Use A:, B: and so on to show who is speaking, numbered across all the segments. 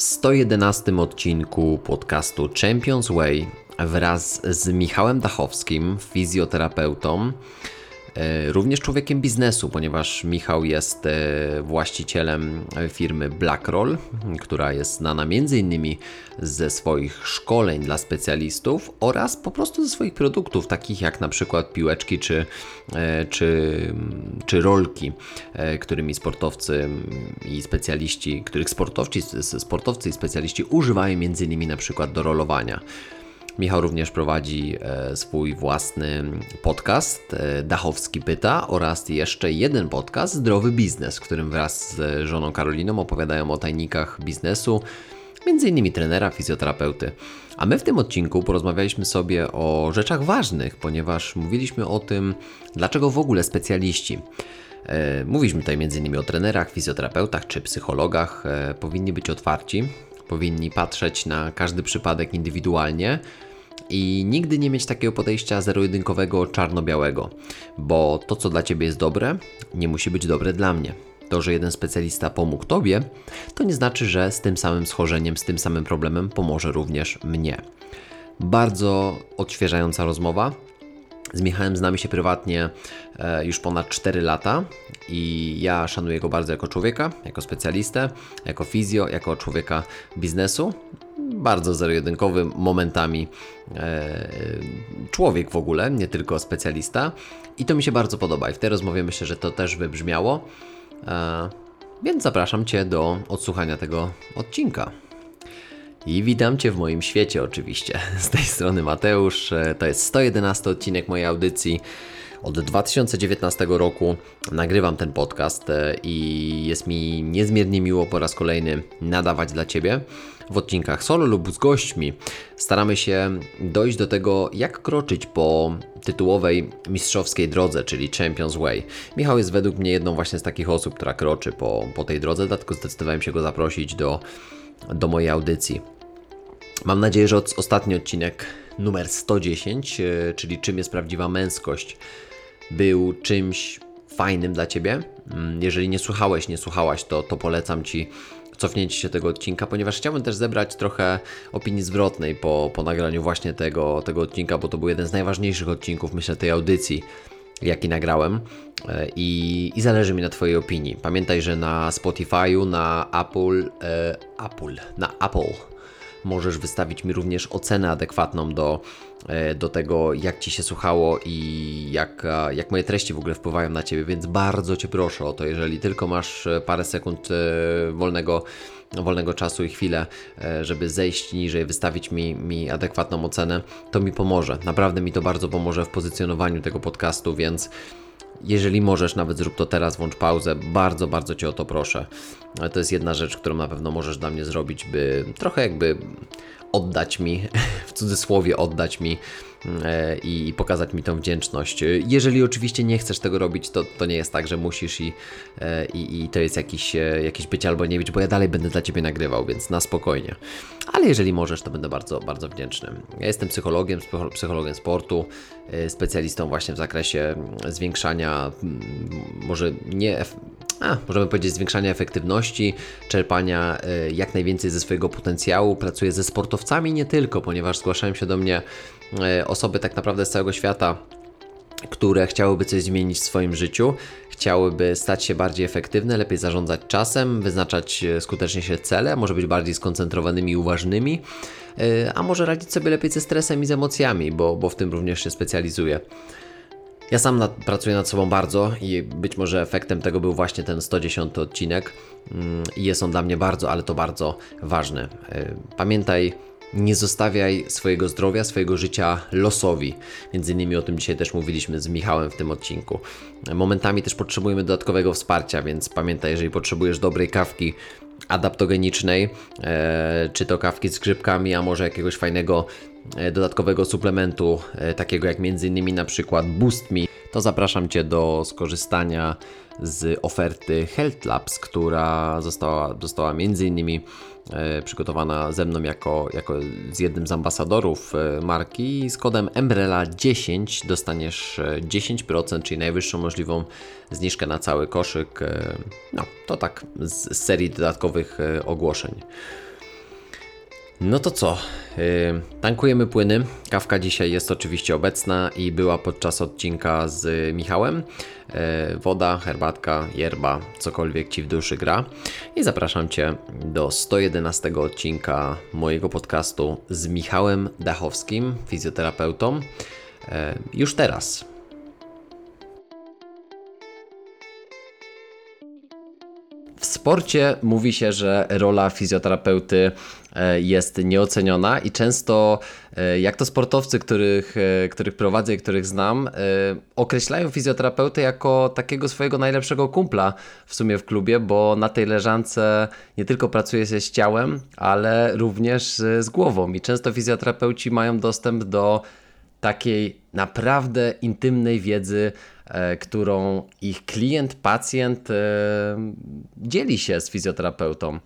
A: w 111 odcinku podcastu Champions Way wraz z Michałem Dachowskim, fizjoterapeutą, również człowiekiem biznesu, ponieważ Michał jest e, właścicielem firmy Blackroll, która jest znana m.in. ze swoich szkoleń dla specjalistów oraz po prostu ze swoich produktów, takich jak na przykład piłeczki czy, e, czy, czy rolki, którymi sportowcy i specjaliści, których sportowcy, sportowcy i specjaliści używają m.in. na przykład do rolowania. Michał również prowadzi e, swój własny podcast e, Dachowski Pyta oraz jeszcze jeden podcast Zdrowy Biznes, w którym wraz z żoną Karoliną opowiadają o tajnikach biznesu, innymi trenera, fizjoterapeuty. A my w tym odcinku porozmawialiśmy sobie o rzeczach ważnych, ponieważ mówiliśmy o tym, dlaczego w ogóle specjaliści e, Mówiliśmy tutaj m.in. o trenerach, fizjoterapeutach czy psychologach. Powinni być otwarci, powinni patrzeć na każdy przypadek indywidualnie i nigdy nie mieć takiego podejścia zero-jedynkowego, czarno-białego, bo to, co dla Ciebie jest dobre, nie musi być dobre dla mnie. To, że jeden specjalista pomógł Tobie, to nie znaczy, że z tym samym schorzeniem, z tym samym problemem pomoże również mnie. Bardzo odświeżająca rozmowa. Z Michałem znamy się prywatnie e, już ponad 4 lata i ja szanuję go bardzo jako człowieka, jako specjalistę, jako fizjo, jako człowieka biznesu bardzo zero-jedynkowy momentami e, człowiek w ogóle, nie tylko specjalista. I to mi się bardzo podoba i w tej rozmowie myślę, że to też wybrzmiało. E, więc zapraszam Cię do odsłuchania tego odcinka. I witam Cię w moim świecie oczywiście. Z tej strony Mateusz. E, to jest 111 odcinek mojej audycji. Od 2019 roku nagrywam ten podcast e, i jest mi niezmiernie miło po raz kolejny nadawać dla Ciebie w odcinkach solo lub z gośćmi. Staramy się dojść do tego, jak kroczyć po tytułowej mistrzowskiej drodze, czyli Champions Way. Michał jest według mnie jedną właśnie z takich osób, która kroczy po, po tej drodze, dlatego zdecydowałem się go zaprosić do, do mojej audycji. Mam nadzieję, że ostatni odcinek numer 110, e, czyli czym jest prawdziwa męskość, był czymś fajnym dla Ciebie. Mm, jeżeli nie słuchałeś, nie słuchałaś, to, to polecam Ci cofnięcie się tego odcinka, ponieważ chciałbym też zebrać trochę opinii zwrotnej po, po nagraniu właśnie tego, tego odcinka, bo to był jeden z najważniejszych odcinków, myślę, tej audycji jaki nagrałem e, i, i, zależy mi na Twojej opinii. Pamiętaj, że na Spotify'u, na Apple, e, Apple, na Apple możesz wystawić mi również ocenę adekwatną do, e, do tego, jak Ci się słuchało i jak, jak moje treści w ogóle wpływają na Ciebie, więc bardzo Cię proszę o to, jeżeli tylko masz e, parę sekund e, wolnego wolnego czasu i chwilę, żeby zejść niżej, wystawić mi, mi adekwatną ocenę, to mi pomoże. Naprawdę mi to bardzo pomoże w pozycjonowaniu tego podcastu, więc jeżeli możesz, nawet zrób to teraz, włącz pauzę. Bardzo, bardzo Cię o to proszę. To jest jedna rzecz, którą na pewno możesz dla mnie zrobić, by trochę jakby oddać mi, w cudzysłowie oddać mi e, i pokazać mi tą wdzięczność. Jeżeli oczywiście nie chcesz tego robić, to, to nie jest tak, że musisz i, e, i, i to jest jakiś, e, jakiś być albo nie być, bo ja dalej będę dla Ciebie nagrywał, więc na spokojnie. Ale jeżeli możesz, to będę bardzo, bardzo wdzięczny. Ja jestem psychologiem, psychologiem sportu, specjalistą właśnie w zakresie zwiększania, może nie a, możemy powiedzieć, zwiększania efektywności, czerpania jak najwięcej ze swojego potencjału. Pracuję ze sportowcami nie tylko, ponieważ zgłaszają się do mnie osoby tak naprawdę z całego świata, które chciałyby coś zmienić w swoim życiu, chciałyby stać się bardziej efektywne, lepiej zarządzać czasem, wyznaczać y, skutecznie się cele, może być bardziej skoncentrowanymi i uważnymi, a może radzić sobie lepiej ze stresem i z emocjami, bo, bo w tym również się specjalizuję. Ja sam nad, pracuję nad sobą bardzo i być może efektem tego był właśnie ten 110 odcinek mm, jest on dla mnie bardzo, ale to bardzo ważny. E, pamiętaj, nie zostawiaj swojego zdrowia, swojego życia losowi. Między innymi o tym dzisiaj też mówiliśmy z Michałem w tym odcinku. Momentami też potrzebujemy dodatkowego wsparcia, więc pamiętaj, jeżeli potrzebujesz dobrej kawki adaptogenicznej, e, czy to kawki z grzybkami, a może jakiegoś fajnego E, dodatkowego suplementu, e, takiego jak m.in. na przykład Boost Me, to zapraszam Cię do skorzystania z oferty Health Labs, która została, została m.in. E, przygotowana ze mną jako, jako z jednym z ambasadorów marki. Z kodem Umbrella10 dostaniesz 10%, czyli najwyższą możliwą zniżkę na cały koszyk. No, to tak z serii dodatkowych ogłoszeń. No to co? Yy, tankujemy płyny. Kawka dzisiaj jest oczywiście obecna i była podczas odcinka z Michałem. Yy, woda, herbatka, yerba, cokolwiek ci w duszy gra. I zapraszam Cię do 111 odcinka mojego podcastu z Michałem Dachowskim, fizjoterapeutą. Yy, już teraz. W sporcie mówi się, że rola fizjoterapeuty e, jest nieoceniona i często e, jak to sportowcy, których, e, których prowadzę i których znam, określają fizjoterapeutę jako takiego swojego najlepszego kumpla w sumie w klubie, bo na tej leżance nie tylko pracuje się z ciałem, ale również z głową. I często fizjoterapeuci mają dostęp do takiej naprawdę intymnej wiedzy którą ich klient, pacjent e, dzieli się z fizjoterapeutą.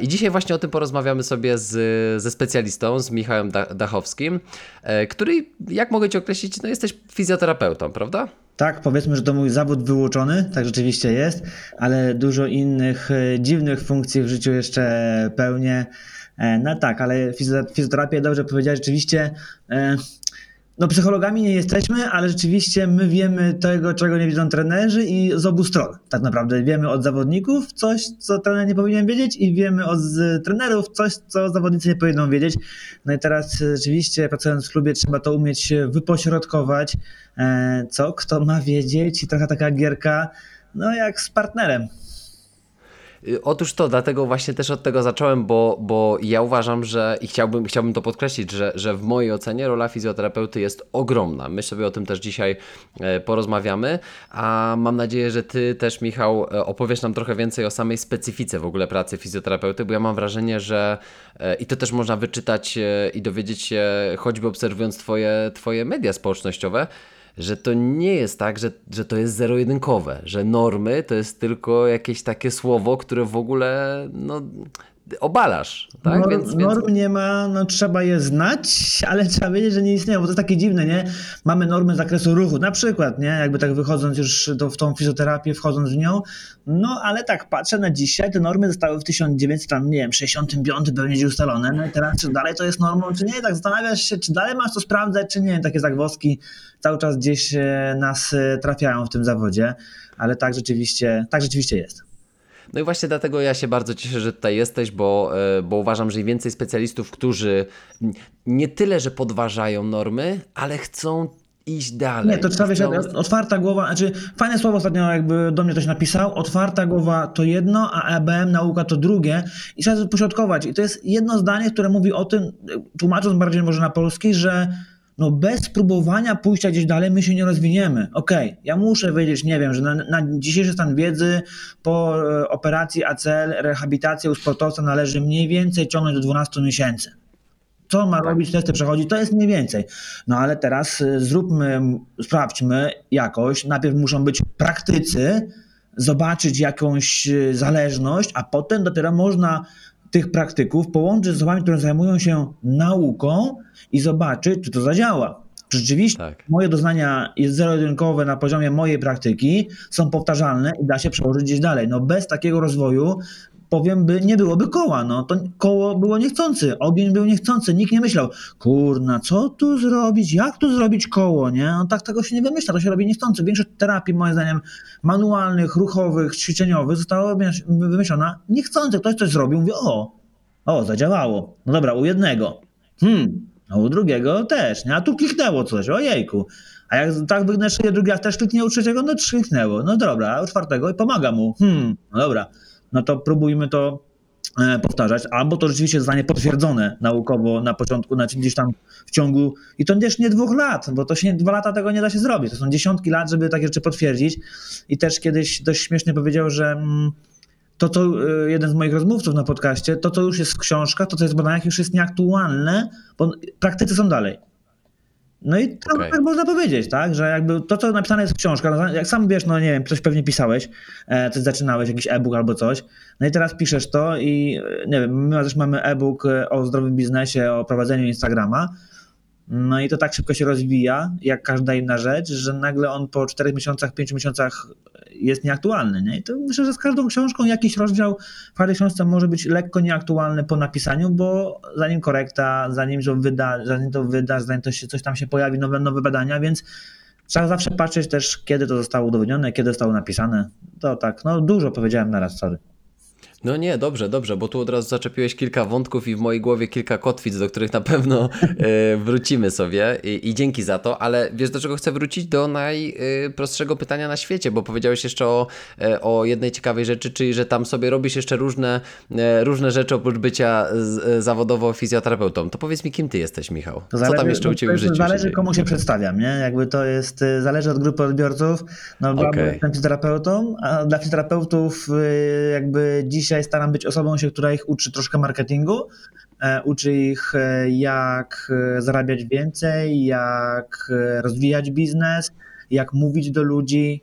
A: I dzisiaj właśnie o tym porozmawiamy sobie z, ze specjalistą, z Michałem Dachowskim, e, który, jak mogę Ci określić, no jesteś fizjoterapeutą, prawda?
B: Tak, powiedzmy, że to mój zawód wyuczony, tak rzeczywiście jest, ale dużo innych dziwnych funkcji w życiu jeszcze pełnię. No tak, ale fizjoterapia, dobrze powiedziałeś, rzeczywiście no psychologami nie jesteśmy, ale rzeczywiście my wiemy tego, czego nie widzą trenerzy i z obu stron. Tak naprawdę wiemy od zawodników coś, co trener nie powinien wiedzieć i wiemy od trenerów coś, co zawodnicy nie powinną wiedzieć. No i teraz rzeczywiście pracując w klubie trzeba to umieć wypośrodkować, e, co kto ma wiedzieć i trochę taka gierka, no jak z partnerem.
A: Y, otóż to, dlatego właśnie też od tego zacząłem, bo, bo ja uważam, że i chciałbym, chciałbym to podkreślić, że, że w mojej ocenie rola fizjoterapeuty jest ogromna. My sobie o tym też dzisiaj e, porozmawiamy, a mam nadzieję, że Ty też, Michał, e, opowiesz nam trochę więcej o samej specyfice w ogóle pracy fizjoterapeuty, bo ja mam wrażenie, że e, i to też można wyczytać i dowiedzieć się, choćby obserwując Twoje, twoje media społecznościowe, że to nie jest tak, że, że to jest zero-jedynkowe, że normy to jest tylko jakieś takie słowo, które w ogóle no, obalasz. Tak?
B: Norm, więc, więc... Norm nie ma, no trzeba je znać, ale trzeba wiedzieć, że nie istnieją, bo to jest takie dziwne, nie? Mamy normy zakresu ruchu, na przykład, nie? Jakby tak wychodząc już do, w tą fizjoterapię, wchodząc w nią, no ale tak patrzę na dzisiaj, te normy zostały w 1965 pewnie ustalone, no i teraz czy dalej to jest normą, czy nie? Tak zastanawiasz się, czy dalej masz to sprawdzać, czy nie? Takie zagwozdki cały czas gdzieś e, nas e, trafiają w tym zawodzie, ale tak rzeczywiście, tak rzeczywiście jest.
A: No i właśnie dlatego ja się bardzo cieszę, że tutaj jesteś, bo, e, bo uważam, że im więcej specjalistów, którzy nie tyle, że podważają normy, ale chcą iść dalej.
B: Nie, to trzeba wiedzieć, chcą... otwarta głowa, znaczy fajne słowo ostatnio jakby do mnie ktoś napisał, otwarta głowa to jedno, a EBM nauka to drugie i trzeba to pośrodkować. I to jest jedno zdanie, które mówi o tym, tłumacząc bardziej może na polski, że no bez próbowania pójścia gdzieś dalej my się nie rozwiniemy. Okej, okay, ja muszę wiedzieć, nie wiem, że na, na, dzisiejszy stan wiedzy po e, operacji ACL rehabilitację u sportowca należy mniej więcej ciągnąć do 12 miesięcy. Co ma tak. robić, testy przechodzić, to jest mniej więcej. No ale teraz e, zróbmy, sprawdźmy jakoś. Najpierw muszą być praktycy, zobaczyć jakąś e, zależność, a potem dopiero można tych praktyków połączyć z osobami, które zajmują się nauką i zobaczyć, czy to zadziała. Rzeczywiście tak. moje doznania jest zero-jedynkowe na poziomie mojej praktyki, są powtarzalne i da się przełożyć gdzieś dalej. No bez takiego rozwoju powiem, by nie byłoby koła. No to koło było niechcący, ogień był niechcący, nikt nie myślał, kurna, co tu zrobić, jak tu zrobić koło, nie? No tak tego się nie wymyśla, to się robi niechcący. Większość terapii, moim zdaniem, manualnych, ruchowych, ćwiczeniowych została wymyślona niechcący. Ktoś coś zrobił, mówi, o, o, zadziałało. No dobra, u jednego. Hmm, no u drugiego też, nie? A tu kliknęło coś, ojejku. A jak tak wygnę szyję, drugi raz też kliknie u trzeciego, no kliknęło. No dobra, a u czwartego i pomaga mu. Hmm, no dobra no to próbujmy to e, powtarzać, albo to rzeczywiście zostanie potwierdzone naukowo na początku, znaczy gdzieś tam w ciągu, i to też nie dwóch lat, bo to się dwa lata tego nie da się zrobić, to są dziesiątki lat, żeby takie rzeczy potwierdzić i też kiedyś dość śmiesznie powiedział, że mm, to, co e, jeden z moich rozmówców na podcaście, to, co już jest w książkach, to, co jest w badaniach, już jest nieaktualne, bo praktycy są dalej. No i to okay. tak można powiedzieć, tak, że jakby to, co napisane jest w książkach, no, jak sam wiesz, no nie wiem, coś pewnie pisałeś, e, coś zaczynałeś, jakiś e-book albo coś, no i teraz piszesz to i e, nie wiem, my też mamy e-book e, o zdrowym biznesie, o prowadzeniu Instagrama, No i to tak szybko się rozwija, jak każda inna rzecz, że nagle on po 4 miesiącach, 5 miesiącach jest nieaktualny. Nie? I to myślę, że z każdą książką jakiś rozdział w każdej książce może być lekko nieaktualny po napisaniu, bo zanim korekta, zanim to wyda, zanim to wydasz, zanim to się, coś tam się pojawi, nowe, nowe badania, więc trzeba zawsze patrzeć też, kiedy to zostało udowodnione, kiedy zostało napisane. To tak, no dużo powiedziałem naraz, sorry.
A: No nie, dobrze, dobrze, bo tu od razu zaczepiłeś kilka wątków i w mojej głowie kilka kotwic, do których na pewno e, wrócimy sobie I, i, dzięki za to, ale wiesz do czego chcę wrócić? Do najprostszego pytania na świecie, bo powiedziałeś jeszcze o, e, o jednej ciekawej rzeczy, czyli że tam sobie robisz jeszcze różne, e, różne rzeczy oprócz bycia z, zawodowo fizjoterapeutą. To powiedz mi, kim ty jesteś, Michał? Co
B: zależy,
A: tam jeszcze u ciebie w życiu?
B: Zależy komu się przedstawiam, nie? Jakby to jest, zależy od grupy odbiorców. No, okay. jestem fizjoterapeutą, a dla fizjoterapeutów jakby dzisiaj dzisiaj staram być osobą, się, która ich uczy troszkę marketingu, e, uczy ich e, jak e, zarabiać więcej, jak rozwijać biznes, jak mówić do ludzi,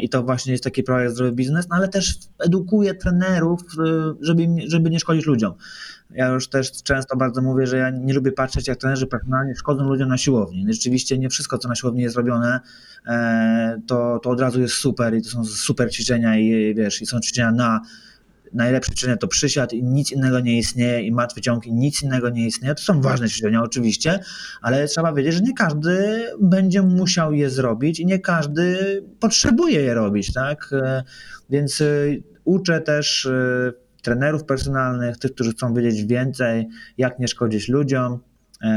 B: i to właśnie jest taki projekt Zdrowy Biznes, no ale też edukuję trenerów, żeby, żeby nie szkodzić ludziom. Ja już też często bardzo mówię, że ja nie lubię patrzeć, jak trenerzy personalnie szkodzą ludziom na siłowni. No rzeczywiście nie wszystko, co na siłowni jest robione, to, to od razu jest super i to są super ćwiczenia i wiesz, i są ćwiczenia na najlepsze ćwiczenie to przysiad i nic innego nie istnieje i martwy ciąg i nic innego nie istnieje. To są ważne ćwiczenia oczywiście, ale trzeba wiedzieć, że nie każdy będzie musiał je zrobić i nie każdy potrzebuje je robić, tak? E, więc e, uczę też e, trenerów personalnych, tych, którzy chcą wiedzieć więcej, jak nie szkodzić ludziom,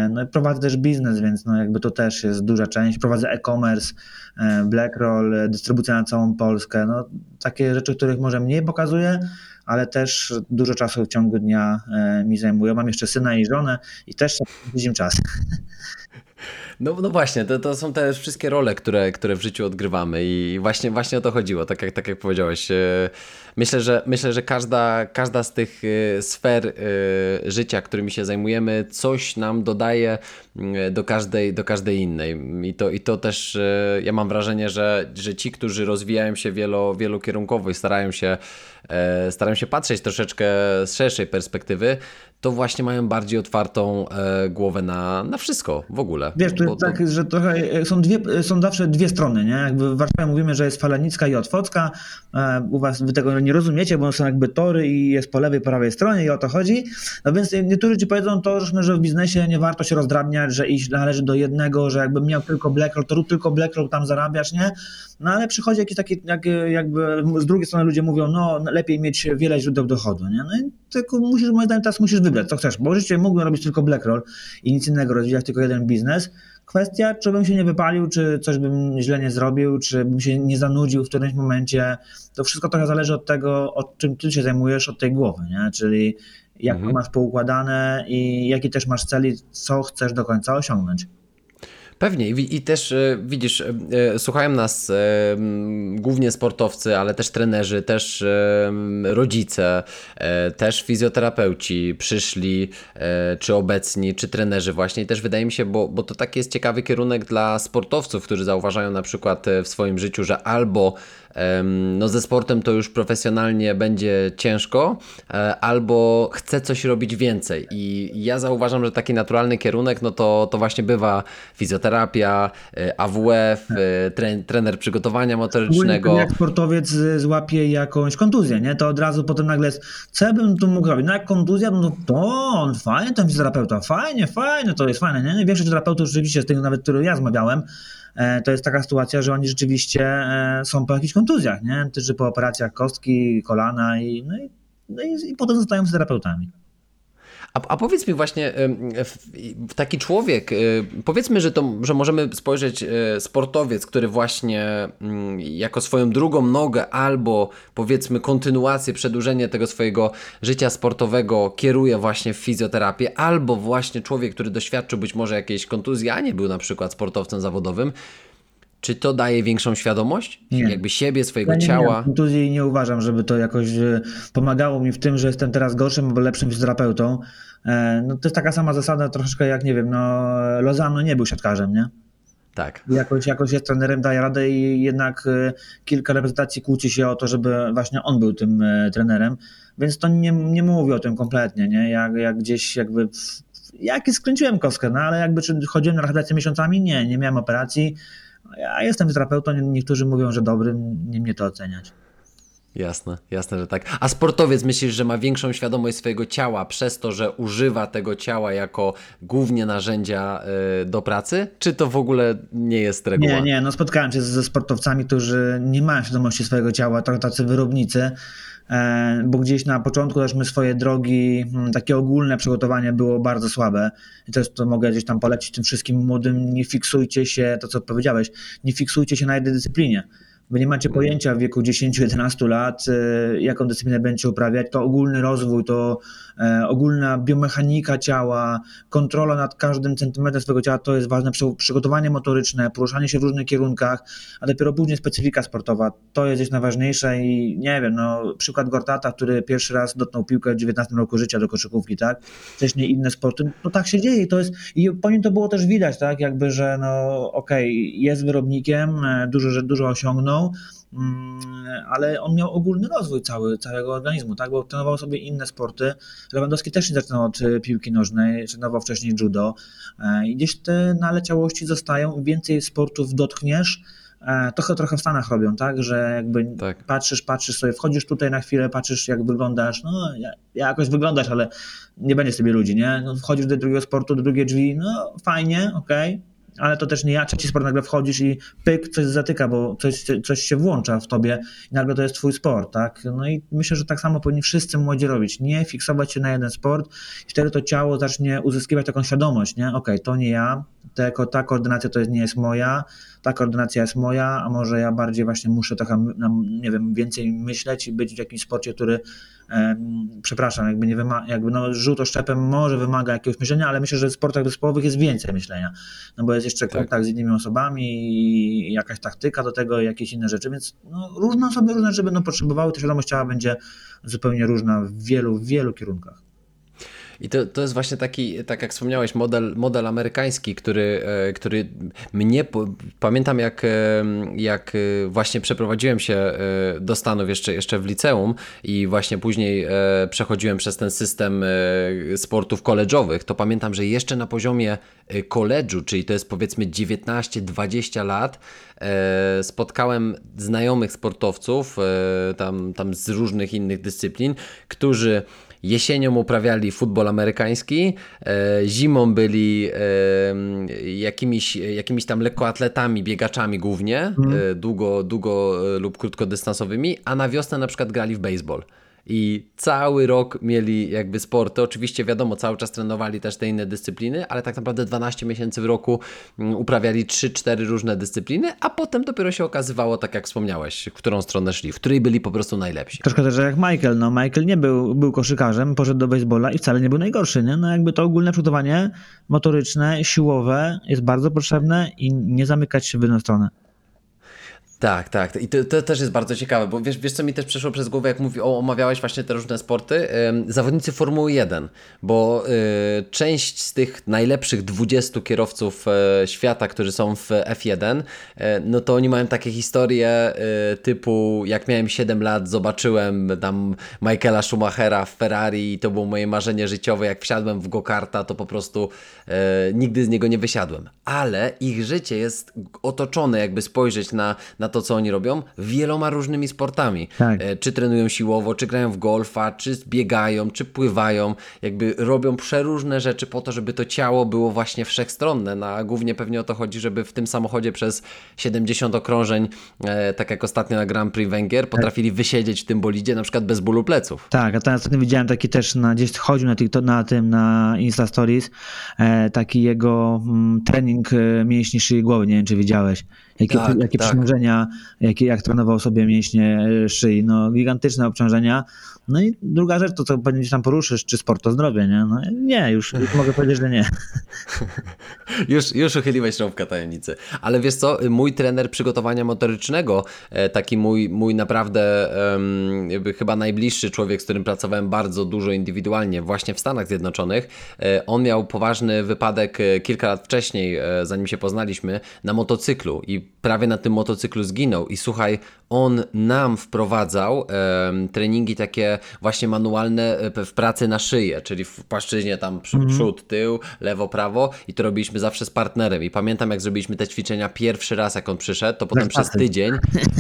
B: no i prowadzę też biznes, więc no jakby to też jest duża część. Prowadzę e-commerce, Blackroll, dystrybucja na całą Polskę. No, takie rzeczy, których może mniej pokazuję, ale też dużo czasu w ciągu dnia e, mi zajmują. Mam jeszcze syna i żonę i też widzimy czas.
A: No, no właśnie, to, to są te wszystkie role, które, które w życiu odgrywamy i właśnie, właśnie o to chodziło, tak jak, tak jak powiedziałeś. Myślę, że, myślę, że każda, każda z tych e, sfer życia, którymi się zajmujemy, coś nam dodaje do każdej, do każdej innej. I to, i to też ja mam wrażenie, że, że ci, którzy rozwijają się wielo, wielokierunkowo i starają się E, staram się patrzeć troszeczkę z szerszej perspektywy, to właśnie mają bardziej otwartą e, głowę na, na wszystko w ogóle.
B: Wiesz, to jest tak, to... że trochę e, są, dwie, są zawsze dwie strony, nie? Jakby w Warszawie mówimy, że jest Falanicka i Otwocka, u was wy tego nie rozumiecie, bo są jakby tory i jest po lewej, po prawej stronie i o to chodzi. No więc niektórzy ci powiedzą to, że w biznesie nie warto się rozdrabniać, że iść należy do jednego, że jakbym miał tylko BlackRock, to rób tylko BlackRock, tam zarabiasz, nie? No ale przychodzi jakiś taki, jak, jakby z drugiej strony ludzie mówią, no lepiej mieć wiele źródeł dochodu, nie? No i tylko musisz, moim zdaniem, teraz musisz wybrać, co chcesz, bo życie mógłbym robić tylko BlackRoll i nic innego, rozwijać tylko jeden biznes. Kwestia, czy bym się nie wypalił, czy coś bym źle nie zrobił, czy bym się nie zanudził w którymś momencie. To wszystko trochę zależy od tego, o czym ty się zajmujesz, od tej głowy, nie? Czyli jak mhm. masz poukładane i jaki też masz cel i co chcesz do końca osiągnąć.
A: Pewnie i, i też e, widzisz, e, e, słuchają nas głównie sportowcy, ale też trenerzy, też rodzice, też fizjoterapeuci przyszli, czy obecni, czy trenerzy właśnie. I też wydaje mi się, bo, bo to taki jest ciekawy kierunek dla sportowców, którzy zauważają na przykład w swoim życiu, że albo no ze sportem to już profesjonalnie będzie ciężko, albo chce coś robić więcej. I ja zauważam, że taki naturalny kierunek, no to, to właśnie bywa fizjoterapia, e, AWF, e, tre, trener przygotowania motorycznego.
B: Jak sportowiec złapie jakąś kontuzję, nie? to od razu potem nagle jest, co bym tu mógł robić? No jak kontuzja, no to on, fajnie ten fizjoterapeuta, fajnie, fajnie, to jest fajne. Nie? Większość terapeutów rzeczywiście, z tego nawet, który ja zmawiałem, e, to jest taka sytuacja, że oni rzeczywiście są po jakichś kontuzjach, nie? Czy po operacjach kostki, kolana i, no i, no i, i potem zostają terapeutami.
A: A, a powiedz mi właśnie, taki człowiek, y, powiedzmy, że, to, że możemy spojrzeć, y, sportowiec, który właśnie mm, jako swoją drugą nogę albo powiedzmy kontynuację, przedłużenie tego swojego życia sportowego kieruje właśnie w fizjoterapię, albo właśnie człowiek, który doświadczył być może jakiejś kontuzji, a nie był na przykład sportowcem zawodowym, czy to daje większą świadomość? Nie. Jakby siebie, swojego ja nie ciała?
B: Nie nie uważam, żeby to jakoś e, pomagało mi w tym, że jestem teraz gorszym albo lepszym fizjoterapeutą. E, no, to jest taka sama zasada troszeczkę jak, nie wiem, no Lozano nie był siatkarzem, nie?
A: Tak.
B: Jakoś, jakoś jest trenerem, daje radę i jednak e, kilka reprezentacji kłóci się o to, żeby właśnie on był tym trenerem, więc to nie, nie mówi o tym kompletnie, nie? Jak, jak gdzieś jakby jakiś skręciłem kostkę, no ale jakby czy chodziłem na rehabilitację miesiącami? Nie, nie miałem operacji. Ja jestem terapeutą, niektórzy mówią, że dobrym, nie mnie to oceniać.
A: Jasne, jasne, że tak. A sportowiec myślisz, że ma większą świadomość swojego ciała przez to, że używa tego ciała jako głównie narzędzia y, do pracy? Czy to w ogóle nie jest reguła?
B: Nie, nie, no spotkałem się ze sportowcami, którzy nie mają świadomości swojego ciała, to tacy wyrobnicy, e, bo gdzieś na początku też my swoje drogi, mm, takie ogólne przygotowanie było bardzo słabe. I to, jest, to mogę gdzieś tam polecić tym wszystkim młodym, nie fiksujcie się, to co powiedziałeś, nie fiksujcie się na jednej dyscyplinie Wy nie macie pojęcia w wieku 10-11 lat, e, jaką dyscyplinę będziecie uprawiać. To ogólny rozwój, to e, ogólna biomechanika ciała, kontrola nad każdym centymetrem swojego ciała to jest ważne. Przygotowanie motoryczne, poruszanie się w różnych kierunkach, a dopiero później specyfika sportowa. To jest gdzieś najważniejsze i nie wiem, no, przykład Gortata, który pierwszy raz dotknął piłkę w 19 roku życia do koszykówki, tak? Wcześniej inne sporty. No tak się dzieje i to jest, i po nim to było też widać, tak? Jakby, że no okej, okay, jest wyrobnikiem, e, dużo, dużo osiągnął, ale on miał ogólny rozwój cały, całego organizmu, tak? bo trenował sobie inne sporty. Lewandowski też nie zaczynał od e, piłki nożnej, trenował wcześniej judo e, i gdzieś te naleciałości zostają, im więcej sportów dotkniesz, e, trochę trochę w Stanach robią, tak, że jakby tak. patrzysz, patrzysz sobie, wchodzisz tutaj na chwilę, patrzysz jak wyglądasz, no jakoś wyglądasz, ale nie będzie sobie ludzi, nie? No, wchodzisz do drugiego sportu, do drugiej drzwi, no fajnie, okej, okay ale to też nie ja, trzeci sport nagle wchodzisz i pyk, coś zatyka, bo coś, coś się włącza w tobie i nagle to jest twój sport, tak? No i myślę, że tak samo powinni wszyscy młodzi robić, nie fiksować się na jeden sport i wtedy to ciało zacznie uzyskiwać taką świadomość, nie? Okej, okay, to nie ja, te, ta koordynacja to nie jest moja, ta koordynacja jest moja, a może ja bardziej właśnie muszę trochę, nie wiem, więcej myśleć i być w jakimś sporcie, który przepraszam, jakby nie wymaga, jakby no rzut oszczepem może wymaga jakiegoś myślenia, ale myślę, że w sportach zespołowych jest więcej myślenia, no bo jest jeszcze tak. kontakt z innymi osobami i jakaś taktyka do tego i jakieś inne rzeczy, więc no, różne osoby różne rzeczy będą potrzebowały, ta świadomość ciała będzie zupełnie różna w wielu, wielu kierunkach.
A: I to, to jest właśnie taki, tak jak wspomniałeś, model, model amerykański, który, e, który mnie, pamiętam jak, e, jak e, właśnie przeprowadziłem się do Stanów jeszcze, jeszcze w liceum i właśnie później przechodziłem przez ten system sportów koleżowych, to pamiętam, że jeszcze na poziomie koledżu, czyli to jest powiedzmy 19-20 lat, spotkałem znajomych sportowców tam, tam z różnych innych dyscyplin, którzy Jesienią uprawiali futbol amerykański, e, zimą byli e, jakimiś, jakimiś tam lekkoatletami, biegaczami głównie, mm. długo, długo lub krótkodystansowymi, a na wiosnę na przykład grali w baseball i cały rok mieli jakby sporty. Oczywiście wiadomo, cały czas trenowali też te inne dyscypliny, ale tak naprawdę 12 miesięcy w roku mm, uprawiali 3-4 różne dyscypliny, a potem dopiero się okazywało, tak jak wspomniałeś, w którą stronę szli, w której byli po prostu najlepsi.
B: Troszkę też jak Michael, no Michael nie był, był koszykarzem, poszedł do baseballa i wcale nie był najgorszy, nie? No jakby to ogólne przygotowanie motoryczne, siłowe jest bardzo potrzebne i nie zamykać się w jedną stronę.
A: Tak, tak. I to, to, też jest bardzo ciekawe, bo wiesz, wiesz, co mi też przeszło przez głowę, jak mówi, o, omawiałeś właśnie te różne sporty? Ym, zawodnicy Formuły 1, bo y, część z tych najlepszych 20 kierowców y, świata, którzy są w F1, y, no to oni mają takie historie y, typu, jak miałem 7 lat, zobaczyłem tam Michaela Schumachera w Ferrari i to było moje marzenie życiowe, jak wsiadłem w go-karta, to po prostu nigdy z niego nie wysiadłem. Ale ich życie jest otoczone, jakby spojrzeć na, na to, co oni robią, wieloma różnymi sportami. Tak. E, czy trenują siłowo, czy grają w golfa, czy biegają, czy pływają. Jakby robią przeróżne rzeczy po to, żeby to ciało było właśnie wszechstronne. No, a głównie pewnie o to chodzi, żeby w tym samochodzie przez 70 okrążeń, e, tak jak ostatnio na Grand Prix Węgier, potrafili wysiedzieć w tym bolidzie na przykład bez bólu pleców.
B: Tak, a teraz widziałem taki też na, gdzieś chodził na, TikTok, na tym, na Insta Stories, e, taki jego mm, trening mięśni szyi głowy, nie wiem czy widziałeś jakie, tak, jakie tak. przynężenia, jakie, jak trenował sobie mięśnie e, szyi, no gigantyczne obciążenia. No i druga rzecz, to co pewnie tam poruszysz, czy sport to zdrowie, nie? No nie, już, już mogę powiedzieć, że nie.
A: już, już uchyliłeś rąbka tajemnicy. Ale wiesz co, mój trener przygotowania motorycznego, e, taki mój, mój naprawdę um, chyba najbliższy człowiek, z którym pracowałem bardzo dużo indywidualnie, właśnie w Stanach Zjednoczonych, e, on miał poważny wypadek kilka lat wcześniej, zanim się poznaliśmy, na motocyklu i prawie na tym motocyklu zginął. I słuchaj, on nam wprowadzał em, treningi takie właśnie manualne e, w pracy na szyję, czyli w płaszczyźnie tam przy-
B: Mhm.
A: przód, tył, lewo, prawo i to robiliśmy zawsze z partnerem. I pamiętam jak zrobiliśmy te ćwiczenia pierwszy raz jak on przyszedł, to potem przez tydzień,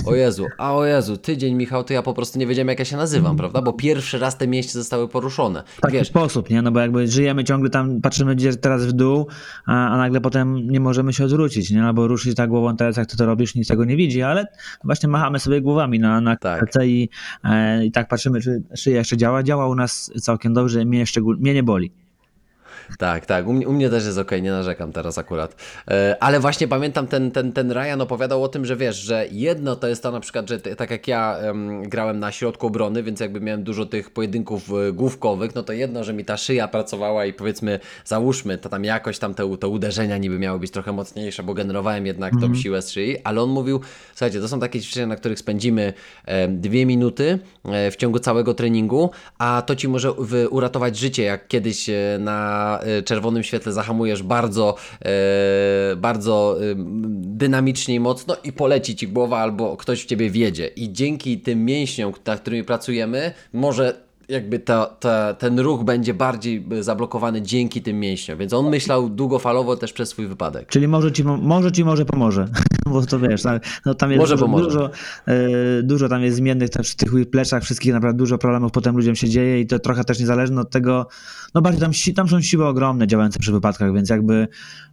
A: o Jezu, a o Jezu, tydzień Michał, to ja po prostu nie wiedziałem jak ja się nazywam, prawda? Bo pierwszy raz te mięśnie zostały poruszone.
B: w taki
A: Wiesz,
B: sposób, nie? No bo jakby żyjemy ciągle tam, patrzymy gdzieś teraz w dół, a, a nagle potem nie możemy się odwrócić, nie? Albo ruszyć tak głową teraz, jak ty to robisz, nikt tego nie widzi, ale właśnie machamy sobie głowami na, na
A: Tak.
B: I, e, i tak patrzymy, czy szyja jeszcze działa. Działa u nas całkiem dobrze, mnie, mnie nie boli.
A: Tak, tak. U mnie, u mnie też jest okej, nie narzekam teraz akurat. E, ale właśnie pamiętam, ten, ten, ten Ryan opowiadał o tym, że wiesz, że jedno to jest to na przykład, że tak jak ja em, grałem na środku obrony, więc jakby miałem dużo tych pojedynków e, główkowych, no to jedno, że mi ta szyja pracowała i powiedzmy, załóżmy, to tam jakoś tam te, te uderzenia niby miały być trochę mocniejsze, bo generowałem jednak tą siłę z szyi, ale on mówił, słuchajcie, to są takie ćwiczenia, na których spędzimy dwie minuty w ciągu całego treningu, a to ci może uratować życie, jak kiedyś e, na e, czerwonym świetle zahamujesz bardzo, e, bardzo e, dynamicznie i mocno i poleci ci głowa albo ktoś w ciebie wiedzie. I dzięki tym mięśniom, nad którymi pracujemy, może jakby ta, ta, ten ruch będzie bardziej e, zablokowany dzięki tym mięśniom. Więc on myślał długofalowo też przez swój wypadek.
B: Czyli może ci, mo- może ci może pomoże, bo to wiesz, tam- no tam jest
A: Może
B: dużo,
A: pomoże.
B: dużo, e, dużo tam jest zmiennych też w tych pleczach wszystkich, naprawdę dużo problemów potem ludziom się dzieje i to trochę też niezależne od tego, no bardziej tam, tam są siły ogromne działające przy wypadkach, więc jakby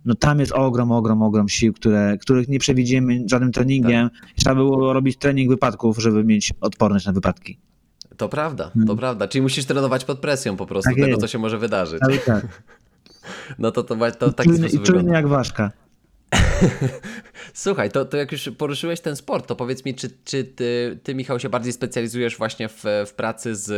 B: no tam jest ogrom, ogrom, ogrom sił, które, których nie przewidzimy żadnym treningiem.
A: Tak.
B: Trzeba było robić trening wypadków, żeby mieć odporność na wypadki.
A: To prawda, to prawda. Czyli musisz trenować pod presją po prostu.
B: Tak
A: tego,
B: jest.
A: co się może wydarzyć.
B: Ale tak.
A: No to, to, to w taki
B: Czujny, I
A: sposób
B: czujny jak ważka.
A: Słuchaj, to, to jak już poruszyłeś ten sport, to powiedz mi, czy, czy ty, ty, Michał, się bardziej specjalizujesz właśnie w, w pracy z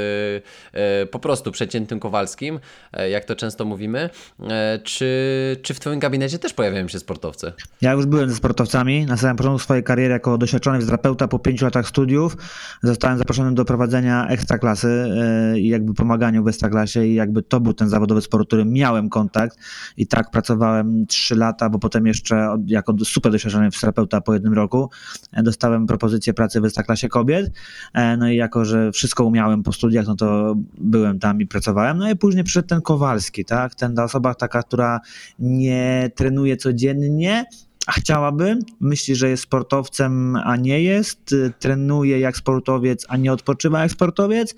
A: e, po prostu przeciętnym Kowalskim, e, jak to często mówimy, e, czy, czy w twoim gabinecie też pojawiają się sportowcy?
B: Ja już byłem ze sportowcami. Na samym początku swojej kariery jako doświadczony fizjoterapeuta po pięciu latach studiów zostałem zaproszony do prowadzenia ekstraklasy i jakby pomaganiu w ekstraklasie i jakby to był ten zawodowy sport, którym miałem kontakt i tak pracowałem trzy lata, bo potem jeszcze jako super doświadczony fizjoterapeuta po jednym roku e, dostałem propozycję pracy w ekstraklasie kobiet. E, No i jako, że wszystko umiałem po studiach, no to byłem tam i pracowałem. No i później przyszedł ten Kowalski, tak? Ten ta osoba taka, która nie trenuje codziennie, a chciałaby, myśli, że jest sportowcem, a nie jest, y, trenuje jak sportowiec, a nie odpoczywa jak sportowiec,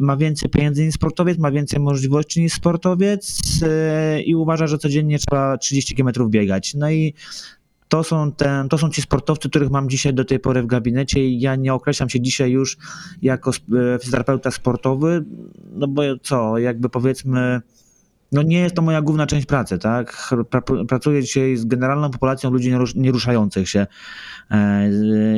B: ma więcej pieniędzy niż sportowiec, ma więcej możliwości niż sportowiec y, i uważa, że codziennie trzeba 30 km biegać. No i to są, ten, to są ci sportowcy, których mam dzisiaj do tej pory w gabinecie i ja nie określam się dzisiaj już jako sp- e, fizjoterapeuta sportowy, no bo co, jakby powiedzmy, no nie jest to moja główna część pracy, tak? Pra- Pracuję dzisiaj z generalną populacją ludzi nierusz- nieruszających się e,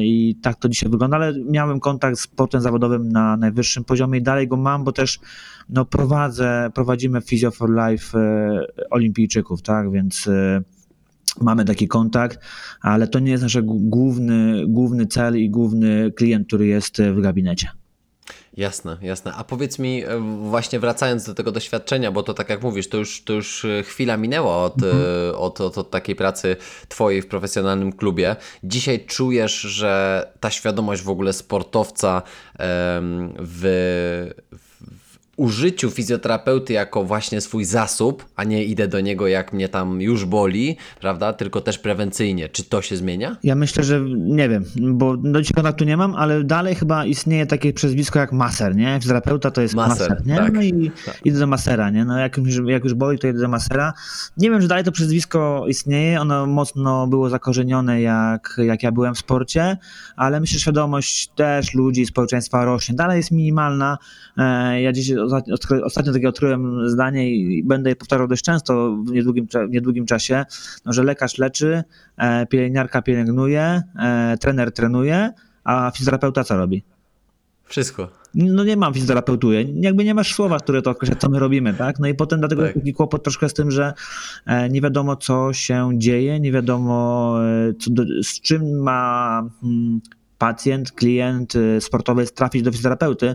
B: i tak to dzisiaj wygląda, ale miałem kontakt z sportem zawodowym na najwyższym poziomie i dalej go mam, bo też no, prowadzę, prowadzimy Physio for Life e, olimpijczyków, tak? Więc e, mamy taki kontakt, ale to nie jest nasz główny, główny cel i główny klient, który jest w gabinecie.
A: Jasne, jasne. A powiedz mi, e, właśnie wracając do tego doświadczenia, bo to tak jak mówisz, to już, to już e, chwila minęła od, e, od, od, od takiej pracy twojej w profesjonalnym klubie. Dzisiaj czujesz, że ta świadomość w ogóle sportowca w użyciu fizjoterapeuty jako właśnie swój zasób, a nie idę do niego jak mnie tam już boli, prawda? Tylko też prewencyjnie. Czy to się zmienia?
B: Ja myślę, że nie wiem, bo do dzisiaj kontaktu nie mam, ale dalej chyba istnieje takie przezwisko jak maser, nie? Fizjoterapeuta to jest
A: Maser,
B: maser, nie?
A: tak.
B: No i idę do masera, nie? No jak już, jak już boli, to idę do masera. Nie wiem, że dalej to przezwisko istnieje, ono mocno było zakorzenione jak, jak ja byłem w sporcie, ale myślę, że świadomość też ludzi, społeczeństwa rośnie. Dalej jest minimalna. E, Ja dziś ostatnio, takie odkryłem zdanie i będę je powtarzał dość często w niedługim, w niedługim czasie, no, że lekarz leczy, e, pielęgniarka pielęgnuje, e, trener trenuje, a fizjoterapeuta co robi?
A: Wszystko.
B: No nie mam fizjoterapeutuje, jakby nie masz słowa, które to określa, co my robimy, tak? No i potem dlatego
A: Tak.
B: taki kłopot troszkę z tym, że e, nie wiadomo, co się dzieje, nie wiadomo, do, z czym ma, mm, pacjent, klient y, sportowiec trafić do fizjoterapeuty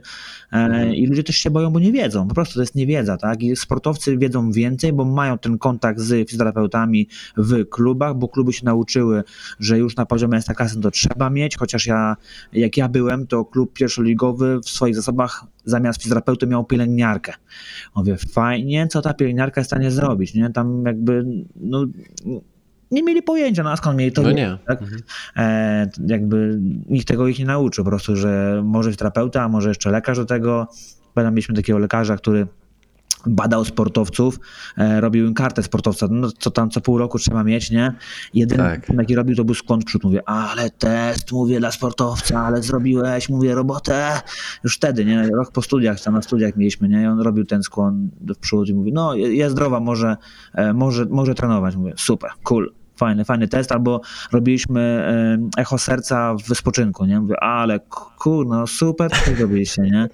B: e, i ludzie też się boją, bo nie wiedzą. Po prostu to jest niewiedza, tak? I sportowcy wiedzą więcej, bo mają ten kontakt z fizjoterapeutami w klubach, bo kluby się nauczyły, że już na poziomie ekstraklasy to trzeba mieć, chociaż ja, jak ja byłem, to klub pierwszoligowy w swoich zasobach zamiast fizjoterapeuty miał pielęgniarkę. Mówię, fajnie, co ta pielęgniarka jest w stanie zrobić, nie? Tam jakby, no nie mieli pojęcia, no a skąd mieli to
A: No nie.
B: Tak?
A: Mhm.
B: E, jakby nikt tego ich nie nauczył, po prostu, że może terapeuta, a może jeszcze lekarz do tego. Pamiętam, mieliśmy takiego lekarza, który badał sportowców, e, robił im kartę sportowca, no co tam co pół roku trzeba mieć, nie? Jedyny,
A: Tak.
B: jaki robił, to był skłon przód. Mówię, ale test, mówię, dla sportowca, ale zrobiłeś, mówię, robotę. Już wtedy, nie? Rok po studiach, tam na studiach mieliśmy, nie? I on robił ten skłon do przód i mówi, no jest zdrowa, może, e, może, może trenować. Mówię, super, cool. Fajny, fajny test, albo robiliśmy echo serca w spoczynku, nie? Mówię, ale kurno, super, co zrobiliście, nie?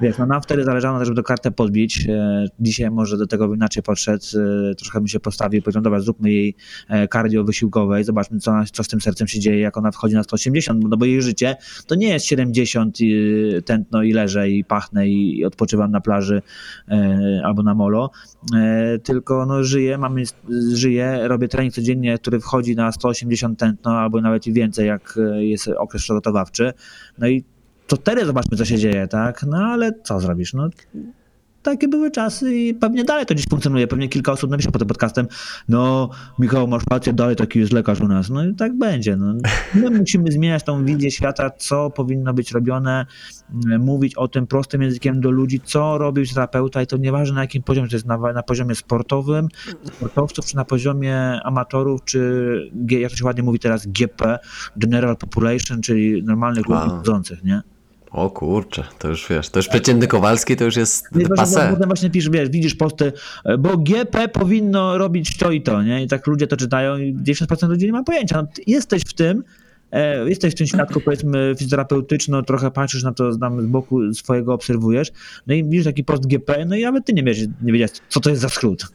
B: Wiesz, no nam wtedy zależało to, żeby tę kartę podbić. E, Dzisiaj może do tego inaczej podszedł, e, troszkę mi się postawił, powiedział, dobra, zróbmy jej e, cardio wysiłkowej, zobaczmy, co, co z tym sercem się dzieje, jak ona wchodzi na 180, no bo jej życie to nie jest 70 i tętno i leżę i pachnę i, odpoczywam na plaży albo na molo, tylko no żyję, mamy, żyję, robię trening codziennie, który wchodzi na 180 tętno albo nawet i więcej, jak e, jest okres przygotowawczy, no i to wtedy zobaczmy, co się dzieje, tak? No ale co zrobisz? No, takie były czasy i pewnie dalej to gdzieś funkcjonuje. Pewnie kilka osób napisze pod tym podcastem, no Michał, masz rację, dalej taki jest lekarz u nas. No i tak będzie. No. My musimy zmieniać tą wizję świata, co powinno być robione, m, mówić o tym prostym językiem do ludzi, co robi terapeuta i to nieważne na jakim poziomie, czy to jest na, na poziomie sportowym, sportowców, czy na poziomie amatorów, czy jak to się ładnie mówi teraz, GP, General Population, czyli normalnych ludzi chodzących, nie?
A: O kurczę, to już wiesz, to już przeciętny Kowalski to już jest
B: Nie,
A: passé.
B: potem właśnie pisz, wiesz, widzisz posty, e, bo GP powinno robić to i to, nie? I tak ludzie to czytają i 10% ludzi nie ma pojęcia. No, jesteś w tym, e, jesteś w tym świadku, powiedzmy, fizjoterapeutyczno, trochę patrzysz na to tam z boku swojego, obserwujesz, no i widzisz taki post GP, no i nawet ty nie, wiesz, nie wiedziałeś, co to jest za skrót.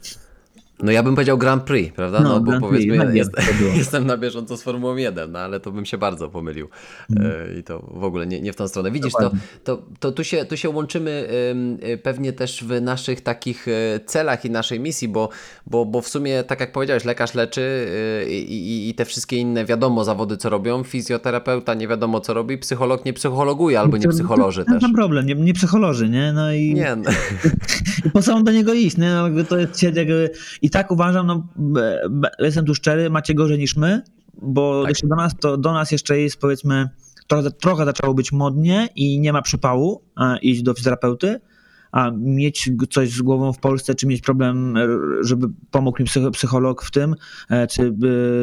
A: No ja bym powiedział Grand Prix, prawda? No,
B: No,
A: bo
B: Grand Prix,
A: powiedzmy,
B: tak
A: jest,
B: jest,
A: jestem na bieżąco z Formułą 1, no ale to bym się bardzo pomylił. E, I to w ogóle nie, nie w tą stronę. Widzisz, to,
B: Dokładnie.
A: to, to tu, się, tu się łączymy ym, pewnie też w naszych takich y, celach i naszej misji, bo, bo, bo w sumie, tak jak powiedziałeś, lekarz leczy y, i, i, i te wszystkie inne wiadomo zawody, co robią, fizjoterapeuta nie wiadomo co robi, psycholog nie psychologuje albo nie psycholoży też.
B: sam problem, nie, nie psycholoży, nie? No i,
A: Nie, no.
B: po co mam do niego iść, nie? No, to jest, jakby, I tak uważam, no, jestem tu szczery, macie gorzej niż my, bo
A: Tak.
B: do nas, to do nas jeszcze jest powiedzmy, trochę, trochę zaczęło być modnie i nie ma przypału iść do fizjoterapeuty, a mieć coś z głową w Polsce, czy mieć problem, żeby pomógł mi psycho- psycholog w tym, e, czy,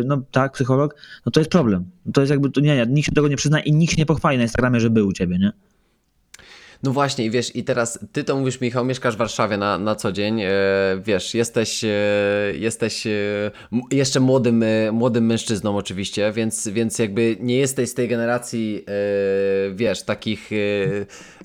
B: no tak, psycholog, no to jest problem. To jest jakby, to nie, nie, nikt się tego nie przyzna i nikt się nie pochwali na Instagramie, że był u ciebie, nie?
A: No właśnie, i wiesz, i teraz ty to mówisz, Michał, mieszkasz w Warszawie na, na co dzień, e, wiesz, jesteś, e, jesteś e, jeszcze młodym, młodym mężczyzną oczywiście, więc, więc jakby nie jesteś z tej generacji, wiesz, takich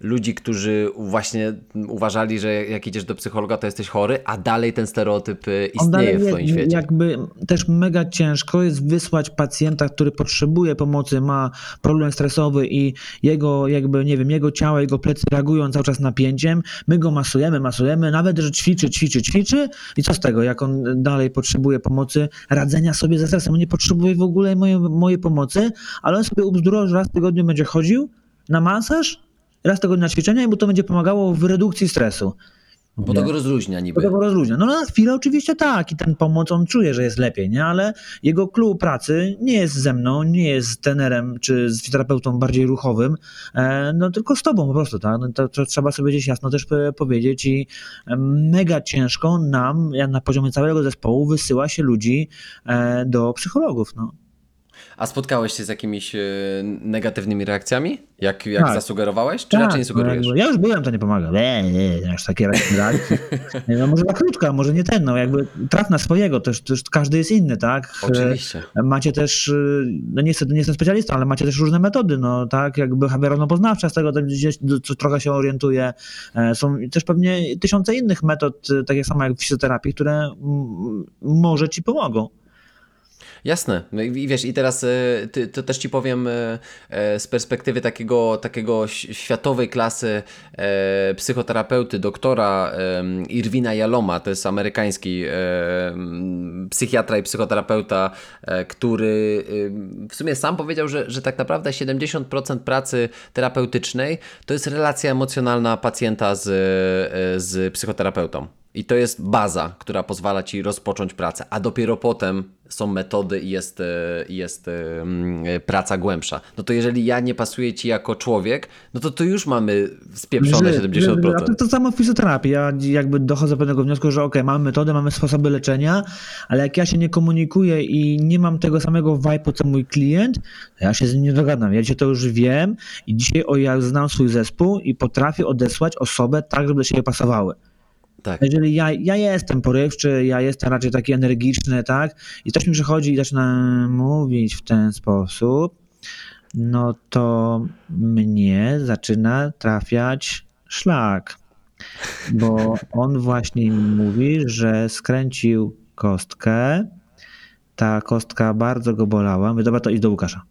A: ludzi, którzy właśnie uważali, że jak idziesz do psychologa, to jesteś chory, a dalej ten stereotyp istnieje w twoim świecie.
B: Jakby też mega ciężko jest wysłać pacjenta, który potrzebuje pomocy, ma problem stresowy i jego jakby, nie wiem, jego ciało, jego plecy reagują cały czas napięciem. My go masujemy, masujemy, nawet, że ćwiczy, ćwiczy, ćwiczy i co z tego, jak on dalej potrzebuje pomocy, radzenia sobie ze stresem. On nie potrzebuje w ogóle mojej, mojej pomocy, ale on sobie ubzdurał, że raz w tygodniu będzie chodził na masaż, raz tygodniu na ćwiczenia i mu to będzie pomagało w redukcji stresu.
A: Bo to go rozluźnia
B: Bo
A: niby.
B: to go rozluźnia. No na chwilę oczywiście tak i ten pomoc on czuje, że jest lepiej, nie? Ale jego klub pracy nie jest ze mną, nie jest z trenerem czy z fizjoterapeutą bardziej ruchowym, e, no tylko z tobą po prostu, tak? No, to, to trzeba sobie gdzieś jasno też powiedzieć i mega ciężko nam, ja na poziomie całego zespołu wysyła się ludzi e, do psychologów, no.
A: A spotkałeś się z jakimiś e, negatywnymi reakcjami? Jak, jak
B: Tak.
A: zasugerowałeś, czy
B: Tak,
A: raczej nie
B: no
A: sugerujesz?
B: ja już byłem, to nie pomaga. Nie, nie, nie, aż takie reakcje. Nie, no może na krótka, może nie ten, no jakby traf na swojego, też, też każdy jest inny, tak?
A: Oczywiście.
B: Macie też, y, no niestety nie jestem specjalistą, ale macie też różne metody, no tak, jakby behawioralno-poznawcza, z tego gdzieś co trochę się orientuję. E, Są też pewnie tysiące innych metod, takie samo jak w fizjoterapii, które może ci pomogą.
A: Jasne. No i wiesz, i teraz e, ty, to też ci powiem e, e, z perspektywy takiego, takiego światowej klasy psychoterapeuty, doktora Irwina Jaloma, to jest amerykański psychiatra i psychoterapeuta, który w sumie sam powiedział, że, że tak naprawdę 70% pracy terapeutycznej to jest relacja emocjonalna pacjenta z, z psychoterapeutą. I to jest baza, która pozwala ci rozpocząć pracę, a dopiero potem są metody i jest, e, jest e, mm, praca głębsza. No to jeżeli ja nie pasuję ci jako człowiek, no to tu już mamy spieprzone że, 70%. Że,
B: to, to samo w fizjoterapii. Ja jakby dochodzę do pewnego wniosku, że ok, mamy metody, mamy sposoby leczenia, ale jak ja się nie komunikuję i nie mam tego samego vibe'u co mój klient, to ja się z nim nie dogadam. Ja dzisiaj to już wiem i dzisiaj o, ja znam swój zespół i potrafię odesłać osobę tak, żeby do siebie pasowały. Tak. Jeżeli ja, ja jestem porywczy, ja jestem raczej taki energiczny, tak, i ktoś mi przychodzi i zaczyna mówić w ten sposób, no to mnie zaczyna trafiać szlak, bo on właśnie mówi, że skręcił kostkę, ta kostka bardzo go bolała. Mówię, dobra, to idź do Łukasza.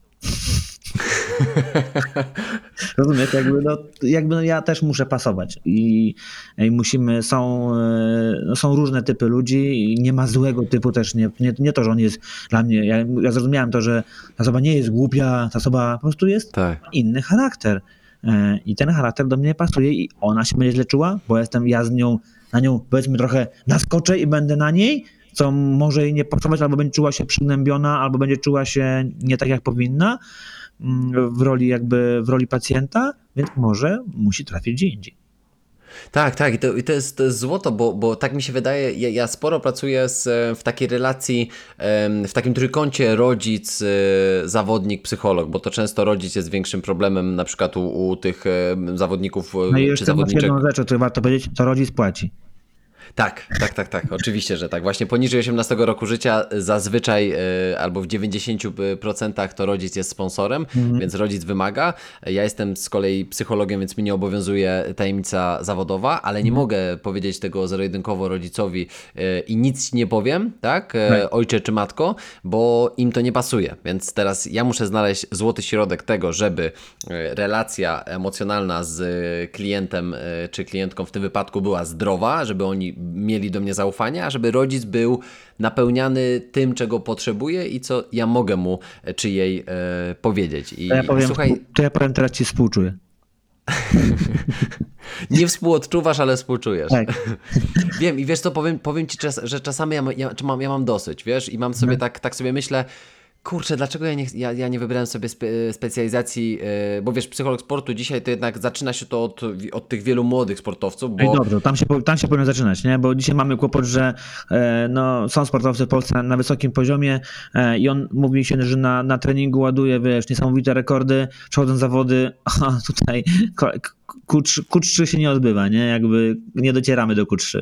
B: Rozumiesz, jakby, no, jakby no ja też muszę pasować i, i musimy, są, e, no, są różne typy ludzi i nie ma złego typu też, nie, nie, nie to, że on jest dla mnie, ja, ja zrozumiałem to, że ta osoba nie jest głupia, ta osoba po prostu jest tak. inny charakter e, i ten charakter do mnie pasuje i ona się będzie źle czuła, bo jestem ja z nią, na nią powiedzmy trochę naskoczę i będę na niej, co może jej nie pasować, albo będzie czuła się przygnębiona, albo będzie czuła się nie tak, jak powinna, w roli jakby, w roli pacjenta, więc może musi trafić gdzie indziej.
A: Tak, tak, i to, i to, jest, to jest złoto, bo, bo tak mi się wydaje, ja, ja sporo pracuję z, w takiej relacji, w takim trójkącie rodzic, e, zawodnik, psycholog, bo to często rodzic jest większym problemem na przykład u, u tych zawodników
B: no i czy zawodniczek. jedną rzecz, o której warto powiedzieć, to rodzic płaci.
A: Tak, tak, tak, tak, oczywiście, że tak. Właśnie poniżej 18 roku życia zazwyczaj y, albo w 90% to rodzic jest sponsorem, mhm. więc rodzic wymaga. Ja jestem z kolei psychologiem, więc mi nie obowiązuje tajemnica zawodowa, ale nie mhm. mogę powiedzieć tego zero-jedynkowo rodzicowi y, i nic nie powiem, tak, y, ojcze czy matko, bo im to nie pasuje. Więc teraz ja muszę znaleźć złoty środek tego, żeby relacja emocjonalna z klientem czy klientką w tym wypadku była zdrowa, żeby oni mieli do mnie zaufanie, a żeby rodzic był napełniany tym, czego potrzebuje i co ja mogę mu e, czy jej e, powiedzieć. I
B: to ja powiem, słuchaj... to ja powiem teraz ci współczuję.
A: Nie współodczuwasz, ale współczujesz. Tak. Wiem i wiesz co, powiem, powiem ci, że czasami ja, ja, ja mam dosyć, wiesz, i mam sobie no. tak, tak sobie myślę, kurczę, dlaczego ja nie, ja, ja nie wybrałem sobie spe, specjalizacji, yy, bo wiesz, psycholog sportu dzisiaj to jednak zaczyna się to od, od tych wielu młodych sportowców. Bo...
B: Ej, dobrze, tam się, tam się powinno zaczynać, nie? bo dzisiaj mamy kłopot, że e, no, są sportowcy w Polsce na, wysokim poziomie e, i on mówi się, że na, na treningu ładuje, wiesz, niesamowite rekordy, przechodzą zawody, a tutaj Q3 się nie odbywa, nie? Jakby nie docieramy do Q3.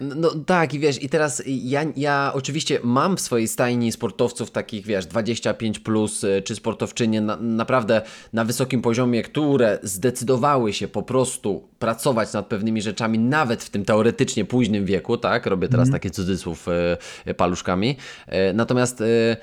A: No tak, i wiesz, i teraz ja, ja oczywiście mam w swojej stajni sportowców takich, wiesz, 25 plus, y, czy sportowczynie na, naprawdę na wysokim poziomie, które zdecydowały się po prostu pracować nad pewnymi rzeczami, nawet w tym teoretycznie późnym wieku, tak? Robię teraz mm. takie cudzysłów y, paluszkami. Y, natomiast y,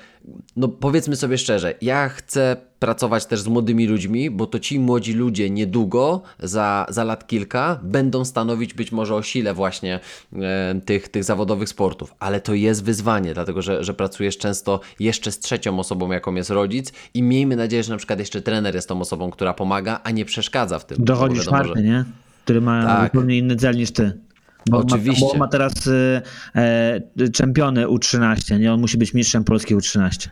A: no powiedzmy sobie szczerze, ja chcę pracować też z młodymi ludźmi, bo to ci młodzi ludzie niedługo, za, za lat kilka, będą stanowić być może o sile właśnie e, tych, tych zawodowych sportów. Ale to jest wyzwanie, dlatego że, że pracujesz często jeszcze z trzecią osobą, jaką jest rodzic i miejmy nadzieję, że na przykład jeszcze trener jest tą osobą, która pomaga, a nie przeszkadza w tym.
B: Dochodzi czwarty, że... nie? Który ma tak. zupełnie inny cel niż ty. Bo Oczywiście. Ma, bo ma teraz e, czempiony U13, nie? On musi być mistrzem Polski U13.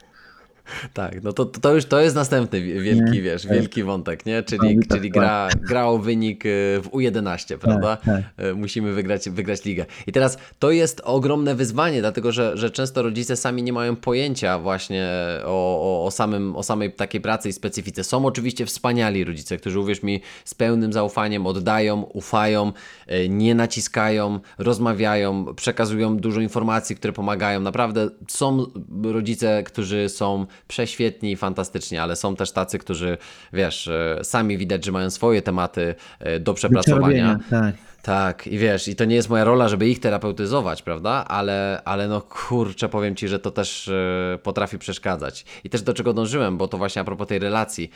A: Tak, no to, to już to jest następny wielki, nie, wiesz, tak. wielki wątek, nie? Czyli, tak, czyli gra, tak. gra o wynik y, w U11, tak, prawda? Tak, Musimy wygrać, wygrać ligę. I teraz to jest ogromne wyzwanie, dlatego że, że często rodzice sami nie mają pojęcia właśnie o, o, o, samym, o samej takiej pracy i specyfice. Są oczywiście wspaniali rodzice, którzy uwierz mi z pełnym zaufaniem oddają, ufają, y, nie naciskają, rozmawiają, przekazują dużo informacji, które pomagają. Naprawdę są rodzice, którzy są prześwietni i fantastyczni, ale są też tacy, którzy, wiesz, e, sami widać, że mają swoje tematy e, do przepracowania.
B: Tak.
A: Tak, i wiesz, i to nie jest moja rola, żeby ich terapeutyzować, prawda? Ale, ale no kurczę, powiem ci, że to też e, potrafi przeszkadzać. I też do czego dążyłem, bo to właśnie a propos tej relacji.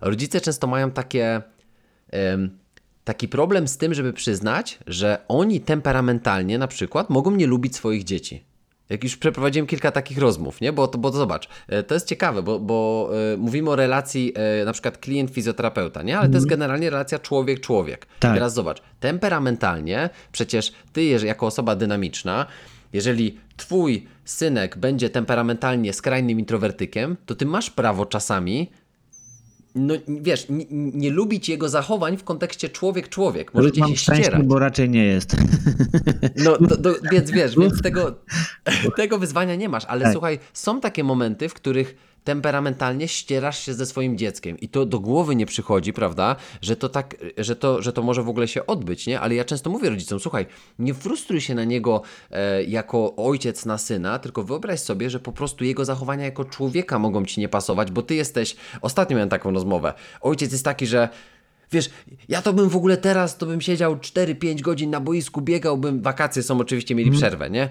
A: Rodzice często mają takie. taki problem z tym, żeby przyznać, że oni temperamentalnie na przykład mogą nie lubić swoich dzieci. Jak już przeprowadziłem kilka takich rozmów, nie? Bo to, bo to zobacz, e, to jest ciekawe, bo, bo e, mówimy o relacji e, na przykład klient-fizjoterapeuta, nie? Ale to jest generalnie relacja człowiek-człowiek.
B: Tak.
A: I teraz zobacz, temperamentalnie przecież ty jako osoba dynamiczna, jeżeli twój synek będzie temperamentalnie skrajnym introwertykiem, to ty masz prawo czasami no wiesz, nie, nie lubić jego zachowań w kontekście człowiek-człowiek. Możecie
B: Mam
A: się ścierać.
B: bo raczej nie jest.
A: No, to, to, więc wiesz, więc tego, tego wyzwania nie masz, ale
B: Tak.
A: słuchaj, są takie momenty, w których temperamentalnie ścierasz się ze swoim dzieckiem i to do głowy nie przychodzi, prawda, że to tak, że to, że to może w ogóle się odbyć, nie? Ale ja często mówię rodzicom, słuchaj, nie frustruj się na niego e, jako ojciec na syna, tylko wyobraź sobie, że po prostu jego zachowania jako człowieka mogą ci nie pasować, bo ty jesteś, ostatnio miałem taką rozmowę, ojciec jest taki, że Wiesz, ja to bym w ogóle teraz, to bym siedział 4-5 godzin na boisku, biegałbym, wakacje są oczywiście, mieli przerwę, nie?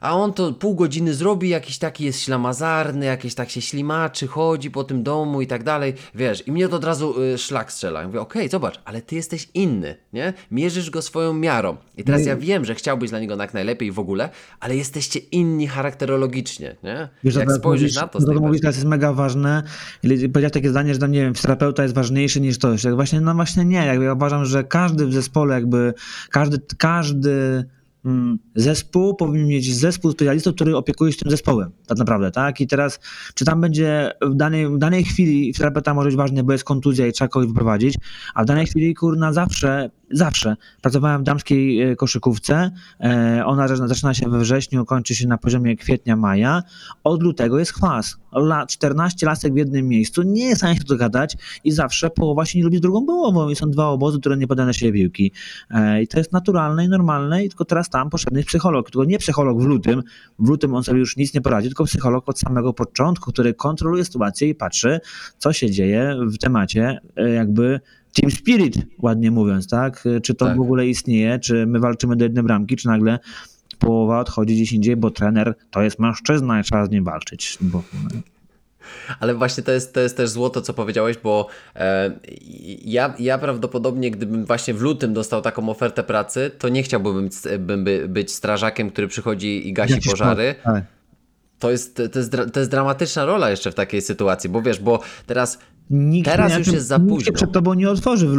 A: A on to pół godziny zrobi, jakiś taki jest ślamazarny, jakieś tak się ślimaczy, chodzi po tym domu i tak dalej, wiesz, i mnie to od razu y, szlak strzela. Ja mówię, okej, zobacz, ale ty jesteś inny, nie? Mierzysz go swoją miarą. I teraz ja wiem, że chciałbyś dla niego jak najlepiej w ogóle, ale jesteście inni charakterologicznie, nie?
B: Wiesz,
A: jak spojrzysz
B: mówisz,
A: na to z
B: to, to mówisz, teraz jest mega ważne. Ili- Powiedziałeś takie zdanie, że tam, nie wiem, terapeuta jest ważniejszy niż to. Jak właśnie, no właśnie nie. Jakby ja uważam, że każdy w zespole, jakby każdy, każdy zespół powinien mieć zespół specjalistów, który opiekuje się tym zespołem, tak naprawdę, tak? I teraz, czy tam będzie w danej, w danej chwili terapeuta może być ważny, bo jest kontuzja i trzeba kogoś wyprowadzić, a w danej chwili, kurna, zawsze, zawsze. Pracowałem w damskiej e, koszykówce, e, ona zaczyna- się we wrześniu, kończy się na poziomie kwietnia, maja, od lutego jest chwas. La, 14 lasek w jednym miejscu, nie jest w stanie się dogadać i zawsze połowa się nie lubi z drugą połową. I są dwa obozy, które nie podają na siebie. E, I to jest naturalne i normalne. I tylko teraz tam potrzebny jest psycholog, tylko nie psycholog w lutym, w lutym on sobie już nic nie poradzi, tylko psycholog od samego początku, który kontroluje sytuację i patrzy, co się dzieje w temacie jakby team spirit, ładnie mówiąc, tak? Czy to
A: Tak.
B: w ogóle istnieje, czy my walczymy do jednej bramki, czy nagle połowa odchodzi gdzieś indziej, bo trener to jest mężczyzna i trzeba z nim walczyć. Bo,
A: Ale właśnie to jest, to jest też złoto, co powiedziałeś, bo e, ja, ja prawdopodobnie, gdybym właśnie w lutym dostał taką ofertę pracy, to nie chciałbym być, bym by, być strażakiem, który przychodzi i gasi
B: Jakiś
A: pożary.
B: po- tak.
A: To jest, to, jest, to jest dramatyczna rola jeszcze w takiej sytuacji, bo wiesz, bo teraz,
B: Nikt
A: teraz już jest za
B: nikt się
A: późno.
B: przed tobą nie otworzy w.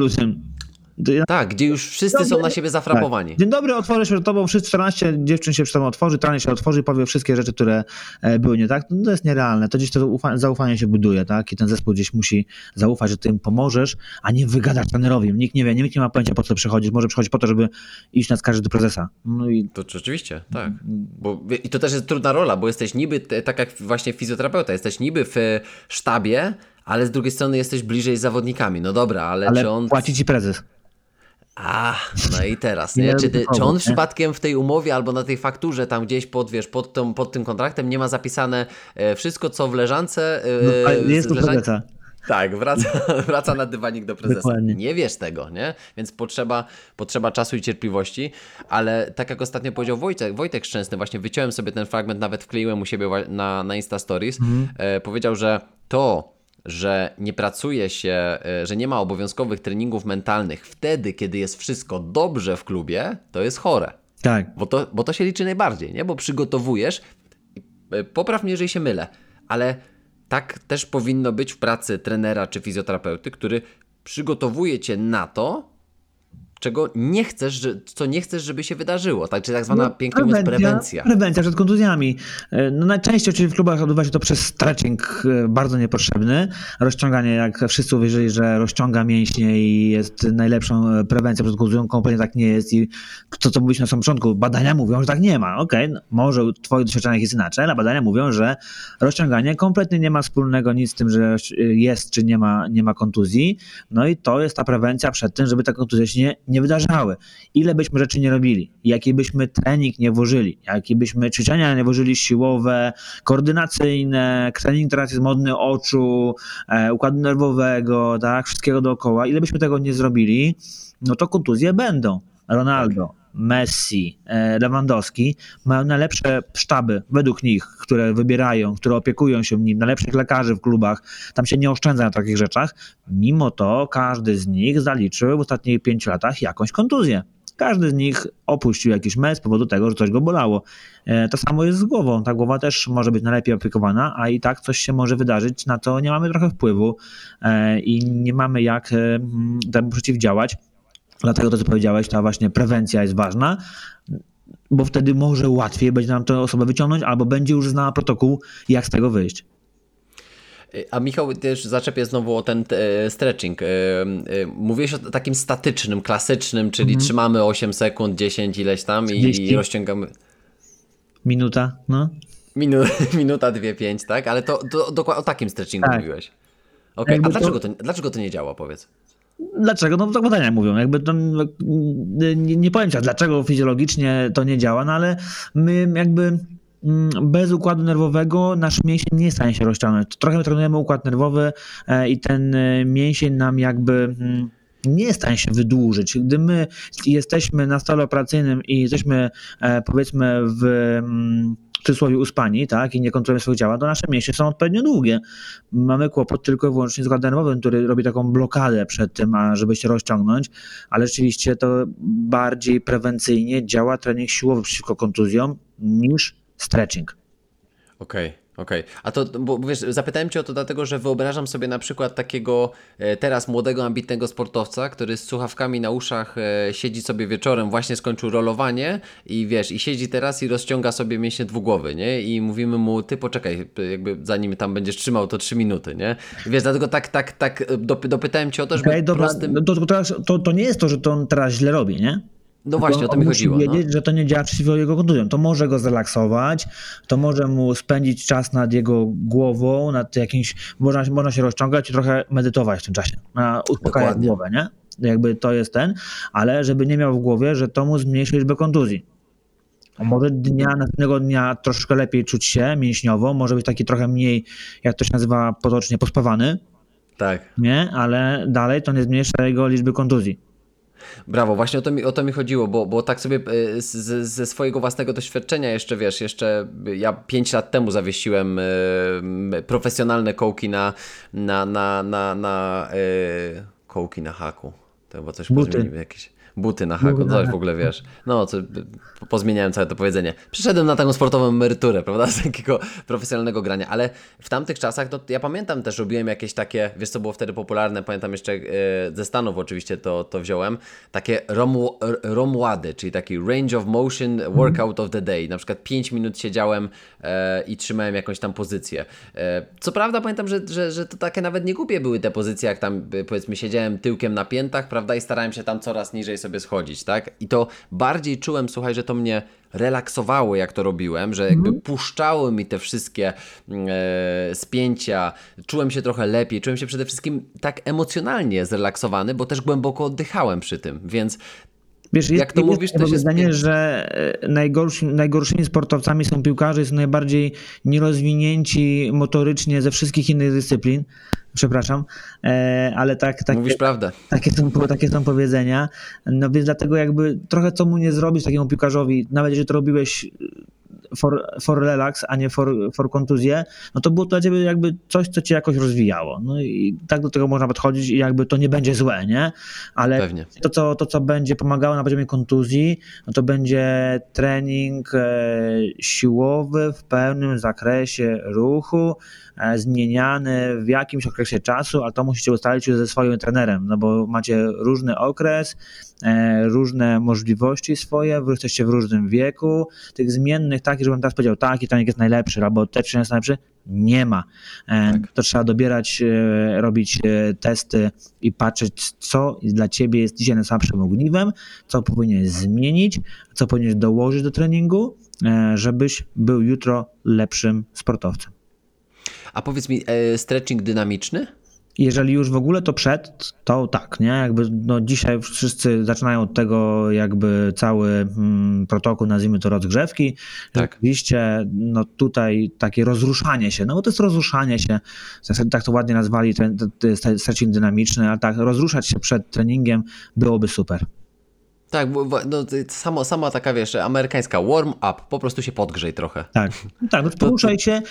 B: To ja-
A: Tak, gdzie już wszyscy są na siebie zafrapowani.
B: Tak. Dzień dobry, otworzę się przed tobą, wszyscy 14 dziewczyn się przed tobą otworzy, trener się otworzy i powie wszystkie rzeczy, które e, były nie tak. No, to jest nierealne. To gdzieś to ufa- zaufanie się buduje, tak? I ten zespół gdzieś musi zaufać, że ty im pomożesz, a nie wygadasz trenerowi. Nikt nie wie, nikt nie ma pojęcia po co przychodzić. Może przychodzić po to, żeby iść na skarży do prezesa. No i
A: To rzeczywiście, tak. Bo, I to też jest trudna rola, bo jesteś niby, tak jak właśnie fizjoterapeuta, jesteś niby w e, sztabie, ale z drugiej strony jesteś bliżej z zawodnikami. No dobra, ale,
B: ale
A: czy on
B: płaci ci prezes.
A: A, no i teraz,
B: Nie
A: nie? Czy, ty, czy on
B: nie?
A: przypadkiem w tej umowie albo na tej fakturze tam gdzieś pod, wiesz, pod, tą, pod tym kontraktem nie ma zapisane e, wszystko, co w leżance... E,
B: No,
A: z
B: jest to
A: leżan-. Tak, wraca, wraca na dywanik do prezesa.
B: Dokładnie.
A: Nie wiesz tego, nie? Więc potrzeba, potrzeba czasu i cierpliwości, ale tak jak ostatnio powiedział Wojtek, Wojtek Szczęsny, właśnie wyciąłem sobie ten fragment, nawet wkleiłem u siebie na, na Insta Stories, e, powiedział, że to, że nie pracuje się, e, że nie ma obowiązkowych treningów mentalnych wtedy, kiedy jest wszystko dobrze w klubie, to jest chore.
B: Tak.
A: Bo to, bo to się liczy najbardziej, nie? Bo przygotowujesz, e, popraw mnie, jeżeli się mylę, ale tak też powinno być w pracy trenera czy fizjoterapeuty, który przygotowuje cię na to, czego nie chcesz, że, co nie chcesz, żeby się wydarzyło. Tak, czy tak zwana, pięknie mówiąc, prewencja.
B: Prewencja przed kontuzjami. E, No najczęściej oczywiście w klubach odbywa się to przez stretching e, bardzo niepotrzebny. Rozciąganie, jak wszyscy uwierzyli, że rozciąga mięśnie i jest najlepszą e, prewencją przed kontuzją, kompletnie tak nie jest i to, co mówiliśmy na samym początku, badania mówią, że tak nie ma. Okej, no, może w twoich doświadczeniach jest inaczej, ale badania mówią, że rozciąganie kompletnie nie ma wspólnego nic z tym, że jest czy nie ma, nie ma kontuzji. No i to jest ta prewencja przed tym, żeby te kontuzje się nie, nie wydarzały. Ile byśmy rzeczy nie robili, jaki byśmy trening nie włożyli, jakie byśmy ćwiczenia nie włożyli siłowe, koordynacyjne, trening teraz jest modny oczu, e, układu nerwowego, tak, wszystkiego dookoła, ile byśmy tego nie zrobili, no to kontuzje będą. Ronaldo, Messi, e, Lewandowski mają najlepsze sztaby, według nich, które wybierają, które opiekują się nim, najlepszych lekarzy w klubach, tam się nie oszczędza na takich rzeczach. Mimo to każdy z nich zaliczył w ostatnich pięciu latach jakąś kontuzję. Każdy z nich opuścił jakiś mecz z powodu tego, że coś go bolało. E, to samo jest z głową. Ta głowa też może być najlepiej opiekowana, a i tak coś się może wydarzyć, na to nie mamy trochę wpływu e, i nie mamy jak temu przeciwdziałać. Dlatego to, co powiedziałeś, ta właśnie prewencja jest ważna, bo wtedy może łatwiej będzie nam tę osobę wyciągnąć, albo będzie już znała protokół, jak z tego wyjść.
A: A Michał, też zaczepię znowu o ten e, stretching. E, e, mówiłeś o takim statycznym, klasycznym, czyli mhm. trzymamy 8 sekund, 10 ileś tam i, i rozciągamy.
B: Minuta, no.
A: Minu, minuta, dwie, pięć, tak? Ale to, to, dokładnie o takim stretchingu tak. mówiłeś. Okay. a dlaczego to, dlaczego to nie działa, powiedz?
B: Dlaczego? No tak badania mówią. Jakby to, no, nie, nie powiem ci, dlaczego fizjologicznie to nie działa, no ale my jakby mm, bez układu nerwowego nasz mięsień nie stanie się rozciągnąć. Trochę trenujemy układ nerwowy e, i ten e, mięsień nam jakby mm, nie stanie się wydłużyć. Gdy my jesteśmy na stole operacyjnym i jesteśmy e, powiedzmy w mm, cudzysłowie uspani, tak, i nie kontrolujemy swojego ciała, to nasze mięśnie są odpowiednio długie. Mamy kłopot tylko i wyłącznie z układem nerwowym, który robi taką blokadę przed tym, żeby się rozciągnąć, ale rzeczywiście to bardziej prewencyjnie działa trening siłowy przeciwko kontuzjom niż stretching.
A: Okej. Okay. Okej, okay. a to, bo wiesz, zapytałem Cię o to dlatego, że wyobrażam sobie na przykład takiego e, teraz młodego, ambitnego sportowca, który z słuchawkami na uszach e, siedzi sobie wieczorem, właśnie skończył rolowanie i wiesz, i siedzi teraz i rozciąga sobie mięśnie dwugłowy, nie? I mówimy mu, ty poczekaj, jakby zanim tam będziesz trzymał, to trzy minuty, nie? Wiesz, dlatego tak, tak, tak dopytałem Cię o to, żeby okay, dobra, prostym...
B: No to, to, to, to nie jest to, że to on teraz źle robi, nie?
A: No właśnie, o to mi chodziło.
B: Musi no. wiedzieć, no. że to nie działa przeciwko jego kontuzjom. To może go zrelaksować, to może mu spędzić czas nad jego głową, nad jakimś, można, można się rozciągać i trochę medytować w tym czasie, na uspokajać głowę, nie? Jakby to jest ten, ale żeby nie miał w głowie, że to mu zmniejszy liczbę kontuzji. Może dnia, następnego dnia troszkę lepiej czuć się mięśniowo, może być taki trochę mniej, jak to się nazywa potocznie, pospawany.
A: Tak.
B: Nie, ale dalej to nie zmniejsza jego liczby kontuzji.
A: Brawo, właśnie o to mi, o to mi chodziło, bo, bo tak sobie e, z, ze swojego własnego doświadczenia jeszcze, wiesz, jeszcze ja 5 lat temu zawiesiłem y, profesjonalne kołki na, na, na, na, na y, kołki na haku. To chyba coś Buty. jakieś buty na haku, coś w ogóle wiesz. No, co, pozmieniałem całe to powiedzenie. Przyszedłem na taką sportową emeryturę, prawda, z takiego profesjonalnego grania, ale w tamtych czasach, no, ja pamiętam też, robiłem jakieś takie, wiesz co było wtedy popularne, pamiętam jeszcze e, ze Stanów oczywiście to, to wziąłem, takie romu, romłady, czyli taki range of motion workout of the day. Na przykład 5 minut siedziałem e, i trzymałem jakąś tam pozycję. E, co prawda pamiętam, że, że, że to takie nawet nie głupie były te pozycje, jak tam powiedzmy siedziałem tyłkiem na piętach, prawda, i starałem się tam coraz niżej sobie sobie schodzić, tak? I to bardziej czułem, słuchaj, że to mnie relaksowało, jak to robiłem, że jakby mm. puszczały mi te wszystkie e, spięcia, czułem się trochę lepiej, czułem się przede wszystkim tak emocjonalnie zrelaksowany, bo też głęboko oddychałem przy tym, więc
B: Wiesz, jak to jest mówisz, to się zdanie, że e, najgorszy, najgorszymi sportowcami są piłkarze, są najbardziej nierozwinięci motorycznie ze wszystkich innych dyscyplin. Przepraszam, e, ale tak, tak
A: Mówisz prawdę.
B: Takie są, takie są powiedzenia, no więc dlatego jakby trochę co mu nie zrobić takiemu piłkarzowi, nawet jeżeli to robiłeś for, for relax, a nie for, for kontuzję, no to było to dla ciebie jakby coś, co cię jakoś rozwijało. No i tak do tego można podchodzić i jakby to nie będzie złe, nie? Ale Pewnie. To, co, to, co będzie pomagało na poziomie kontuzji, no to będzie trening e, siłowy w pełnym zakresie ruchu, zmieniany w jakimś okresie czasu, ale to musicie ustalić już ze swoim trenerem, no bo macie różny okres, e, różne możliwości swoje, wy jesteście w różnym wieku, tych zmiennych takich, żebym teraz powiedział, taki trening jest najlepszy, albo ten trening jest najlepszy, nie ma. E, tak. To trzeba dobierać, e, robić e, testy i patrzeć, co dla ciebie jest dzisiaj najsłabszym ogniwem, co powinieneś zmienić, co powinieneś dołożyć do treningu, żebyś był jutro lepszym sportowcem.
A: A powiedz mi, stretching dynamiczny?
B: jeżeli już w ogóle to przed, to tak, nie? Jakby no dzisiaj wszyscy zaczynają od tego jakby cały mm, protokół, nazwijmy to rozgrzewki. Tak. Oczywiście no tutaj takie rozruszanie się, no bo to jest rozruszanie się, tak to ładnie nazwali, stretching dynamiczny, ale tak, rozruszać się przed treningiem byłoby super.
A: Tak, bo, no, samo, sama taka, wiesz, amerykańska warm-up, po prostu się podgrzej trochę.
B: Tak, tak no, poruszaj się.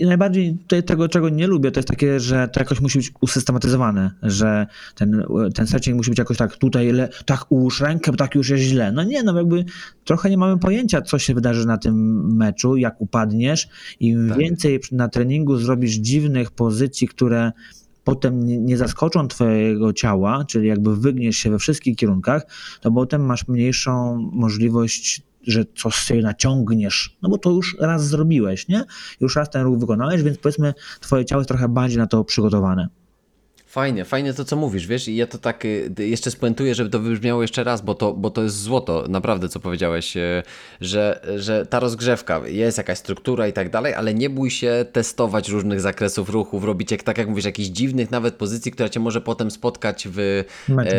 B: Najbardziej tego, czego nie lubię, to jest takie, że to jakoś musi być usystematyzowane, że ten, ten stretching musi być jakoś tak tutaj, le, tak ułóż rękę, bo tak już jest źle. No nie, no jakby trochę nie mamy pojęcia, co się wydarzy na tym meczu, jak upadniesz. Im tak. więcej na treningu zrobisz dziwnych pozycji, które potem nie, zaskoczą twojego ciała, czyli jakby wygniesz się we wszystkich kierunkach, to potem masz mniejszą możliwość że coś sobie naciągniesz, no bo to już raz zrobiłeś, nie? Już raz ten ruch wykonałeś, więc powiedzmy twoje ciało jest trochę bardziej na to przygotowane.
A: Fajnie, fajnie to, co mówisz, wiesz, i ja to tak y, jeszcze spuentuję, żeby to wybrzmiało jeszcze raz, bo to, bo to jest złoto, naprawdę, co powiedziałeś, y, że, że ta rozgrzewka, jest jakaś struktura i tak dalej, ale nie bój się testować różnych zakresów ruchów, robić, jak, tak jak mówisz, jakichś dziwnych nawet pozycji, która cię może potem spotkać w meczu. E,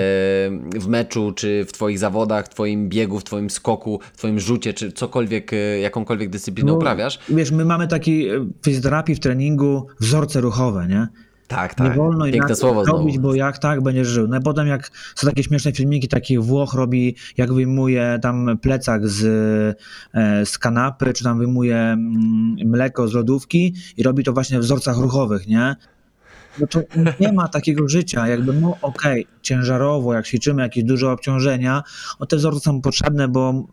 A: w meczu, czy w twoich zawodach, w twoim biegu, w twoim skoku, w twoim rzucie, czy cokolwiek, jakąkolwiek dyscyplinę no, uprawiasz.
B: Wiesz, my mamy taki w fizjoterapii, w treningu wzorce ruchowe, nie?
A: Tak, tak.
B: Nie wolno Piękne słowo robić, znowu. bo jak tak będziesz żył. No i potem jak są takie śmieszne filmiki, takich Włoch robi, jak wyjmuje tam plecak z, e, z kanapy, czy tam wyjmuje mm, mleko z lodówki i robi to właśnie w wzorcach ruchowych, nie? No to nie ma takiego życia, jakby no okej, okay, ciężarowo, jak ćwiczymy jakieś duże obciążenia, o te wzorce są potrzebne, bo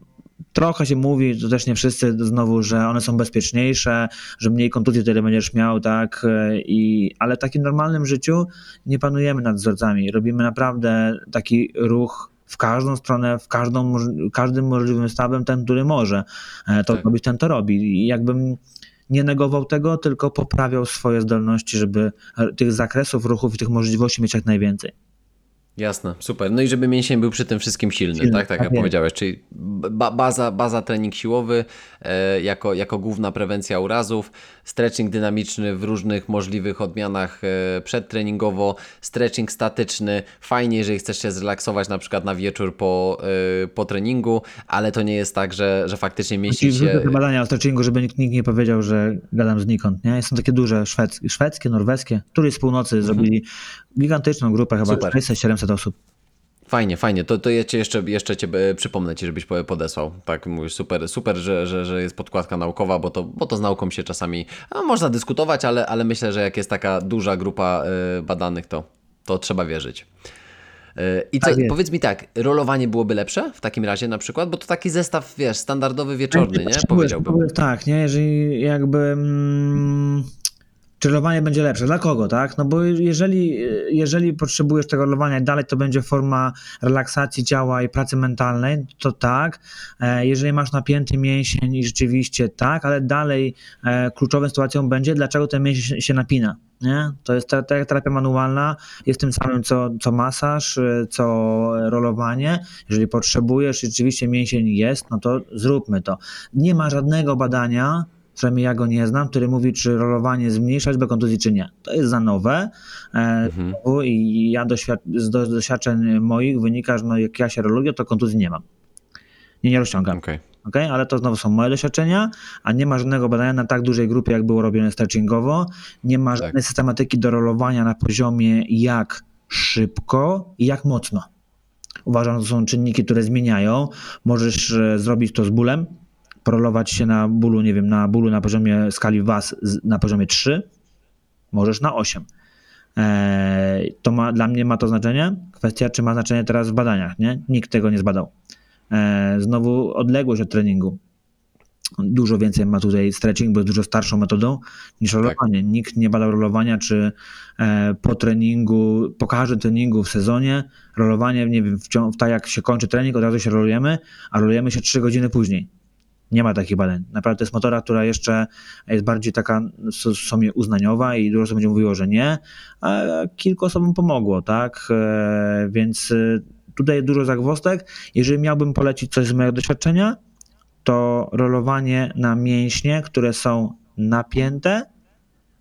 B: Trochę się mówi, to też nie wszyscy znowu, że one są bezpieczniejsze, że mniej kontuzji wtedy będziesz miał, tak, i, ale w takim normalnym życiu nie panujemy nad wzorcami. Robimy naprawdę taki ruch w każdą stronę, w każdą, każdym możliwym stawem, ten, który może e, to tak. robić, ten to robi. I jakbym nie negował tego, tylko poprawiał swoje zdolności, żeby tych zakresów ruchów i tych możliwości mieć jak najwięcej.
A: Jasne, super. No i żeby mięsień był przy tym wszystkim silny, silny tak? Tak, tak jak powiedziałeś, czyli ba baza, baza trening siłowy e, jako, jako główna prewencja urazów, stretching dynamiczny w różnych możliwych odmianach e, przedtreningowo, stretching statyczny, fajnie, jeżeli chcesz się zrelaksować na przykład na wieczór po, e, po treningu, ale to nie jest tak, że, że faktycznie mięsień się...
B: te badania o stretchingu, żeby nikt, nikt nie powiedział, że gadam znikąd, nie? Są takie duże szwedzkie, szwedzkie norweskie, któryś z północy mhm. zrobili gigantyczną grupę, chyba 600-700 osób.
A: Fajnie, fajnie. To, to ja cię jeszcze, jeszcze cię e, przypomnę ci, żebyś podesłał. Tak mówisz, super, super, że, że, że jest podkładka naukowa, bo to, bo to z nauką się czasami a można dyskutować, ale, ale myślę, że jak jest taka duża grupa e, badanych, to, to trzeba wierzyć. E, I co, tak powiedz mi tak, rolowanie byłoby lepsze w takim razie na przykład, bo to taki zestaw, wiesz, standardowy wieczorny, nie? Powiedziałbym.
B: Tak, nie? Jeżeli jakby... Mm czy rolowanie będzie lepsze. Dla kogo, tak? No bo jeżeli, jeżeli potrzebujesz tego rolowania dalej to będzie forma relaksacji ciała i pracy mentalnej, to tak. E, jeżeli masz napięty mięsień i rzeczywiście tak, ale dalej e, kluczową sytuacją będzie, dlaczego ten mięsień się napina. Nie? To jest terapia manualna, jest tym samym co, co masaż, e, co rolowanie. Jeżeli potrzebujesz, rzeczywiście mięsień jest, no to zróbmy to. Nie ma żadnego badania, przynajmniej ja go nie znam, który mówi, czy rolowanie zmniejsza liczbę kontuzji, czy nie. To jest za nowe e, mhm. i ja doświad z doświadczeń moich wynika, że no jak ja się roluję, to kontuzji nie mam. Nie, nie rozciągam. Okay. Okay? Ale to znowu są moje doświadczenia, a nie ma żadnego badania na tak dużej grupie, jak było robione stretchingowo. Nie ma tak. żadnej systematyki do rolowania na poziomie jak szybko i jak mocno. Uważam, że to są czynniki, które zmieniają. Możesz e, zrobić to z bólem, prolować się na bólu, nie wiem, na bólu na poziomie skali WAS na poziomie 3, możesz na 8. Eee, to ma, dla mnie ma to znaczenie. Kwestia, czy ma znaczenie teraz w badaniach, nie? Nikt tego nie zbadał. Eee, znowu odległość od treningu. Dużo więcej ma tutaj stretching, bo jest dużo starszą metodą niż tak. rolowanie. Nikt nie badał rolowania, czy e, po treningu, po każdym treningu w sezonie, rolowanie, nie wiem, w, w tak jak się kończy trening, od razu się rolujemy, a rolujemy się 3 godziny później. Nie ma takich badań. Naprawdę to jest motora, która jeszcze jest bardziej taka sobie uznaniowa i dużo osób będzie mówiło, że nie, a kilku osobom pomogło, tak? E, więc e, tutaj dużo zagwostek. Jeżeli miałbym polecić coś z mojego doświadczenia, to rolowanie na mięśnie, które są napięte,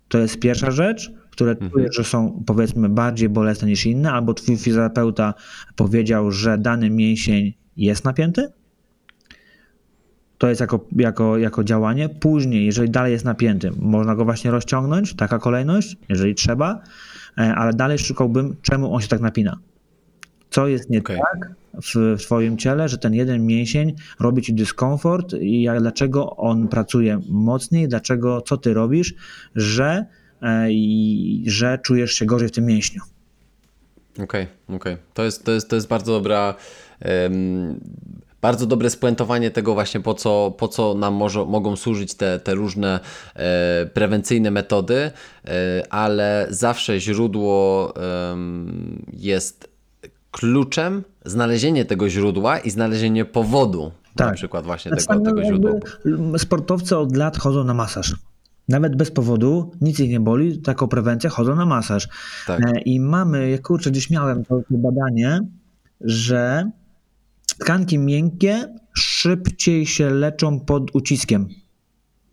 B: to jest pierwsza rzecz, które mhm. czujesz, że są powiedzmy bardziej bolesne niż inne, albo twój fizjoterapeuta powiedział, że dany mięsień jest napięty, to jest jako, jako, jako działanie. Później, jeżeli dalej jest napięty, można go właśnie rozciągnąć, taka kolejność, jeżeli trzeba, e, ale dalej szukałbym, czemu on się tak napina. Co jest nie okay. tak w, Twoim ciele, że ten jeden mięsień robi Ci dyskomfort i jak, dlaczego on pracuje mocniej, dlaczego, co Ty robisz, że, e, i, że czujesz się gorzej w tym mięśniu.
A: Okej, okay, okej. Okay. To, jest, to, jest, to jest bardzo dobra. Um, bardzo dobre spuentowanie tego właśnie, po co, po co nam może, mogą służyć te, te różne e, prewencyjne metody, e, ale zawsze źródło e, jest kluczem, znalezienie tego źródła i znalezienie powodu, tak. na przykład właśnie tak tego, tego źródła.
B: Sportowcy od lat chodzą na masaż. Nawet bez powodu, nic ich nie boli, taką prewencję chodzą na masaż. Tak. E, I mamy, kurczę, gdzieś miałem to, to badanie, że tkanki miękkie szybciej się leczą pod uciskiem.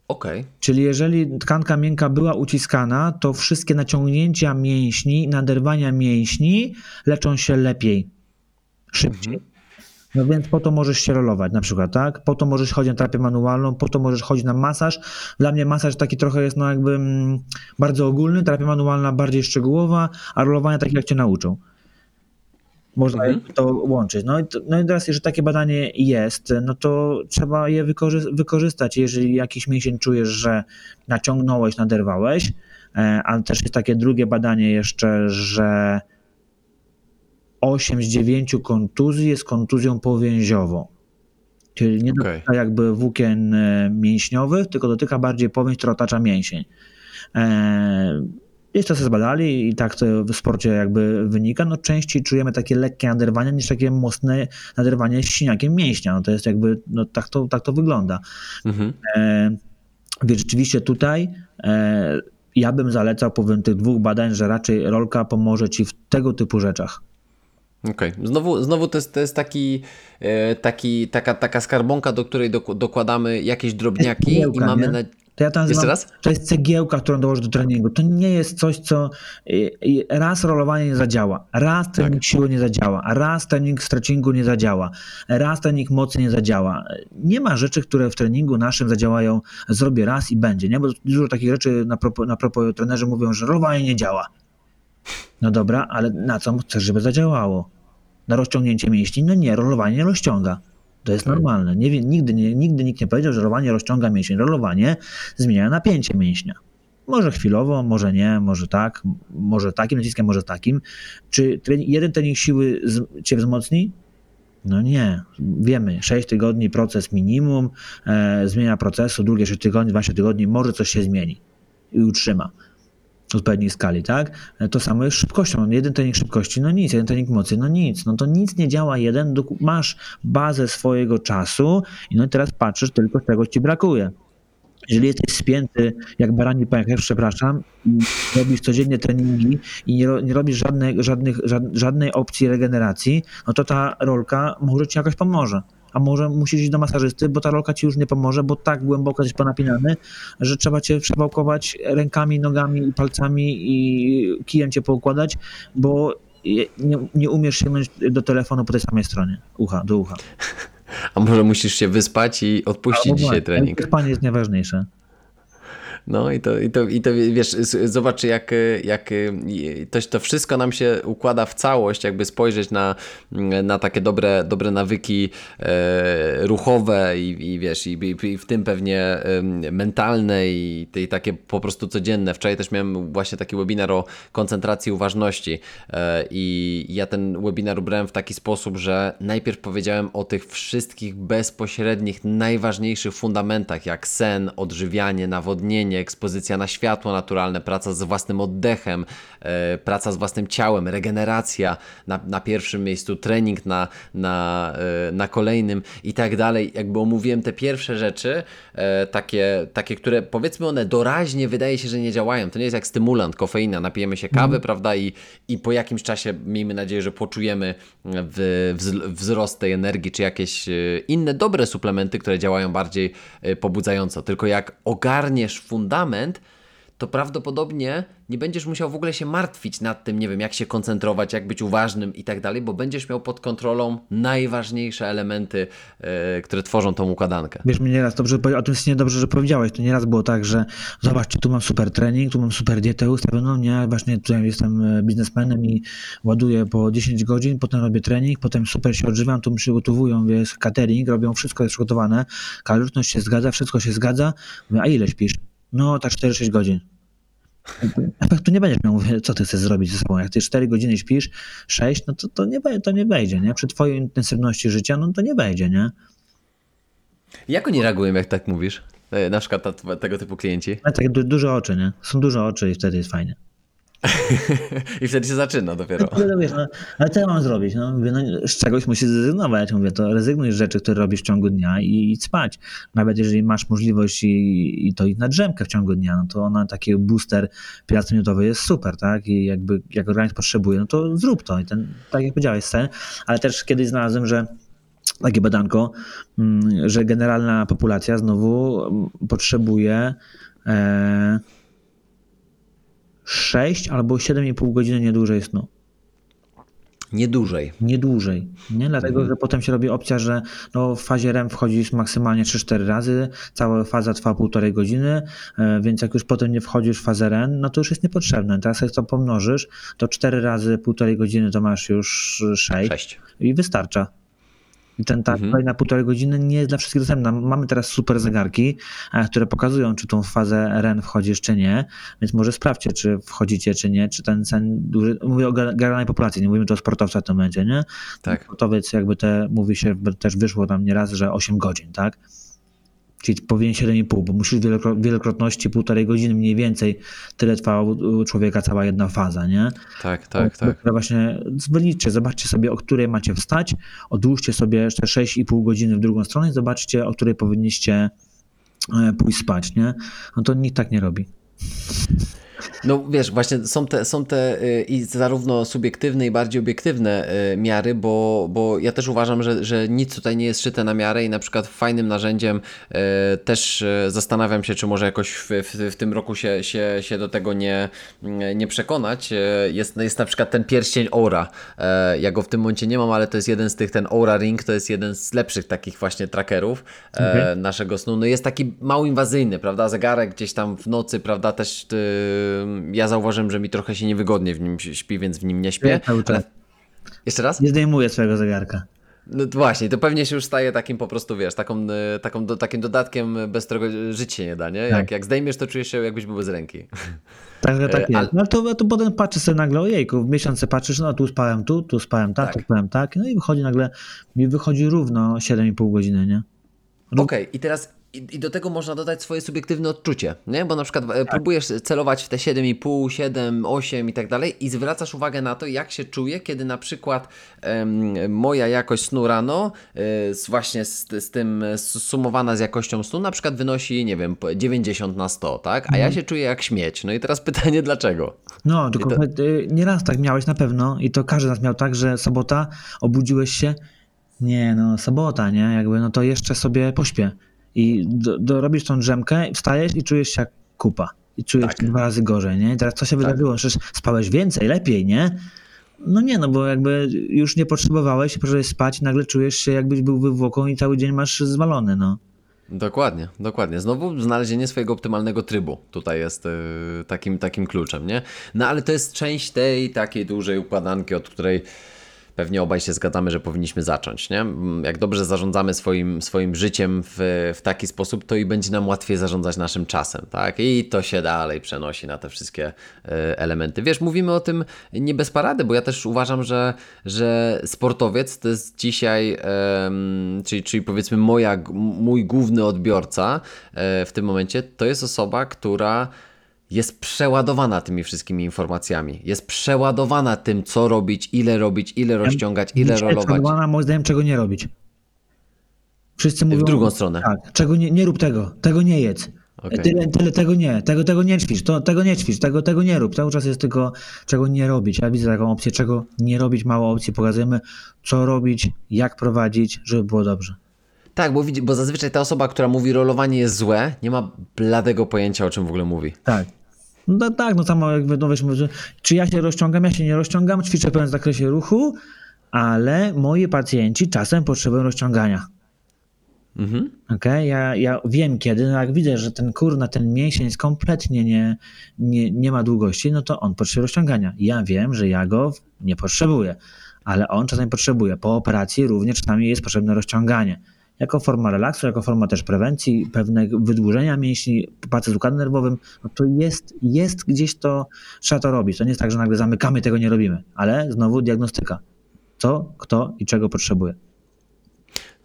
A: Okay.
B: Czyli jeżeli tkanka miękka była uciskana, to wszystkie naciągnięcia mięśni, naderwania mięśni leczą się lepiej, szybciej. Mhm. No więc po to możesz się rolować na przykład, tak? Po to możesz chodzić na terapię manualną, po to możesz chodzić na masaż. Dla mnie masaż taki trochę jest no jakby mm, bardzo ogólny, terapia manualna bardziej szczegółowa, a rolowania takie jak cię nauczą. Można mhm. to łączyć. No i, no i teraz, jeżeli takie badanie jest, no to trzeba je wykorzy wykorzystać. Jeżeli jakiś mięsień czujesz, że naciągnąłeś, naderwałeś, e, ale też jest takie drugie badanie jeszcze, że 8 z 9 kontuzji jest kontuzją powięziową. Czyli nie okay. dotyka jakby włókien e, mięśniowych, tylko dotyka bardziej powięź, która otacza mięsień. Gdzieś to sobie zbadali i tak to w sporcie jakby wynika. No częściej czujemy takie lekkie naderwania niż takie mocne naderwanie siniakiem mięśnia. No to jest jakby, no tak to, tak to wygląda. Mhm. E, więc rzeczywiście tutaj e, ja bym zalecał powiem tych dwóch badań, że raczej rolka pomoże ci w tego typu rzeczach.
A: Okej, okay. znowu, znowu to jest, to jest taki, e, taki, taka, taka skarbonka, do której dokładamy jakieś drobniaki i mamy na,
B: to ja to nazywam, raz? To jest cegiełka, którą dołożysz do treningu. To nie jest coś, co raz rolowanie nie zadziała, raz trening tak. siły nie zadziała, raz trening stretchingu nie zadziała, raz trening mocy nie zadziała. Nie ma rzeczy, które w treningu naszym zadziałają, zrobię raz i będzie, nie? Bo dużo takich rzeczy na propos, na propos trenerzy mówią, że rolowanie nie działa. No dobra, ale na co chcesz, żeby zadziałało? Na rozciągnięcie mięśni? No nie, rolowanie nie rozciąga. To jest normalne. Nie, nigdy, nie, nigdy nikt nie powiedział, że rolowanie rozciąga mięsień. Rolowanie zmienia napięcie mięśnia. Może chwilowo, może nie, może tak, może takim naciskiem, może takim. Czy trening, jeden trening siły z, cię wzmocni? No nie. Wiemy, 6 tygodni proces minimum, e, zmienia procesu, drugie 6 tygodni, 12 tygodni, może coś się zmieni i utrzyma odpowiedniej skali, tak? To samo jest szybkością. Jeden trening szybkości, no nic, jeden trening mocy, no nic. No to nic nie działa jeden, masz bazę swojego czasu i no i teraz patrzysz tylko, czego ci brakuje. Jeżeli jesteś spięty jak barani pęcherz, przepraszam, i robisz codziennie treningi i nie, nie robisz żadnej, żadnych, żadnej opcji regeneracji, no to ta rolka może ci jakoś pomoże a może musisz iść do masażysty, bo ta rolka ci już nie pomoże, bo tak głęboko jesteś ponapinany, że trzeba cię przewałkować rękami, nogami i palcami i kijem cię poukładać, bo nie, nie umiesz sięgnąć do telefonu po tej samej stronie, ucha do ucha.
A: A może musisz się wyspać i odpuścić dzisiaj trening?
B: Spanie jest najważniejsze.
A: No i to, i to, i to wiesz, zobacz jak, jak to, to wszystko nam się układa w całość, jakby spojrzeć na, na takie dobre, dobre nawyki e, ruchowe i, i wiesz, i, i, w tym pewnie mentalne i, i takie po prostu codzienne. Wczoraj też miałem właśnie taki webinar o koncentracji uważności e, i ja ten webinar ubrałem w taki sposób, że najpierw powiedziałem o tych wszystkich bezpośrednich, najważniejszych fundamentach, jak sen, odżywianie, nawodnienie, ekspozycja na światło naturalne, praca z własnym oddechem, e, praca z własnym ciałem, regeneracja na, na pierwszym miejscu, trening na, na, e, na kolejnym i tak dalej. Jakby omówiłem te pierwsze rzeczy, e, takie, takie, które powiedzmy one doraźnie wydaje się, że nie działają. To nie jest jak stymulant, kofeina, napijemy się kawy, mm. prawda, i, i po jakimś czasie miejmy nadzieję, że poczujemy w, wzrost tej energii, czy jakieś inne dobre suplementy, które działają bardziej pobudzająco. Tylko jak ogarniesz fundament, fundament, to prawdopodobnie nie będziesz musiał w ogóle się martwić nad tym, nie wiem, jak się koncentrować, jak być uważnym i tak dalej, bo będziesz miał pod kontrolą najważniejsze elementy, yy, które tworzą tą układankę.
B: Wiesz, mnie nieraz dobrze, o tym jest niedobrze, że powiedziałeś, to nieraz było tak, że zobaczcie, tu mam super trening, tu mam super dietę ustawioną, nie, właśnie tutaj jestem e, biznesmenem i ładuję po 10 godzin, potem robię trening, potem super się odżywam, tu mi przygotowują, wiesz, catering, robią wszystko jest przygotowane, kaloryczność się zgadza, wszystko się zgadza, mówię, a ile śpisz? No, tak 4-6 godzin. Efektu nie będziesz miał, co ty chcesz zrobić ze sobą. Jak ty 4 godziny śpisz, 6, no to, to, nie, to nie wejdzie, nie? Przy twojej intensywności życia, no to nie wejdzie, nie?
A: Jak oni reagują, jak tak mówisz? E, na przykład tego typu klienci?
B: Tak du duże oczy, nie? Są duże oczy i wtedy jest fajnie.
A: I wtedy się zaczyna dopiero.
B: No, wiesz, no, ale co ja mam zrobić? No, mówię, no, z czegoś musisz zrezygnować. Mówię, to rezygnuj z rzeczy, które robisz w ciągu dnia i idź spać. Nawet jeżeli masz możliwość i, i to iść na drzemkę w ciągu dnia, no to ona taki booster 15-minutowy jest super, tak? I jakby jak organizm potrzebuje, no to zrób to. I ten, tak jak powiedziałeś, sen. Ale też kiedyś znalazłem, że takie badanko, mm, że generalna populacja znowu mm, potrzebuje e, 6 albo 7,5 godziny nie dłużej snu.
A: Nie dłużej.
B: Nie dłużej. Nie? Dlatego, mhm. że potem się robi opcja, że no, w fazie REM wchodzisz maksymalnie 3-4 razy, cała faza trwa półtorej godziny, e, więc jak już potem nie wchodzisz w fazę REM, no to już jest niepotrzebne. Teraz jak to pomnożysz, to 4 razy półtorej godziny to masz już 6, 6. i wystarcza. I ten tak mhm. na półtorej godziny nie jest dla wszystkich dostępna. Mamy teraz super zegarki, e, które pokazują, czy tą fazę REN wchodzisz, czy nie, więc może sprawdźcie, czy wchodzicie, czy nie, czy ten sen duży, mówię o generalnej populacji, nie mówimy tu o sportowca w tym momencie, nie?
A: Tak.
B: Sportowiec jakby te, mówi się, też wyszło tam nieraz, że 8 godzin, tak? Czyli powinien 7,5, bo musisz wielokrotności półtorej godziny mniej więcej, tyle trwa u człowieka cała jedna faza, nie?
A: Tak, tak, tak.
B: Właśnie wyliczcie, zobaczcie sobie, o której macie wstać, odłóżcie sobie jeszcze 6,5 godziny w drugą stronę i zobaczcie, o której powinniście e, pójść spać, nie? No to nikt tak nie robi.
A: No wiesz, właśnie są te, są te y, i zarówno subiektywne i bardziej obiektywne y, miary, bo, bo ja też uważam, że, że nic tutaj nie jest szyte na miarę i na przykład fajnym narzędziem y, też zastanawiam się, czy może jakoś w, w, w tym roku się, się, się do tego nie, nie przekonać. Jest, jest na przykład ten pierścień Aura. Ja go w tym momencie nie mam, ale to jest jeden z tych, ten Aura Ring to jest jeden z lepszych takich właśnie trackerów mhm. naszego snu. No jest taki mało inwazyjny, prawda? Zegarek gdzieś tam w nocy, prawda? Też ja zauważyłem, że mi trochę się niewygodnie w nim śpi, więc w nim nie śpię. Ale... Jeszcze raz?
B: Nie zdejmuję swojego zegarka.
A: No właśnie, to pewnie się już staje takim po prostu, wiesz, taką, e, taką, do, takim dodatkiem, bez którego żyć się nie da, nie? Tak. Jak, jak zdejmiesz, to czujesz się jakbyś był bez ręki.
B: Tak, tak jest. Ale... No to, to potem patrzysz sobie nagle, ojejku, w miesiące patrzysz, no tu spałem tu, tu spałem tak, tak. tu spałem tak, no i wychodzi nagle, mi wychodzi równo 7,5 godziny, nie?
A: Okej, okay, i teraz i, do tego można dodać swoje subiektywne odczucie, nie? Bo na przykład e, tak. próbujesz celować w te 7,5, 7, 8 i tak dalej i zwracasz uwagę na to, jak się czuję, kiedy na przykład moja jakość snu rano y, właśnie z, z tym sumowana z jakością snu na przykład wynosi, nie wiem, 90 na 100, tak? A ja mhm. się czuję jak śmieć. No i teraz pytanie, dlaczego?
B: No, tylko to... nieraz tak miałeś na pewno i to każdy z nas miał tak, że sobota obudziłeś się, nie no, sobota, nie? Jakby, no to jeszcze sobie pośpię i do, do, robisz tą drzemkę, wstajesz i czujesz się jak kupa. I czujesz tak. dwa razy gorzej, nie? I teraz co się tak. wydarzyło? Przecież spałeś więcej, lepiej, nie? No nie, no bo jakby już nie potrzebowałeś, poszedłeś spać nagle czujesz się jakbyś był wywłoką i cały dzień masz zwalony, no.
A: Dokładnie, dokładnie. Znowu znalezienie swojego optymalnego trybu tutaj jest yy, takim, takim kluczem, nie? No ale to jest część tej takiej dużej układanki, od której pewnie obaj się zgadzamy, że powinniśmy zacząć. Nie? Jak dobrze zarządzamy swoim, swoim życiem w, w taki sposób, to i będzie nam łatwiej zarządzać naszym czasem. Tak? I to się dalej przenosi na te wszystkie e, elementy. Wiesz, mówimy o tym nie bez parady, bo ja też uważam, że, że sportowiec to jest dzisiaj, czyli, czyli powiedzmy moja, mój główny odbiorca e, w tym momencie, to jest osoba, która jest przeładowana tymi wszystkimi informacjami. Jest przeładowana tym, co robić, ile robić, ile rozciągać, ile rolować.
B: Przeładowana moim zdaniem, czego nie robić. Wszyscy mówią...
A: W drugą stronę.
B: Tak, czego nie, nie rób tego, tego nie jedz. Okay. Tyle, tyle tego nie, tego, tego nie ćwicz, to, tego nie ćwicz, tego, tego nie rób. Cały czas jest tylko czego nie robić. Ja widzę taką opcję, czego nie robić, mało opcji. Pokazujemy, co robić, jak prowadzić, żeby było dobrze.
A: Tak, bo, widzi, bo zazwyczaj ta osoba, która mówi rolowanie jest złe, nie ma bladego pojęcia, o czym w ogóle mówi.
B: Tak. No tak, no samo jakby, no wiesz, czy ja się rozciągam, ja się nie rozciągam, ćwiczę w pewnym zakresie ruchu, ale moi pacjenci czasem potrzebują rozciągania. Mhm. Okay? Ja, ja wiem kiedy, no jak widzę, że ten kurna, ten mięsień jest kompletnie nie, nie, nie ma długości, no to on potrzebuje rozciągania. Ja wiem, że ja go nie potrzebuję, ale on czasami potrzebuje. Po operacji również czasami jest potrzebne rozciąganie. Jako forma relaksu, jako forma też prewencji, pewnego wydłużenia mięśni, pracy z układem nerwowym, no to jest, jest gdzieś to, trzeba to robić. To nie jest tak, że nagle zamykamy, tego nie robimy, ale znowu diagnostyka. Co, kto i czego potrzebuje.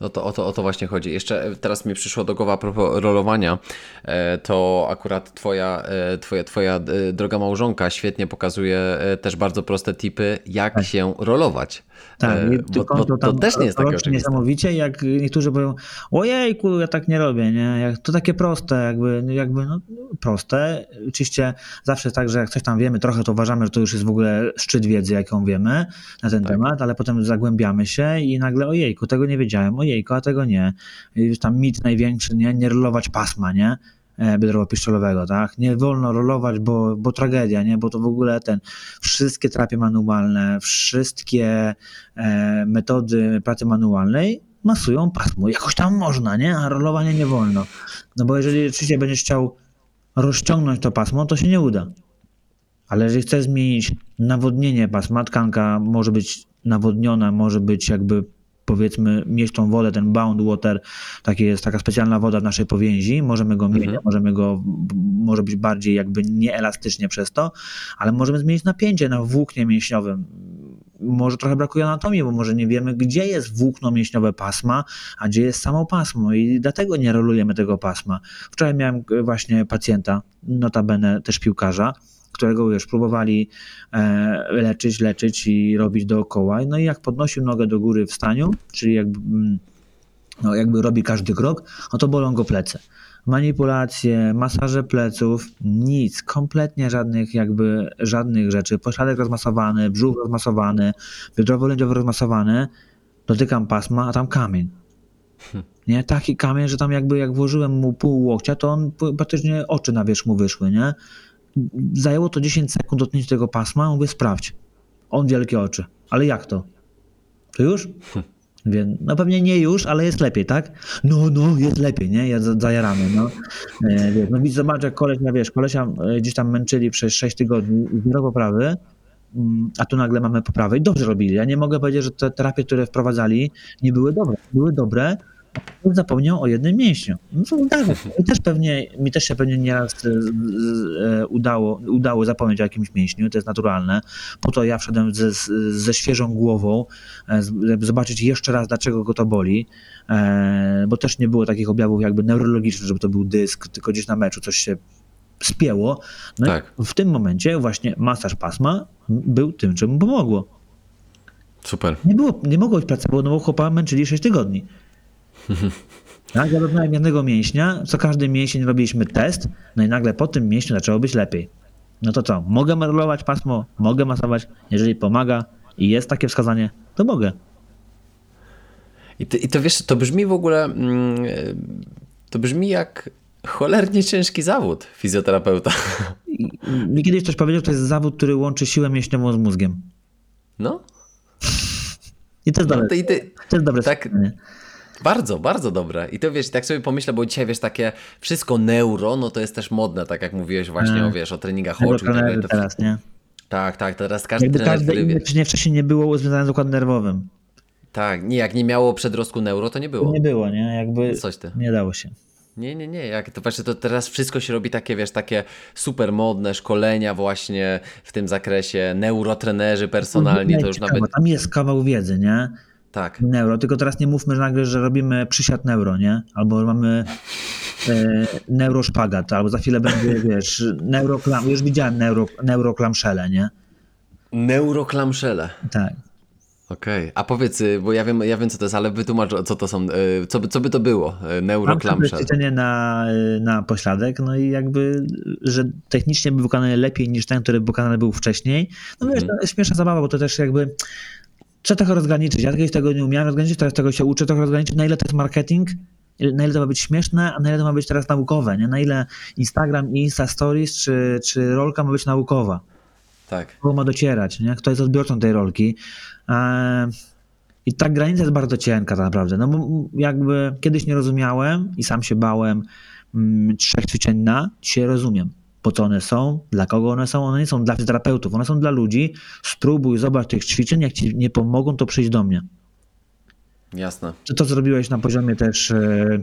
A: No to o to, o to właśnie chodzi. Jeszcze e, teraz mi przyszło do głowy a propos rolowania, e, to akurat twoja, e, twoja, twoja droga małżonka świetnie pokazuje też bardzo proste tipy, jak tak. się rolować.
B: Tak, bo, bo, to, to też nie jest takie oczywiste. Niesamowicie, jak niektórzy powiedzą, ojejku, ja tak nie robię, nie? Jak, to takie proste, jakby, jakby no, proste. Oczywiście zawsze jest tak, że jak coś tam wiemy trochę, to uważamy, że to już jest w ogóle szczyt wiedzy, jaką wiemy na ten tak. temat, ale potem zagłębiamy się i nagle ojejku, tego nie wiedziałem, ojejku, a tego nie. Już tam mit największy, nie? Nie rolować pasma, nie? E, biodrowo-piszczelowego, tak? Nie wolno rolować, bo, bo tragedia, nie? Bo to w ogóle ten, wszystkie terapie manualne, wszystkie e, metody pracy manualnej masują pasmo. Jakoś tam można, nie? A rolowanie nie wolno. No bo jeżeli rzeczywiście będziesz chciał rozciągnąć to pasmo, to się nie uda. Ale jeżeli chcesz zmienić nawodnienie pasma, tkanka może być nawodniona, może być jakby powiedzmy mieć tą wodę, ten bound water, takie jest taka specjalna woda w naszej powięzi, możemy go mieć, mhm. możemy go, może być bardziej jakby nieelastycznie przez to, ale możemy zmienić napięcie na włóknie mięśniowym. Może trochę brakuje anatomii, bo może nie wiemy, gdzie jest włókno mięśniowe pasma, a gdzie jest samo pasmo i dlatego nie rolujemy tego pasma. Wczoraj miałem właśnie pacjenta, notabene też piłkarza, którego już próbowali e, leczyć, leczyć i robić dookoła. No i jak podnosił nogę do góry w staniu, czyli jakby, mm, no jakby robi każdy krok, no to bolą go plecy manipulacje, masaże pleców, nic, kompletnie żadnych jakby, żadnych rzeczy. Pośladek rozmasowany, brzuch rozmasowany, biodrowo-lędźowy rozmasowany, dotykam pasma, a tam kamień. Hmm. Nie, taki kamień, że tam jakby jak włożyłem mu pół łokcia, to on praktycznie oczy na wierzch mu wyszły, nie? Zajęło to 10 sekund dotknięcie tego pasma, mówię sprawdź. On wielkie oczy. Ale jak to? To już? Więc, no pewnie nie już, ale jest lepiej, tak? No, no, jest lepiej, nie? Ja zajaramy, no. E, wiesz, no zobacz, jak koleś, no wiesz, kolesia e, gdzieś tam męczyli przez 6 tygodni, zero poprawy, mm, a tu nagle mamy poprawę i dobrze robili. Ja nie mogę powiedzieć, że te terapie, które wprowadzali, nie były dobre. Były dobre, zapomniał o jednym mięśniu. No to tak, mi też pewnie, mi też się pewnie nieraz e, e, udało, udało zapomnieć o jakimś mięśniu, to jest naturalne. Po to ja wszedłem ze, ze świeżą głową, e, żeby zobaczyć jeszcze raz, dlaczego go to boli, bo też nie było takich objawów jakby neurologicznych, żeby to był dysk, tylko gdzieś na meczu coś się spięło. No tak. w tym momencie właśnie masaż pasma był tym, czemu pomogło.
A: Super.
B: Nie, było, nie mogło być placebo, no bo chłopa męczyli 6 tygodni. Tak, ja dotknąłem jednego mięśnia, co każdy mięsień robiliśmy test, no i nagle po tym mięśniu zaczęło być lepiej. No to co, mogę rolować pasmo, mogę masować, jeżeli pomaga i jest takie wskazanie, to mogę.
A: I to, i to wiesz, to brzmi w ogóle, mm, to brzmi jak cholernie ciężki zawód fizjoterapeuta.
B: Mi kiedyś ktoś powiedział, że to jest zawód, który łączy siłę mięśniową z mózgiem.
A: No.
B: I to jest no, dobre. Ty, ty, to jest dobre
A: tak, bardzo, bardzo dobre. I to wiesz, tak sobie pomyślę, bo dzisiaj wiesz, takie wszystko neuro, no to jest też modne, tak jak mówiłeś właśnie o, wiesz, o treningach oczu tak dalej.
B: teraz, nie?
A: Tak, tak, teraz każdy
B: Jakby trener, każde który, inne wcześniej nie było związane z układem nerwowym.
A: Tak, nie, jak nie miało przedrostku neuro, to nie było. To
B: nie było, nie? Jakby Coś ty. nie dało się.
A: Nie, nie, nie. Jak to właśnie to teraz wszystko się robi takie, wiesz, takie super modne szkolenia właśnie w tym zakresie, neurotrenerzy personalni, to już nawet.
B: Tam jest kawał wiedzy, nie?
A: Tak.
B: Neuro, tylko teraz nie mówmy że nagle, że robimy przysiad neuro, nie? Albo mamy e, neuroszpagat, albo za chwilę będzie, wiesz, neuroklam, już widziałem neuro, neuroklamszele, nie?
A: Neuroklamszele.
B: Tak.
A: Okej, okay. a powiedz, y, bo ja wiem, ja wiem co to jest, ale wytłumacz co to są, y, co by, co by to było, y, neuroklamszele.
B: ćwiczenie na, na pośladek, no i jakby, że technicznie był wykonany lepiej niż ten, który wykonany był wcześniej. No wiesz, mm. to jest śmieszna zabawa, bo to też jakby trzeba trochę rozgraniczyć. Ja kiedyś tego nie umiałem rozgraniczyć, teraz tego się uczę trochę rozgraniczyć, na ile to jest marketing, na ile to ma być śmieszne, a na ile to ma być teraz naukowe, nie? Na ile Instagram i Insta Stories czy, czy rolka ma być naukowa.
A: Tak.
B: Kogo ma docierać, nie? Kto jest odbiorcą tej rolki. Eee, I ta granica jest bardzo cienka tak naprawdę. No bo jakby kiedyś nie rozumiałem i sam się bałem mm, trzech ćwiczeń na, dzisiaj rozumiem po co one są, dla kogo one są. One nie są dla fizjoterapeutów, one są dla ludzi. Spróbuj, zobacz tych ćwiczeń, jak ci nie pomogą, to przyjdź do mnie.
A: Jasne.
B: Czy to zrobiłeś na poziomie też e,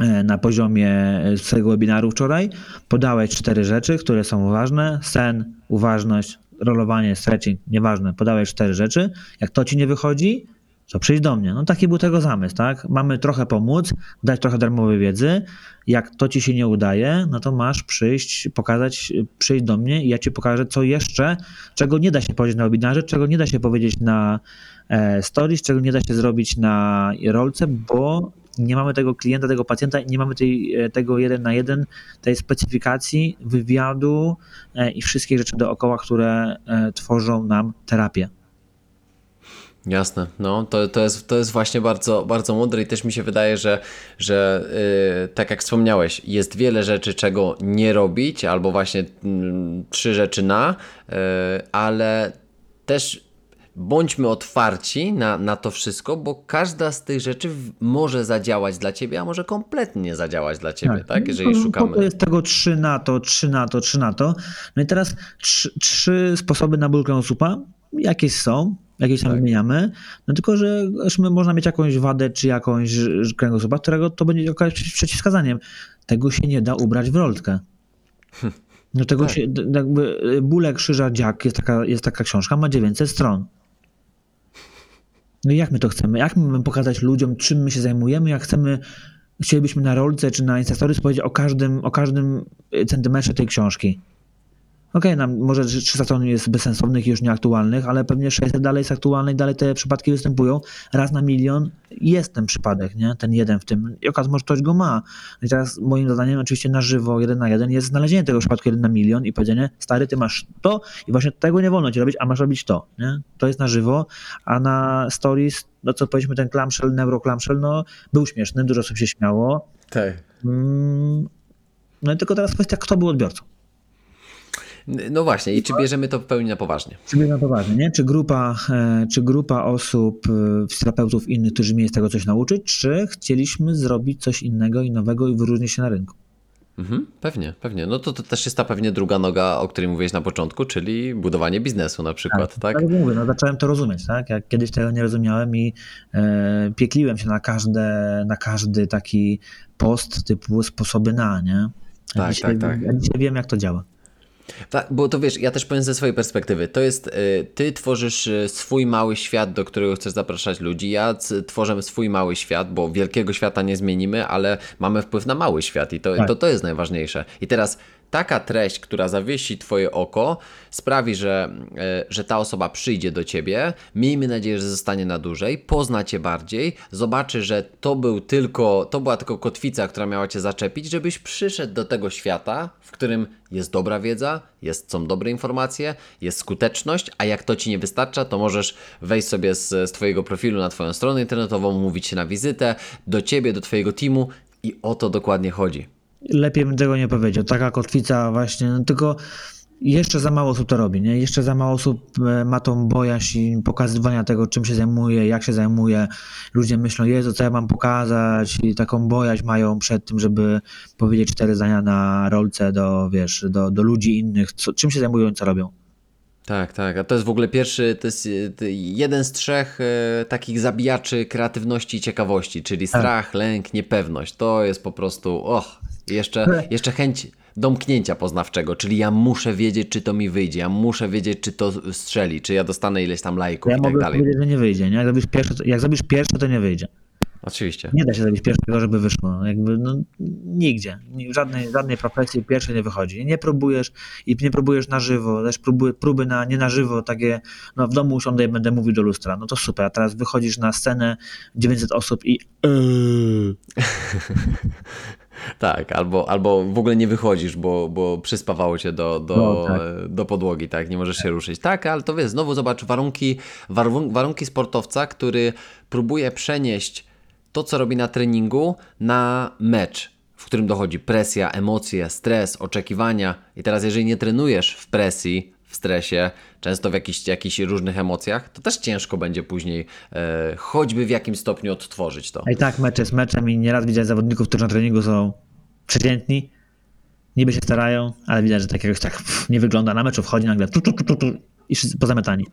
B: e, na poziomie swojego webinaru wczoraj. Podałeś cztery rzeczy, które są ważne. Sen, uważność, rolowanie, stretching, nieważne. Podałeś cztery rzeczy. Jak to ci nie wychodzi, to przyjdź do mnie. No taki był tego zamysł, tak? Mamy trochę pomóc, dać trochę darmowej wiedzy. Jak to ci się nie udaje, no to masz przyjść, pokazać, przyjść do mnie i ja ci pokażę, co jeszcze, czego nie da się powiedzieć na webinarze, czego nie da się powiedzieć na e, stories, czego nie da się zrobić na rolce, bo nie mamy tego klienta, tego pacjenta, nie mamy tej, e, tego jeden na jeden, tej specyfikacji, wywiadu e, i wszystkich rzeczy dookoła, które tworzą nam terapię.
A: Jasne, no to, to, jest, to jest właśnie bardzo, bardzo mądre i też mi się wydaje, że, że yy, tak jak wspomniałeś, jest wiele rzeczy, czego nie robić, albo właśnie yy, trzy rzeczy na, yy, ale też bądźmy otwarci na, na to wszystko, bo każda z tych rzeczy może zadziałać dla ciebie, a może kompletnie nie zadziałać dla ciebie, tak? tak? Jeżeli szukamy.
B: To jest tego trzy na to, trzy na to, trzy na to. No i teraz trzy, trzy sposoby na ból kręgosłupa. Jakieś są, jakieś tam tak. wymieniamy, no tylko, że można mieć jakąś wadę czy jakąś kręgosłupa, którego to będzie jakimś przeciwwskazaniem. Tego się nie da ubrać w rolkę. No tego tak. się, jakby Bóle Krzyża Dziak, jest taka, jest taka książka, ma 900 stron. No i jak my to chcemy? Jak my mamy pokazać ludziom, czym my się zajmujemy, jak chcemy, chcielibyśmy na rolce czy na Instastories powiedzieć o każdym, o każdym centymetrze tej książki? Okej, okay, może 300 ton jest bezsensownych i już nieaktualnych, ale pewnie 600 dalej jest aktualny i dalej te przypadki występują. Raz na milion jest ten przypadek, nie? Ten jeden w tym. I okaz, może ktoś go ma. No I teraz moim zadaniem oczywiście na żywo, jeden na jeden, jest znalezienie tego przypadku jeden na milion i powiedzenie, stary, ty masz to i właśnie tego nie wolno ci robić, a masz robić to, nie? To jest na żywo, a na stories, no co powiedzmy ten clamshell, neuro clamshell, no był śmieszny, dużo osób się śmiało.
A: Tak.
B: Mm, no i tylko teraz kwestia, kto był odbiorcą.
A: No właśnie, i czy bierzemy to w pełni na poważnie?
B: Czy bierzemy na poważnie, nie? Czy grupa, e, czy grupa osób, e, fizjoterapeutów innych, którzy mieli z tego coś nauczyć, czy chcieliśmy zrobić coś innego i nowego i wyróżnić się na rynku?
A: Mhm, pewnie, pewnie. No to, to też jest ta pewnie druga noga, o której mówiłeś na początku, czyli budowanie biznesu na przykład, tak?
B: Tak, tak mówię, no zacząłem to rozumieć, tak? Jak kiedyś tego nie rozumiałem i e, piekliłem się na, każde, na każdy taki post typu sposoby na, nie? A
A: tak,
B: dzisiaj,
A: tak, tak.
B: Ja dzisiaj wiem, jak to działa.
A: Tak, bo to wiesz, ja też powiem ze swojej perspektywy. To jest, y, ty tworzysz y, swój mały świat, do którego chcesz zapraszać ludzi. Ja tworzę swój mały świat, bo wielkiego świata nie zmienimy, ale mamy wpływ na mały świat i to, tak. to, to jest najważniejsze. I teraz taka treść, która zawiesi Twoje oko, sprawi, że, e, że ta osoba przyjdzie do Ciebie, miejmy nadzieję, że zostanie na dłużej, pozna Cię bardziej, zobaczy, że to był tylko, to była tylko kotwica, która miała Cię zaczepić, żebyś przyszedł do tego świata, w którym jest dobra wiedza, jest, są dobre informacje, jest skuteczność, a jak to Ci nie wystarcza, to możesz wejść sobie z, z Twojego profilu na Twoją stronę internetową, mówić się na wizytę, do Ciebie, do Twojego teamu i o to dokładnie chodzi
B: lepiej bym tego nie powiedział. Taka kotwica właśnie, no tylko jeszcze za mało osób to robi, nie? Jeszcze za mało osób e, ma tą bojaźń pokazywania tego, czym się zajmuje, jak się zajmuje. Ludzie myślą, Jezu, co ja mam pokazać i taką bojaźń mają przed tym, żeby powiedzieć cztery zdania na rolce do, wiesz, do, do ludzi innych, co, czym się zajmują i co robią.
A: Tak, tak. A to jest w ogóle pierwszy, to jest jeden z trzech e, takich zabijaczy kreatywności i ciekawości, czyli tak. strach, tak. lęk, niepewność. To jest po prostu, och, jeszcze, jeszcze chęć domknięcia poznawczego, czyli ja muszę wiedzieć, czy to mi wyjdzie, ja muszę wiedzieć, czy to strzeli, czy ja dostanę ileś tam lajków
B: ja
A: i tak dalej. Ja
B: powiedzieć, że nie wyjdzie, nie? Jak zrobisz pierwsze, jak zrobisz pierwsze, to nie wyjdzie.
A: Oczywiście.
B: Nie da się zrobić pierwszego, żeby wyszło. Jakby no, nigdzie. W żadnej, żadnej profesji pierwsze nie wychodzi. Nie próbujesz i nie próbujesz na żywo, też próby, próby na, nie na żywo, takie no w domu usiądę i będę mówił do lustra. No to super, a teraz wychodzisz na scenę 900 osób i yy.
A: Tak, albo, albo w ogóle nie wychodzisz, bo, bo przyspawało cię do, do, no, tak. do podłogi, tak, nie możesz się ruszyć. Tak, ale to wiesz, znowu zobacz warunki, warunki sportowca, który próbuje przenieść to, co robi na treningu, na mecz, w którym dochodzi presja, emocje, stres, oczekiwania. I teraz, jeżeli nie trenujesz w presji, w stresie, często w jakichś, jakichś różnych emocjach, to też ciężko będzie później e, choćby w jakimś stopniu odtworzyć to.
B: A i tak mecz jest meczem i nieraz widać zawodników, którzy na treningu są przeciętni, niby się starają, ale widać, że tak jakoś tak pff, nie wygląda. Na meczu wchodzi nagle tu, tu, tu, tu, tu, i wszyscy pozamiatani.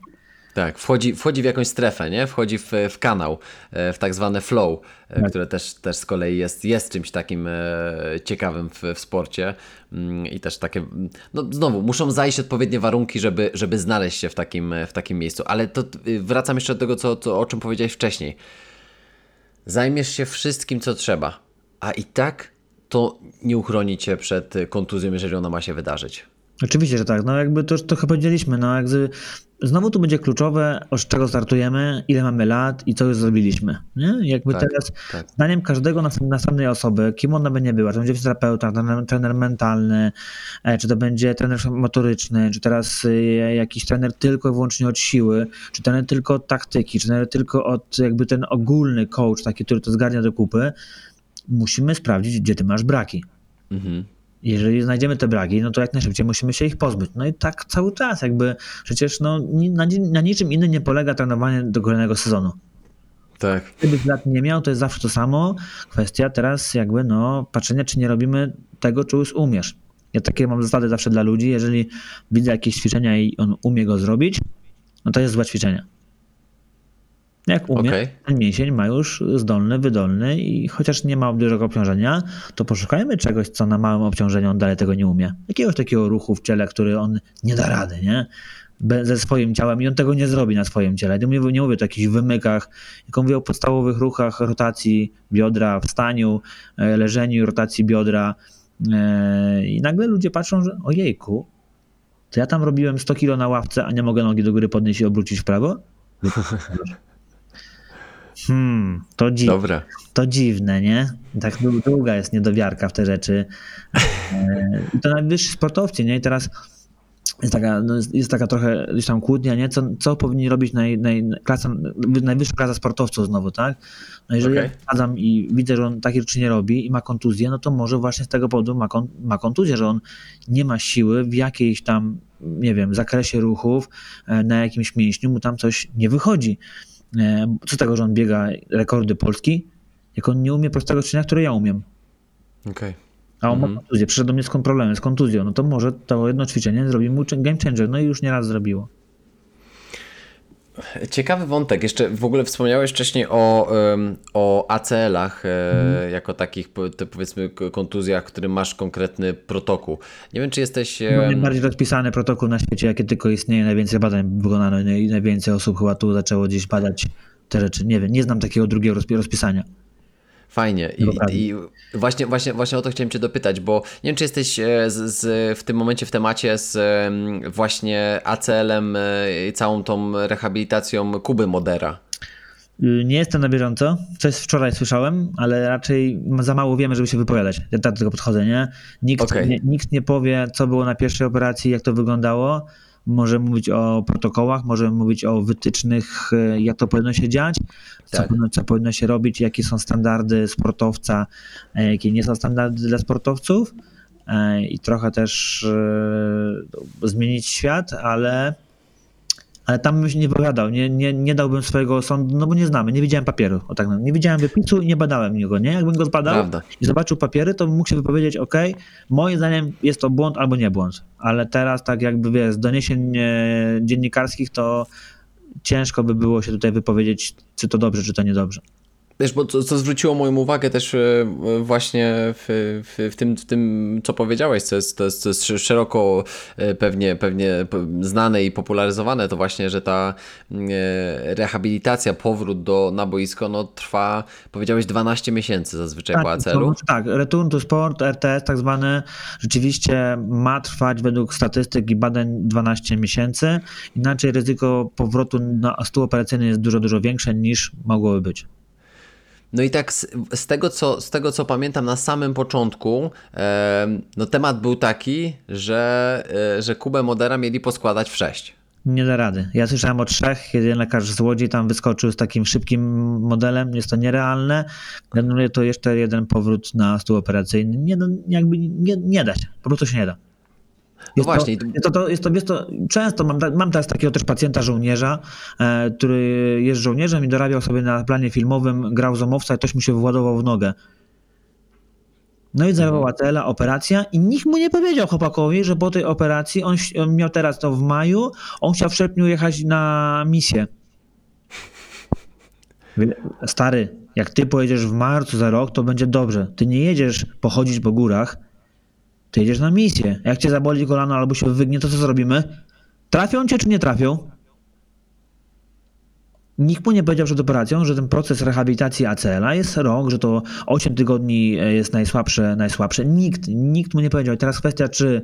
A: Tak, wchodzi, wchodzi w jakąś strefę, nie? Wchodzi w, w kanał, e, w tak zwane flow, e,
B: Tak.
A: które też, też z kolei jest, jest czymś takim e, ciekawym w, w sporcie Mm, i też takie, no znowu, muszą zajść odpowiednie warunki, żeby, żeby znaleźć się w takim, w takim miejscu, ale to y, wracam jeszcze do tego, co, co, o czym powiedziałeś wcześniej. Zajmiesz się wszystkim, co trzeba, a i tak to nie uchroni Cię przed kontuzją, jeżeli ona ma się wydarzyć.
B: Oczywiście, że tak. No jakby to już trochę powiedzieliśmy. No jakby znowu tu będzie kluczowe, od czego startujemy, ile mamy lat i co już zrobiliśmy. Nie? Jakby
A: Tak,
B: teraz
A: tak.
B: zdaniem każdego nas- następnej osoby, kim ona by nie była, czy to będzie fizjoterapeuta, trener, trener mentalny, e, czy to będzie trener motoryczny, czy teraz y, jakiś trener tylko i wyłącznie od siły, czy trener tylko od taktyki, czy trener tylko od jakby ten ogólny coach, taki, który to zgarnia do kupy, musimy sprawdzić, gdzie ty masz braki.
A: Mhm.
B: Jeżeli znajdziemy te braki, no to jak najszybciej musimy się ich pozbyć. No i tak cały czas, jakby przecież no, na, na niczym innym nie polega trenowanie do kolejnego sezonu.
A: Tak.
B: Gdybyś lat nie miał, to jest zawsze to samo. Kwestia teraz jakby no patrzenia, czy nie robimy tego, czy już umiesz. Ja takie mam zasady zawsze dla ludzi, jeżeli widzę jakieś ćwiczenia i on umie go zrobić, no to jest złe ćwiczenie. Jak umie,
A: Okej.
B: ten mięsień ma już zdolny, wydolny i chociaż nie ma dużego obciążenia, to poszukajmy czegoś, co na małym obciążeniu on dalej tego nie umie. Jakiegoś takiego ruchu w ciele, który on nie da rady, nie? Be- ze swoim ciałem i on tego nie zrobi na swoim ciele. Nie mówię, nie mówię o jakichś wymykach, tylko mówię o podstawowych ruchach rotacji biodra, wstaniu, e, leżeniu, rotacji biodra. E, I nagle ludzie patrzą, że ojejku, to ja tam robiłem 100 kilo na ławce, a nie mogę nogi do góry podnieść i obrócić w prawo? Hmm, to dziwne.
A: Dobra.
B: To dziwne, nie? Tak dłu- długa jest niedowiarka w te rzeczy. E, I to najwyżsi sportowcy, nie? I teraz jest taka, no jest, jest taka trochę gdzieś tam kłótnia, nie? Co, co powinni robić naj, naj, klasa, najwyższa klasa sportowców znowu, tak? No jeżeli wsadzam i widzę, że on takie rzeczy nie robi i ma kontuzję, no to może właśnie z tego powodu ma, kon, ma kontuzję, że on nie ma siły w jakiejś tam, nie wiem, zakresie ruchów, e, na jakimś mięśniu mu tam coś nie wychodzi. E, Co z tego, że on biega rekordy Polski, jak on nie umie prostego czynienia, które ja umiem.
A: Okej.
B: A on
A: Mhm.
B: ma kontuzję, przyszedł do mnie z problemem, z kontuzją, no to może to jedno ćwiczenie zrobi mu game changer, no i już nieraz zrobiło.
A: Ciekawy wątek. Jeszcze w ogóle wspomniałeś wcześniej o, o ACL-ach, e, jako takich powiedzmy kontuzjach, w którym masz konkretny protokół. Nie wiem, czy jesteś.
B: No, najbardziej rozpisany protokół na świecie, jakie tylko istnieje, najwięcej badań wykonano no i najwięcej osób chyba tu zaczęło gdzieś badać te rzeczy. Nie wiem, nie znam takiego drugiego rozpi- rozpisania.
A: Fajnie. I,
B: Dokładnie.
A: i właśnie, właśnie, właśnie o to chciałem Cię dopytać, bo nie wiem, czy jesteś e, z, z, w tym momencie w temacie z właśnie ACL-em e, i całą tą rehabilitacją Kuby Modera.
B: Y, Nie jestem na bieżąco, coś wczoraj słyszałem, ale raczej za mało wiemy, żeby się wypowiadać. Ja tak do tego podchodzę, nie? Nikt,
A: Okej.
B: nie? nikt nie powie, co było na pierwszej operacji, jak to wyglądało. Może mówić o protokołach, może mówić o wytycznych, y, jak to powinno się dziać, co,
A: Tak.
B: powinno, co powinno się robić, jakie są standardy sportowca, a jakie nie są standardy dla sportowców. E, I trochę też e, zmienić świat, ale ale tam bym się nie wypowiadał, nie, nie, nie dałbym swojego sądu, no bo nie znamy, nie widziałem papieru. O tak, no, nie widziałem wypisu i nie badałem go, nie? Jakbym go zbadał
A: Prawda.
B: i zobaczył papiery, to mógł się wypowiedzieć, ok, moim zdaniem jest to błąd albo nie błąd, ale teraz tak jakby, wiesz, z doniesień e, dziennikarskich to ciężko by było się tutaj wypowiedzieć, czy to dobrze, czy to niedobrze.
A: Wiesz, bo co, co zwróciło moją uwagę też e, właśnie w, w, w, tym, w tym, co powiedziałeś, co jest, to jest, jest szeroko e, pewnie, pewnie znane i popularyzowane, to właśnie, że ta e, rehabilitacja, powrót do, na boisko, no trwa, powiedziałeś, 12 miesięcy zazwyczaj po
B: to
A: ACL-u.
B: tak, Return to Sport, RTS tak zwany, rzeczywiście ma trwać według statystyk i badań 12 miesięcy, inaczej ryzyko powrotu na stół operacyjny jest dużo, dużo większe niż mogłoby być.
A: No i tak z, z, tego, co, z tego, co pamiętam na samym początku, em, no temat był taki, że, e, że Kubę Modera mieli poskładać w 6.
B: Nie da rady. Ja słyszałem o trzech, jeden lekarz z Łodzi tam wyskoczył z takim szybkim modelem, jest to nierealne. Gratuluję to jeszcze jeden powrót na stół operacyjny. Nie, no, jakby nie, nie da się, po prostu się nie da.
A: No
B: Jest
A: właśnie.
B: To, jest to, to, jest to, jest to, często mam, mam teraz takiego też pacjenta żołnierza, e, który jest żołnierzem i dorabiał sobie na planie filmowym, grał zomowca i ktoś mu się wyładował w nogę. No i zerwała ACL-a, operacja i nikt mu nie powiedział chłopakowi, że po tej operacji, on, on miał teraz to w maju, on chciał w sierpniu jechać na misję. Stary, jak ty pojedziesz w marcu za rok, to będzie dobrze. Ty nie jedziesz pochodzić po górach, ty jedziesz na misję. Jak cię zaboli kolano albo się wygnie, to co zrobimy? Trafią cię czy nie trafią? Nikt mu nie powiedział przed operacją, że ten proces rehabilitacji ACL-a jest rok, że to 8 tygodni jest najsłabsze, najsłabsze. Nikt, nikt mu nie powiedział. I teraz kwestia, czy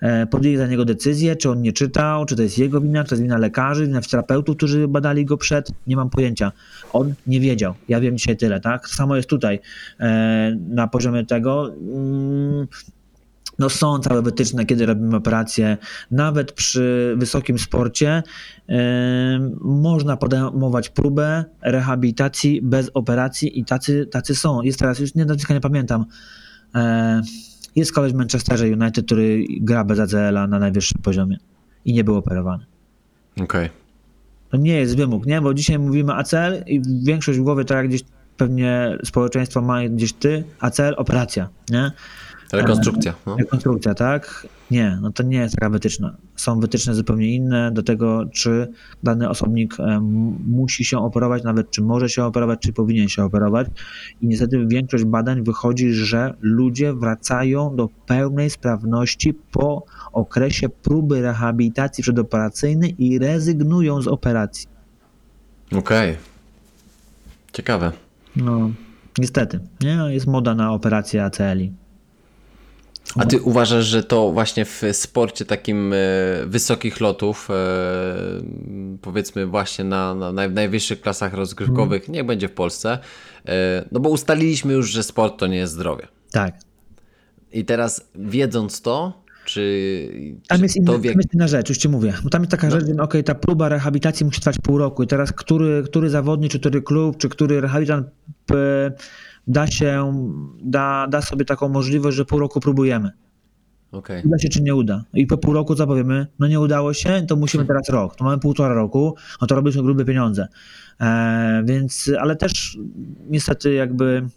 B: e, podjęli za niego decyzję, czy on nie czytał, czy to jest jego wina, czy to jest wina lekarzy, wina fizjoterapeutów, którzy badali go przed. Nie mam pojęcia. On nie wiedział. Ja wiem dzisiaj tyle, tak? Samo jest tutaj e, na poziomie tego. Mm, no są całe wytyczne, kiedy robimy operacje. Nawet przy wysokim sporcie yy, można podejmować próbę rehabilitacji bez operacji i tacy, tacy są. Jest teraz, już nie, nie pamiętam, yy, jest koleś w Manchesterze United, który gra bez ACL-a na najwyższym poziomie i nie był operowany.
A: Okej. Okay.
B: To nie jest wymóg, nie? Bo dzisiaj mówimy ACL i większość w głowie, tak jak gdzieś pewnie społeczeństwo ma gdzieś ty, ACL, operacja, nie?
A: Rekonstrukcja. No.
B: Rekonstrukcja, tak? Nie, no to nie jest taka wytyczna. Są wytyczne zupełnie inne do tego, czy dany osobnik musi się operować, nawet czy może się operować, czy powinien się operować. I niestety większość badań wychodzi, że ludzie wracają do pełnej sprawności po okresie próby rehabilitacji przedoperacyjnej i rezygnują z operacji.
A: Okej. Okay. Ciekawe.
B: No, niestety. Nie? Jest moda na operację ACL-i.
A: A ty uważasz, że to właśnie w sporcie takim e, wysokich lotów, e, powiedzmy właśnie na, na najwyższych klasach rozgrywkowych, hmm. niech będzie w Polsce, e, no bo ustaliliśmy już, że sport to nie jest zdrowie.
B: Tak.
A: I teraz wiedząc to, czy,
B: tam, jest inna, wie... tam jest inna rzecz, już ci mówię. Bo tam jest taka no. rzecz, że okay, ta próba rehabilitacji musi trwać pół roku i teraz który, który zawodnik, czy który klub, czy który rehabilitant da się, da, da sobie taką możliwość, że pół roku próbujemy.
A: Okay.
B: Uda się czy nie uda. I po pół roku co powiemy? No nie udało się, to musimy hmm. teraz rok. To mamy półtora roku, no to robiliśmy grube pieniądze. E, więc, ale też niestety jakby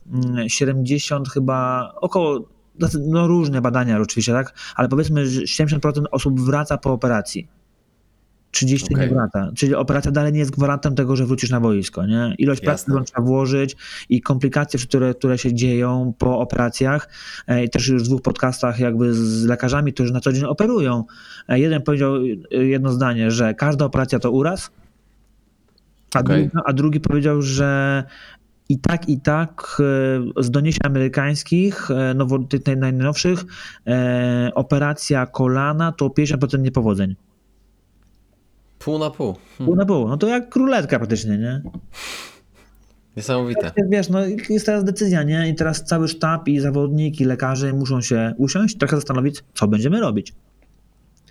B: 70 mm, chyba, około, no różne badania oczywiście, tak? Ale powiedzmy, że 70% osób wraca po operacji 30 okay. nie wraca. Czyli operacja dalej nie jest gwarantem tego, że wrócisz na boisko. Nie? Ilość pracy, którą trzeba włożyć i komplikacje, które, które się dzieją po operacjach. E, I też już w dwóch podcastach jakby z lekarzami, którzy na co dzień operują. E, jeden powiedział e, jedno zdanie, że każda operacja to uraz, a, okay. drugi, a drugi powiedział, że i tak, i tak z doniesień amerykańskich, nowo, tych najnowszych, operacja kolana to 50% niepowodzeń.
A: Pół na pół.
B: Hmm. Pół na pół. No to jak króletka praktycznie, nie?
A: Niesamowite.
B: Wiesz, no jest teraz decyzja, nie? I teraz cały sztab i zawodnik i lekarze muszą się usiąść, trochę zastanowić, co będziemy robić.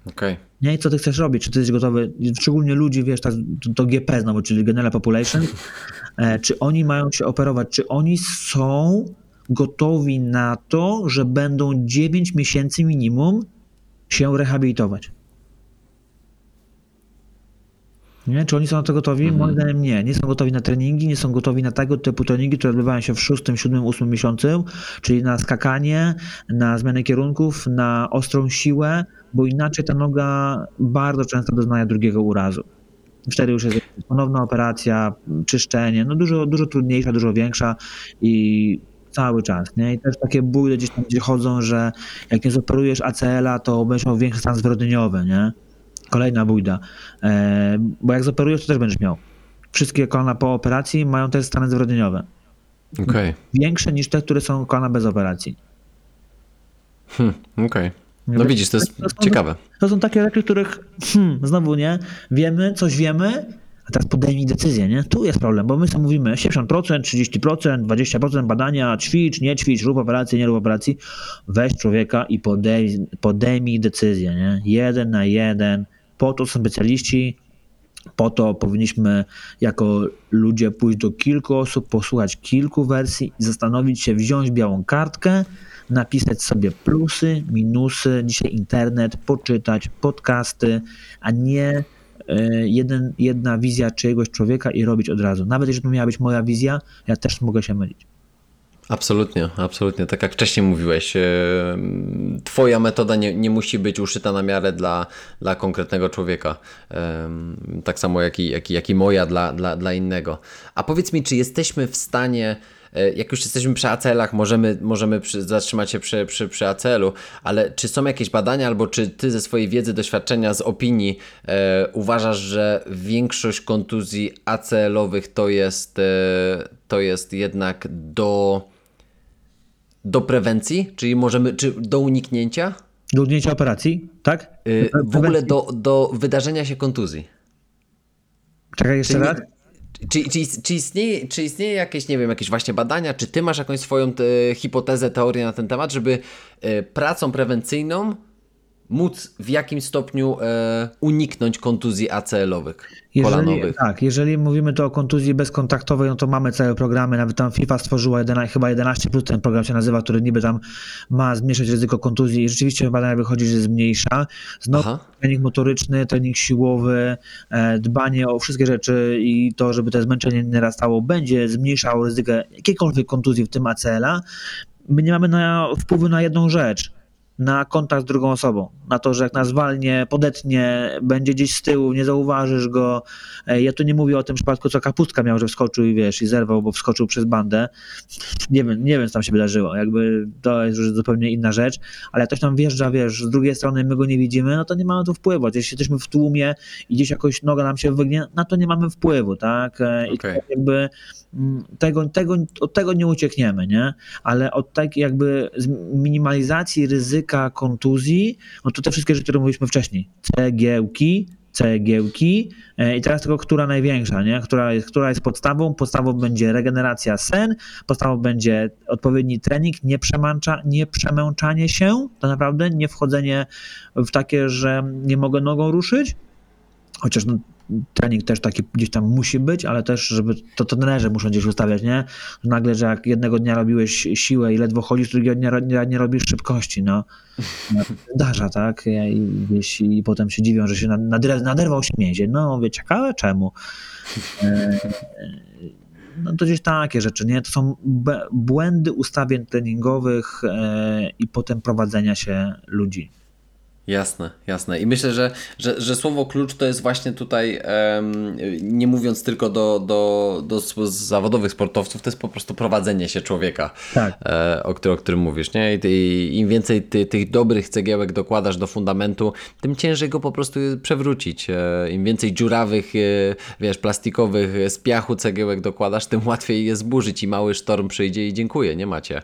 A: Okej. Okay.
B: Nie, i co ty chcesz robić? Czy ty jesteś gotowy? Szczególnie ludzi, wiesz, to, to GP znowu, czyli General Population. E, czy oni mają się operować? Czy oni są gotowi na to, że będą 9 miesięcy minimum się rehabilitować? Nie? Czy oni są na to gotowi? Mhm. Moim zdaniem nie. Nie są gotowi na treningi, nie są gotowi na tego typu treningi, które odbywają się w szóstym, siódmym, ósmym miesiącu, czyli na skakanie, na zmianę kierunków, na ostrą siłę, bo inaczej ta noga bardzo często doznaje drugiego urazu. Wtedy już jest ponowna operacja, czyszczenie, no dużo, dużo trudniejsza, dużo większa i cały czas, nie? I też takie bóle gdzieś tam gdzie chodzą, że jak nie zoperujesz ACL-a, to będziesz miał większy stan zwyrodnieniowy, nie? Kolejna bójda. E, bo jak zoperujesz, to też będziesz miał. Wszystkie kolana po operacji mają też stany zwrodnieniowe.
A: Okay.
B: Większe niż te, które są kolana bez operacji.
A: Hmm, Okej. Okay. No widzisz, to jest to są, ciekawe.
B: To są takie rzeczy, których hmm, znowu nie, wiemy, coś wiemy, a teraz podejmij decyzję, nie? Tu jest problem, bo my sobie mówimy 70%, 30%, 20% badania, ćwicz, nie ćwicz, rób operację, nie rób operacji. Weź człowieka i podej, podejmij decyzję, nie? Jeden na jeden, Po to są specjaliści, po to powinniśmy jako ludzie pójść do kilku osób, posłuchać kilku wersji i zastanowić się, wziąć białą kartkę, napisać sobie plusy, minusy, dzisiaj internet, poczytać podcasty, a nie e, jeden, jedna wizja czyjegoś człowieka i robić od razu. Nawet jeżeli to miała być moja wizja, ja też mogę się mylić.
A: Absolutnie, absolutnie. Tak jak wcześniej mówiłeś, e, Twoja metoda nie, nie musi być uszyta na miarę dla, dla konkretnego człowieka. Tak samo jak i, jak i, jak i moja dla, dla, dla innego. A powiedz mi, czy jesteśmy w stanie e, jak już jesteśmy przy ACL-ach, możemy, możemy przy, zatrzymać się przy, przy, przy ACL-u, ale czy są jakieś badania, albo czy ty ze swojej wiedzy, doświadczenia, z opinii e, uważasz, że większość kontuzji ACL-owych to jest, e, to jest jednak do do prewencji, czyli możemy, czy do uniknięcia?
B: Do uniknięcia operacji, tak?
A: Yy, w ogóle do, do wydarzenia się kontuzji.
B: Czekaj jeszcze raz.
A: Czy, czy, czy, istnieje, czy istnieje jakieś, nie wiem, jakieś właśnie badania, czy ty masz jakąś swoją te, hipotezę, teorię na ten temat, żeby y, pracą prewencyjną móc w jakim stopniu e, uniknąć kontuzji ACL-owych,
B: jeżeli, Tak, jeżeli mówimy to o kontuzji bezkontaktowej, no to mamy całe programy, nawet tam FIFA stworzyła 11, chyba 11 plus ten program się nazywa, który niby tam ma zmniejszać ryzyko kontuzji i rzeczywiście badania wychodzi, że zmniejsza. Znowu Aha. trening motoryczny, trening siłowy, e, dbanie o wszystkie rzeczy i to, żeby to zmęczenie nie narastało, będzie zmniejszało ryzyko jakiejkolwiek kontuzji, w tym ACL-a. My nie mamy na, wpływu na jedną rzecz, na kontakt z drugą osobą. Na to, że jak nas walnie, podetnie, będzie gdzieś z tyłu, nie zauważysz go. Ja tu nie mówię o tym przypadku, co kapustka miał, że wskoczył i wiesz, i zerwał, bo wskoczył przez bandę. Nie wiem, nie wiem, co tam się wydarzyło. Jakby to jest już zupełnie inna rzecz, ale jak ktoś tam wjeżdża, wiesz, z drugiej strony my go nie widzimy, no to nie mamy tu wpływu. Jeśli jesteśmy w tłumie i gdzieś jakoś noga nam się wygnie, na to nie mamy wpływu, tak? I okay. jakby tego, tego, od tego nie uciekniemy, nie? Ale od tak jakby minimalizacji ryzyka kontuzji, no to te wszystkie rzeczy, które mówiliśmy wcześniej, cegiełki, cegiełki i teraz tylko która największa, nie? Która, jest, która jest podstawą, podstawą będzie regeneracja sen, podstawą będzie odpowiedni trening, nie, przemęcza, nie przemęczanie się, to naprawdę nie wchodzenie w takie, że nie mogę nogą ruszyć, chociaż no, trening też taki gdzieś tam musi być, ale też, żeby to trenerzy muszą gdzieś ustawiać, nie? Nagle, że jak jednego dnia robiłeś siłę i ledwo chodzisz, drugiego dnia nie, nie robisz szybkości, no. Zdarza, tak? I, wiesz, I potem się dziwią, że się naderwał się mięsień. No, mówię, ciekawe czemu. E, no to gdzieś takie rzeczy, nie? To są błędy ustawień treningowych e, i potem prowadzenia się ludzi.
A: Jasne, jasne. I myślę, że, że, że słowo klucz to jest właśnie tutaj, um, nie mówiąc tylko do, do, do zawodowych sportowców, to jest po prostu prowadzenie się człowieka,
B: tak.
A: e, o, którym, o którym mówisz. Nie? I, ty, Im więcej ty, tych dobrych cegiełek dokładasz do fundamentu, tym ciężej go po prostu przewrócić. E, Im więcej dziurawych, e, wiesz, plastikowych z piachu cegiełek dokładasz, tym łatwiej je zburzyć i mały sztorm przyjdzie i dziękuję, nie macie.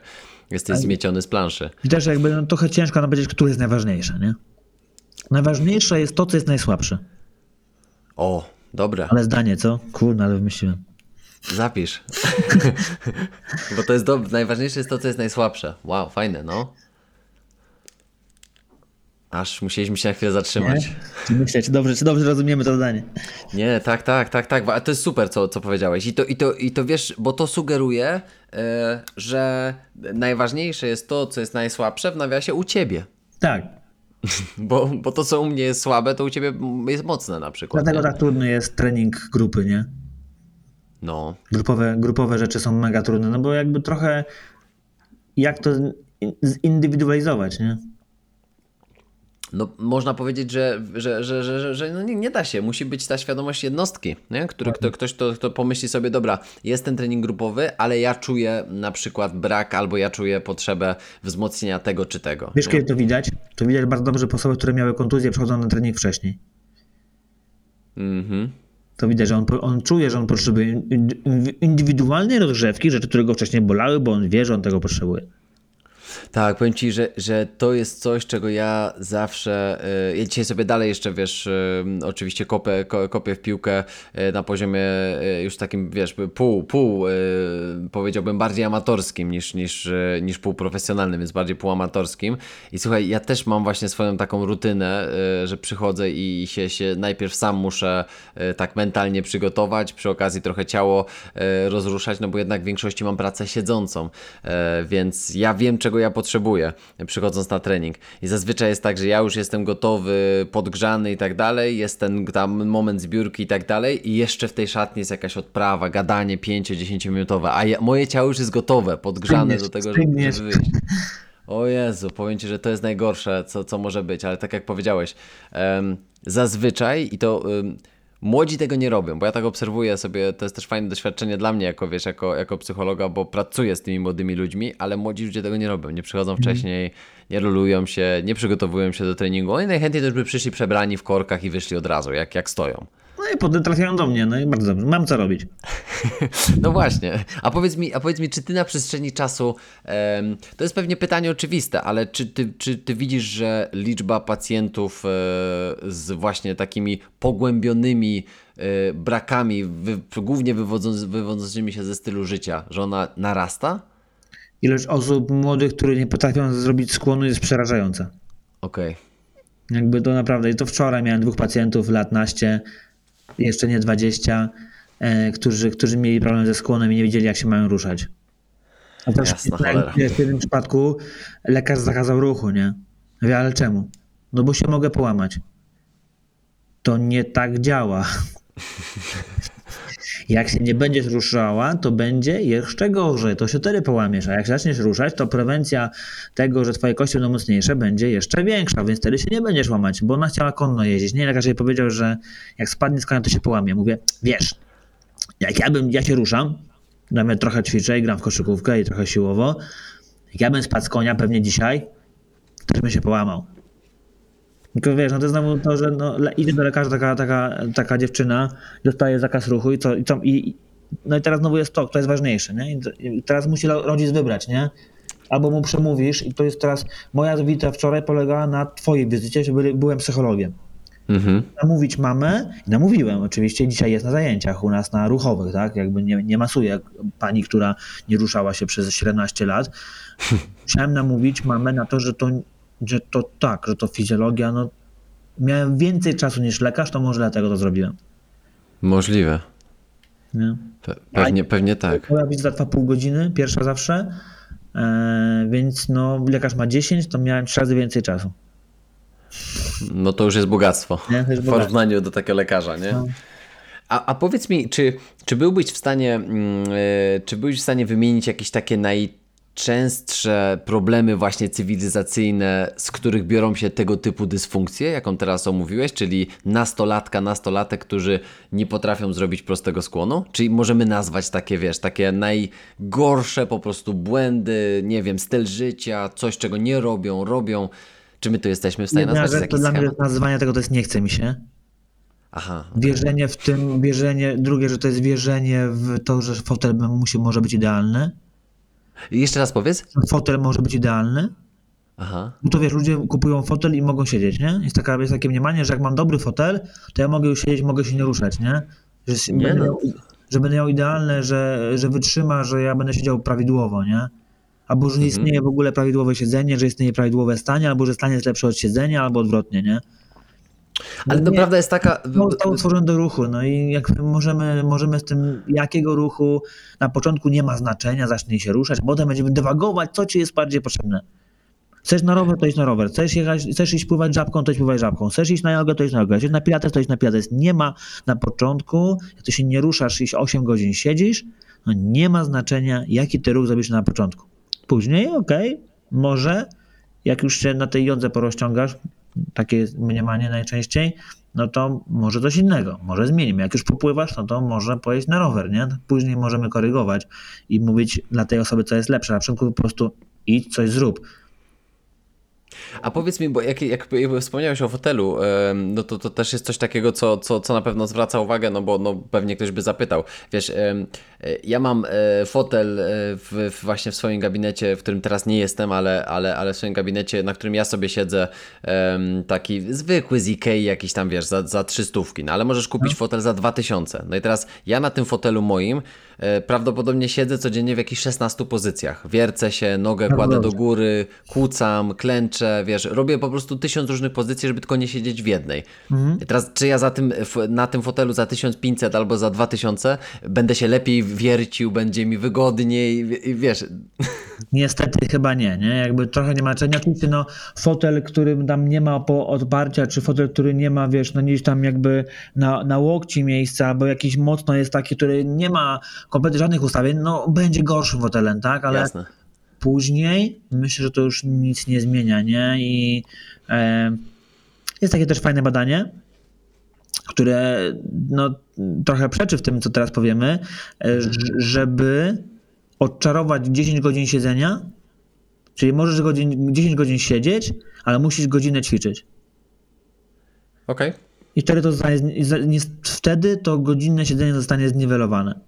A: Jesteś zmieciony z planszy.
B: I też jakby no, trochę ciężko nam powiedzieć, który jest najważniejszy, nie? Najważniejsze jest to, co jest najsłabsze.
A: O, dobre.
B: Ale zdanie, co? Kurna, ale wymyśliłem.
A: Zapisz. Bo to jest dobre. Najważniejsze jest to, co jest najsłabsze. Wow, fajne, no. Aż musieliśmy się na chwilę zatrzymać.
B: Nie? Myśleć, dobrze, czy dobrze rozumiemy to zdanie?
A: Nie, tak, tak, tak, tak. A to jest super, co, co powiedziałeś. I to, i, to, I to wiesz, bo to sugeruje, yy, że najważniejsze jest to, co jest najsłabsze w nawiasie u ciebie.
B: Tak.
A: Bo, bo to, co u mnie jest słabe, to u ciebie jest mocne na przykład.
B: Dlatego nie? tak trudny jest trening grupy, nie?
A: No.
B: Grupowe, grupowe rzeczy są mega trudne, no bo jakby trochę jak to zindywidualizować, nie?
A: No, można powiedzieć, że, że, że, że, że no nie, nie, da się. Musi być ta świadomość jednostki, nie? Który, kto, ktoś, kto, kto pomyśli sobie, dobra, jest ten trening grupowy, ale ja czuję na przykład brak albo ja czuję potrzebę wzmocnienia tego czy tego.
B: Wiesz, nie? kiedy to widać? To widać bardzo dobrze po osobach, które miały kontuzję, przychodzą na trening wcześniej. Mhm. To widać, że on, on czuje, że on potrzebuje indywidualnej rozgrzewki, rzeczy, które go wcześniej bolały, bo on wie, że on tego potrzebuje.
A: Tak, powiem Ci, że, że to jest coś, czego ja zawsze, y, ja dzisiaj sobie dalej jeszcze, wiesz, y, oczywiście kopię, ko- kopię w piłkę y, na poziomie już takim, wiesz, pół, pół, powiedziałbym bardziej amatorskim niż, niż, niż półprofesjonalnym, więc bardziej półamatorskim. I słuchaj, ja też mam właśnie swoją taką rutynę, że przychodzę i się, się najpierw sam muszę tak mentalnie przygotować, przy okazji trochę ciało rozruszać, no bo jednak w większości mam pracę siedzącą, więc ja wiem, czego ja potrzebuję, przychodząc na trening. I zazwyczaj jest tak, że ja już jestem gotowy, podgrzany i tak dalej, jest ten tam moment zbiórki i tak dalej, i jeszcze w tej szatni jest jakaś odprawa, gadanie 5-10 minutowe, a ja, moje ciało już jest gotowe, podgrzane do tego, żeby, żeby wyjść. O Jezu, powiem Ci, że to jest najgorsze, co, co może być, ale tak jak powiedziałeś, em, zazwyczaj i to em, młodzi tego nie robią, bo ja tak obserwuję sobie, to jest też fajne doświadczenie dla mnie, jako wiesz, jako, jako psychologa, bo pracuję z tymi młodymi ludźmi, ale młodzi ludzie tego nie robią, nie przychodzą wcześniej, nie rolują się, nie przygotowują się do treningu, oni najchętniej też by przyszli przebrani w korkach i wyszli od razu, jak, jak stoją.
B: No i potem trafiają do mnie, no i bardzo dobrze, mam co robić.
A: No właśnie. A powiedz mi, a powiedz mi czy ty na przestrzeni czasu, em, to jest pewnie pytanie oczywiste, ale czy ty, czy ty widzisz, że liczba pacjentów e, z właśnie takimi pogłębionymi e, brakami, wy, głównie wywodząc, wywodzącymi się ze stylu życia, że ona narasta?
B: Ilość osób młodych, które nie potrafią zrobić skłonu jest przerażająca.
A: Okej.
B: Jakby to naprawdę, i to wczoraj miałem dwóch pacjentów, lat naście, jeszcze nie 20, e, którzy, którzy mieli problem ze skłonem i nie wiedzieli, jak się mają ruszać. A też
A: Jasna
B: w jednym przypadku lekarz zakazał ruchu, nie? Mówię, ale czemu? No bo się mogę połamać. To nie tak działa. Jak się nie będziesz ruszała, to będzie jeszcze gorzej. To się wtedy połamiesz. A jak zaczniesz ruszać, to prewencja tego, że twoje kości będą mocniejsze, będzie jeszcze większa, więc wtedy się nie będziesz łamać, bo ona chciała konno jeździć. Nie, lekarz jej powiedział, że jak spadnie z konia, to się połamie. Mówię, wiesz, jak ja bym, ja się ruszam, nawet trochę ćwiczę i gram w koszykówkę i trochę siłowo, jak ja bym spadł z konia pewnie dzisiaj, też bym się połamał. Tylko wiesz, no to jest znowu to, że no, idzie do lekarza taka, taka, taka dziewczyna, dostaje zakaz ruchu i co, i co, i, no i teraz znowu jest to, kto jest ważniejszy, nie? I, teraz musi rodzic wybrać, nie? Albo mu przemówisz i to jest teraz, moja wizyta wczoraj polegała na twojej wizycie, że byłem psychologiem.
A: Mhm.
B: Namówić mamę, namówiłem oczywiście, dzisiaj jest na zajęciach u nas na ruchowych, tak? Jakby nie, nie masuje jak pani, która nie ruszała się przez 17 lat. Musiałem namówić mamę na to, że to, że to tak, że to fizjologia, no miałem więcej czasu niż lekarz, to może dlatego to zrobiłem.
A: Możliwe.
B: Nie?
A: Pe- pewnie, pewnie tak.
B: Moja wizyta trwa pół godziny, pierwsza zawsze, e, więc no lekarz ma 10, to miałem 3 razy więcej czasu.
A: No to już jest bogactwo.
B: Nie, jest
A: w porównaniu do takiego lekarza, nie?
B: No.
A: A, a powiedz mi, czy, czy byłbyś w stanie, e, czy byłbyś w stanie wymienić jakieś takie najczęstsze problemy właśnie cywilizacyjne, z których biorą się tego typu dysfunkcje, jaką teraz omówiłeś, czyli nastolatka, nastolatek, którzy nie potrafią zrobić prostego skłonu? Czyli możemy nazwać takie, wiesz, takie najgorsze po prostu błędy, nie wiem, styl życia, coś, czego nie robią, robią. Czy my tu jesteśmy w stanie nazwać
B: rzecz, to dla mnie
A: schemat?
B: nazywanie tego to jest nie chce mi się.
A: Aha.
B: Wierzenie w tym, wierzenie, drugie, że to jest wierzenie w to, że fotel musi, może być idealny.
A: Jeszcze raz powiedz.
B: Fotel może być idealny.
A: Aha.
B: No to wiesz, ludzie kupują fotel i mogą siedzieć, nie? Jest, taka, jest takie mniemanie, że jak mam dobry fotel, to ja mogę już siedzieć, mogę się nie ruszać, nie? Że,
A: Nie
B: będę,
A: no.
B: miał, że będę miał idealne, że, że wytrzyma, że ja będę siedział prawidłowo, nie? Albo że nie
A: Mhm.
B: istnieje w ogóle prawidłowe siedzenie, że istnieje prawidłowe stanie, albo że stanie jest lepsze od siedzenia, albo odwrotnie, nie?
A: Ale
B: No
A: prawda jest taka.
B: Został stworzony do ruchu, no i jak możemy, możemy z tym, jakiego ruchu na początku nie ma znaczenia, zacznij się ruszać, potem będziemy dywagować, co ci jest bardziej potrzebne. Chcesz na rower, to idź na rower. Chcesz, jechać, chcesz iść pływać żabką, to idź pływać żabką. Chcesz iść na jogę, to idź na jogę. Chcesz na pilates, to idź na pilates. Nie ma na początku, jak ty się nie ruszasz i 8 godzin siedzisz, no nie ma znaczenia, jaki ty ruch zrobisz na początku. Później, okej, może, jak już się na tej jodze porozciągasz, takie mniemanie najczęściej, no to może coś innego, może zmienimy. Jak już popływasz, no to może pojeść na rower, nie? Później możemy korygować i mówić dla tej osoby, co jest lepsze. Na początku po prostu idź, coś zrób.
A: A powiedz mi, bo jak, jak, wspomniałeś o fotelu, no to, to też jest coś takiego, co, co, co na pewno zwraca uwagę, no bo no, pewnie ktoś by zapytał. Wiesz, e, ja mam e, fotel w, w właśnie w swoim gabinecie, w którym teraz nie jestem, ale, ale, ale w swoim gabinecie, na którym ja sobie siedzę, taki zwykły z Ikei, jakiś tam, wiesz, za, za 300, no ale możesz kupić no. fotel za 2000. No i teraz ja na tym fotelu moim prawdopodobnie siedzę codziennie w jakichś 16 pozycjach. Wiercę się, nogę kładę do góry, kłócam, klęczę, wiesz, robię po prostu tysiąc różnych pozycji, żeby tylko nie siedzieć w jednej. Mhm. Teraz, czy ja za tym, na tym fotelu za 1500 albo za 2000 będę się lepiej wiercił, będzie mi wygodniej, wiesz...
B: Niestety chyba nie, nie? Jakby trochę nie ma znaczenia. Oczywiście no, fotel, który tam nie ma po odparcia, czy fotel, który nie ma, wiesz, no gdzieś tam jakby na, na łokci miejsca, albo jakiś mocno jest taki, który nie ma kompletnie żadnych ustawień, no będzie gorszym fotelem, tak? Ale Jasne. później myślę, że to już nic nie zmienia, nie? I e, jest takie też fajne badanie, które no, trochę przeczy w tym, co teraz powiemy, e, żeby odczarować 10 godzin siedzenia, czyli możesz godzin, 10 godzin siedzieć, ale musisz godzinę ćwiczyć.
A: Okej. Okay.
B: I wtedy to, zostanie, wtedy to godzinne siedzenie zostanie zniwelowane.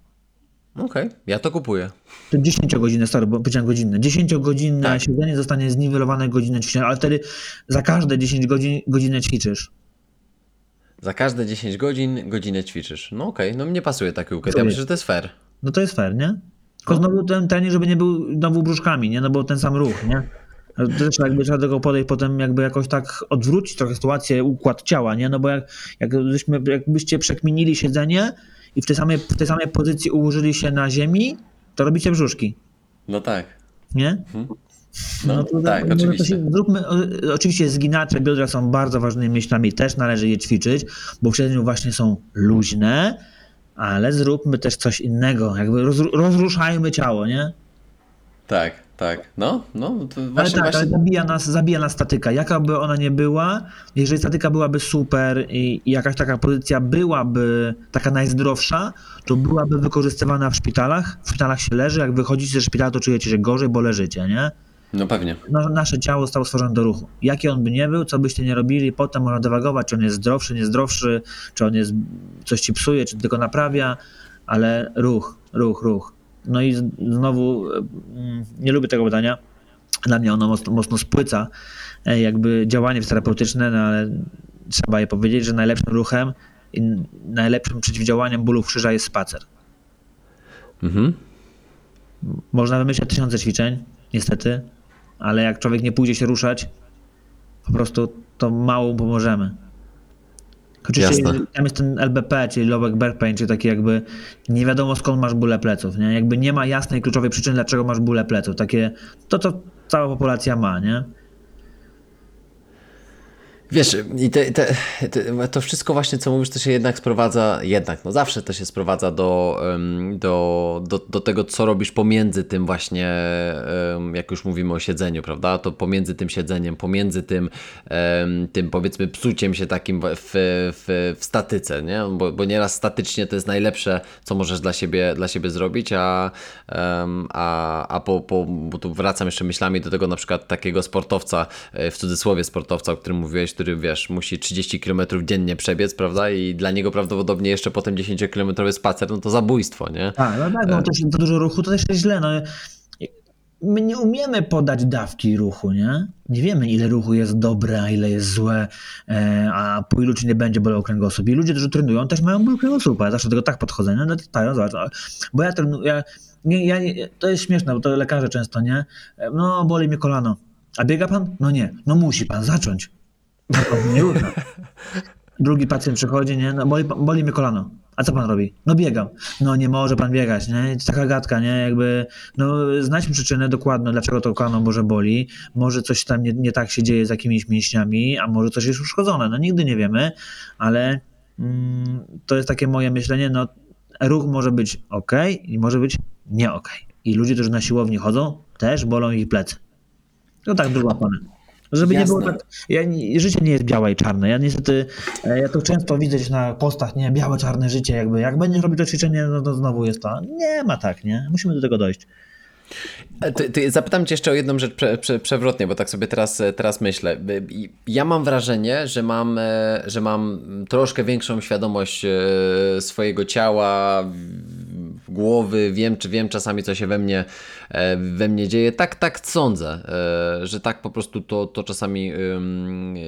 A: Okej, okay, ja to kupuję.
B: To 10 godzin, sorry, bo powiedziałem godzinne. 10 godzinne tak. siedzenie zostanie zniwelowane godzinę ćwiczenia, ale wtedy za każde 10 godzin godzinę ćwiczysz.
A: Za każde 10 godzin godzinę ćwiczysz. No okej, okay, no mnie pasuje taki układ. Ja myślę, że to jest fair.
B: No to jest fair, nie? Tylko no. znowu ten trening, żeby nie był znowu brzuszkami, nie? No bo ten sam ruch, nie? Też jakby trzeba do tego podejść potem jakby jakoś tak odwrócić trochę sytuację, układ ciała, nie? No bo jak, jakbyśmy, jakbyście przekminili siedzenie, i w tej samej, w tej samej pozycji ułożyli się na ziemi, to robicie brzuszki.
A: No tak.
B: Nie? Mhm.
A: No, no to, tak, oczywiście. Się,
B: zróbmy, oczywiście zginacze biodra są bardzo ważnymi myślami, też należy je ćwiczyć, bo w siedzeniu właśnie są luźne, ale zróbmy też coś innego, jakby roz, rozruszajmy ciało, nie?
A: Tak, tak. No, no.
B: To właśnie, ale tak, właśnie... ale zabija nas, zabija nas statyka. Jaka by ona nie była, jeżeli statyka byłaby super i, i jakaś taka pozycja byłaby taka najzdrowsza, to byłaby wykorzystywana w szpitalach. W szpitalach się leży, jak wychodzicie ze szpitala, to czujecie się gorzej, bo leżycie, nie?
A: No pewnie.
B: Nasze ciało zostało stworzone do ruchu. Jaki on by nie był, co byście nie robili, potem można dywagować, czy on jest zdrowszy, niezdrowszy, czy on jest, coś ci psuje, czy tylko naprawia, ale ruch, ruch, ruch. No i znowu mm, nie lubię tego badania. Dla mnie ono mocno, mocno spłyca e, jakby działanie terapeutyczne, no ale trzeba je powiedzieć, że najlepszym ruchem i najlepszym przeciwdziałaniem bólu krzyża jest spacer. Mhm. Można wymyślać tysiące ćwiczeń, niestety, ale jak człowiek nie pójdzie się ruszać, po prostu to mało pomożemy. Oczywiście Jasne. tam jest ten LBP, czyli lower back pain, czyli taki jakby nie wiadomo skąd masz bóle pleców, nie? Jakby nie ma jasnej, kluczowej przyczyny, dlaczego masz bóle pleców. Takie, to co cała populacja ma, nie?
A: Wiesz, i te, te, te, to wszystko właśnie, co mówisz, to się jednak sprowadza, jednak, no zawsze to się sprowadza do, do, do, do tego, co robisz pomiędzy tym właśnie, jak już mówimy o siedzeniu, prawda, to pomiędzy tym siedzeniem, pomiędzy tym, tym powiedzmy psuciem się takim w, w, w statyce, nie, bo, bo nieraz statycznie to jest najlepsze, co możesz dla siebie, dla siebie zrobić, a, a, a po, po, bo tu wracam jeszcze myślami do tego na przykład takiego sportowca, e, w cudzysłowie sportowca, o którym mówiłeś, który wiesz, musi 30 km dziennie przebiec, prawda? I dla niego prawdopodobnie jeszcze potem 10-kilometrowy spacer, no to zabójstwo, nie?
B: Tak, no tak, no to, to dużo ruchu to też jest źle. No. My nie umiemy podać dawki ruchu, nie? Nie wiemy, ile ruchu jest dobre, a ile jest złe, e, a po ilu czy nie będzie bolał kręgosłup. I ludzie, którzy trenują, też mają ból kręgosłupa. Ja zawsze do tego tak podchodzę, no, no tak, no zobacz, bo ja trenuję, ja, nie, ja, to jest śmieszne, bo to lekarze często, nie? No, boli mnie kolano. A biega pan? No nie. No musi pan zacząć. Drugi pacjent przychodzi, nie? No boli, boli mnie kolano. A co pan robi? No biegam. No nie może pan biegać, nie? Taka gadka, nie? Jakby, no znajdźmy przyczynę dokładną, dlaczego to kolano może boli. Może coś tam nie, nie tak się dzieje z jakimiś mięśniami, a może coś jest uszkodzone. No nigdy nie wiemy, ale mm, to jest takie moje myślenie, no ruch może być ok i może być nie ok. I ludzie, którzy na siłowni chodzą, też bolą ich plecy. No tak druga pana. Żeby Jasne. nie było tak. Ja, życie nie jest białe i czarne. Ja niestety, e, ja to często widzę na postach, nie, białe, czarne życie, jakby jak będziesz robić to ćwiczenie, no to znowu jest to. Nie ma tak, nie? Musimy do tego dojść.
A: E, ty, ty, zapytam cię jeszcze o jedną rzecz prze, prze, przewrotnie, bo tak sobie teraz, e, teraz myślę. Ja mam wrażenie, że mam, że mam troszkę większą świadomość swojego ciała, głowy, wiem, czy wiem czasami, co się we mnie, we mnie dzieje. Tak, tak sądzę, że tak po prostu to, to czasami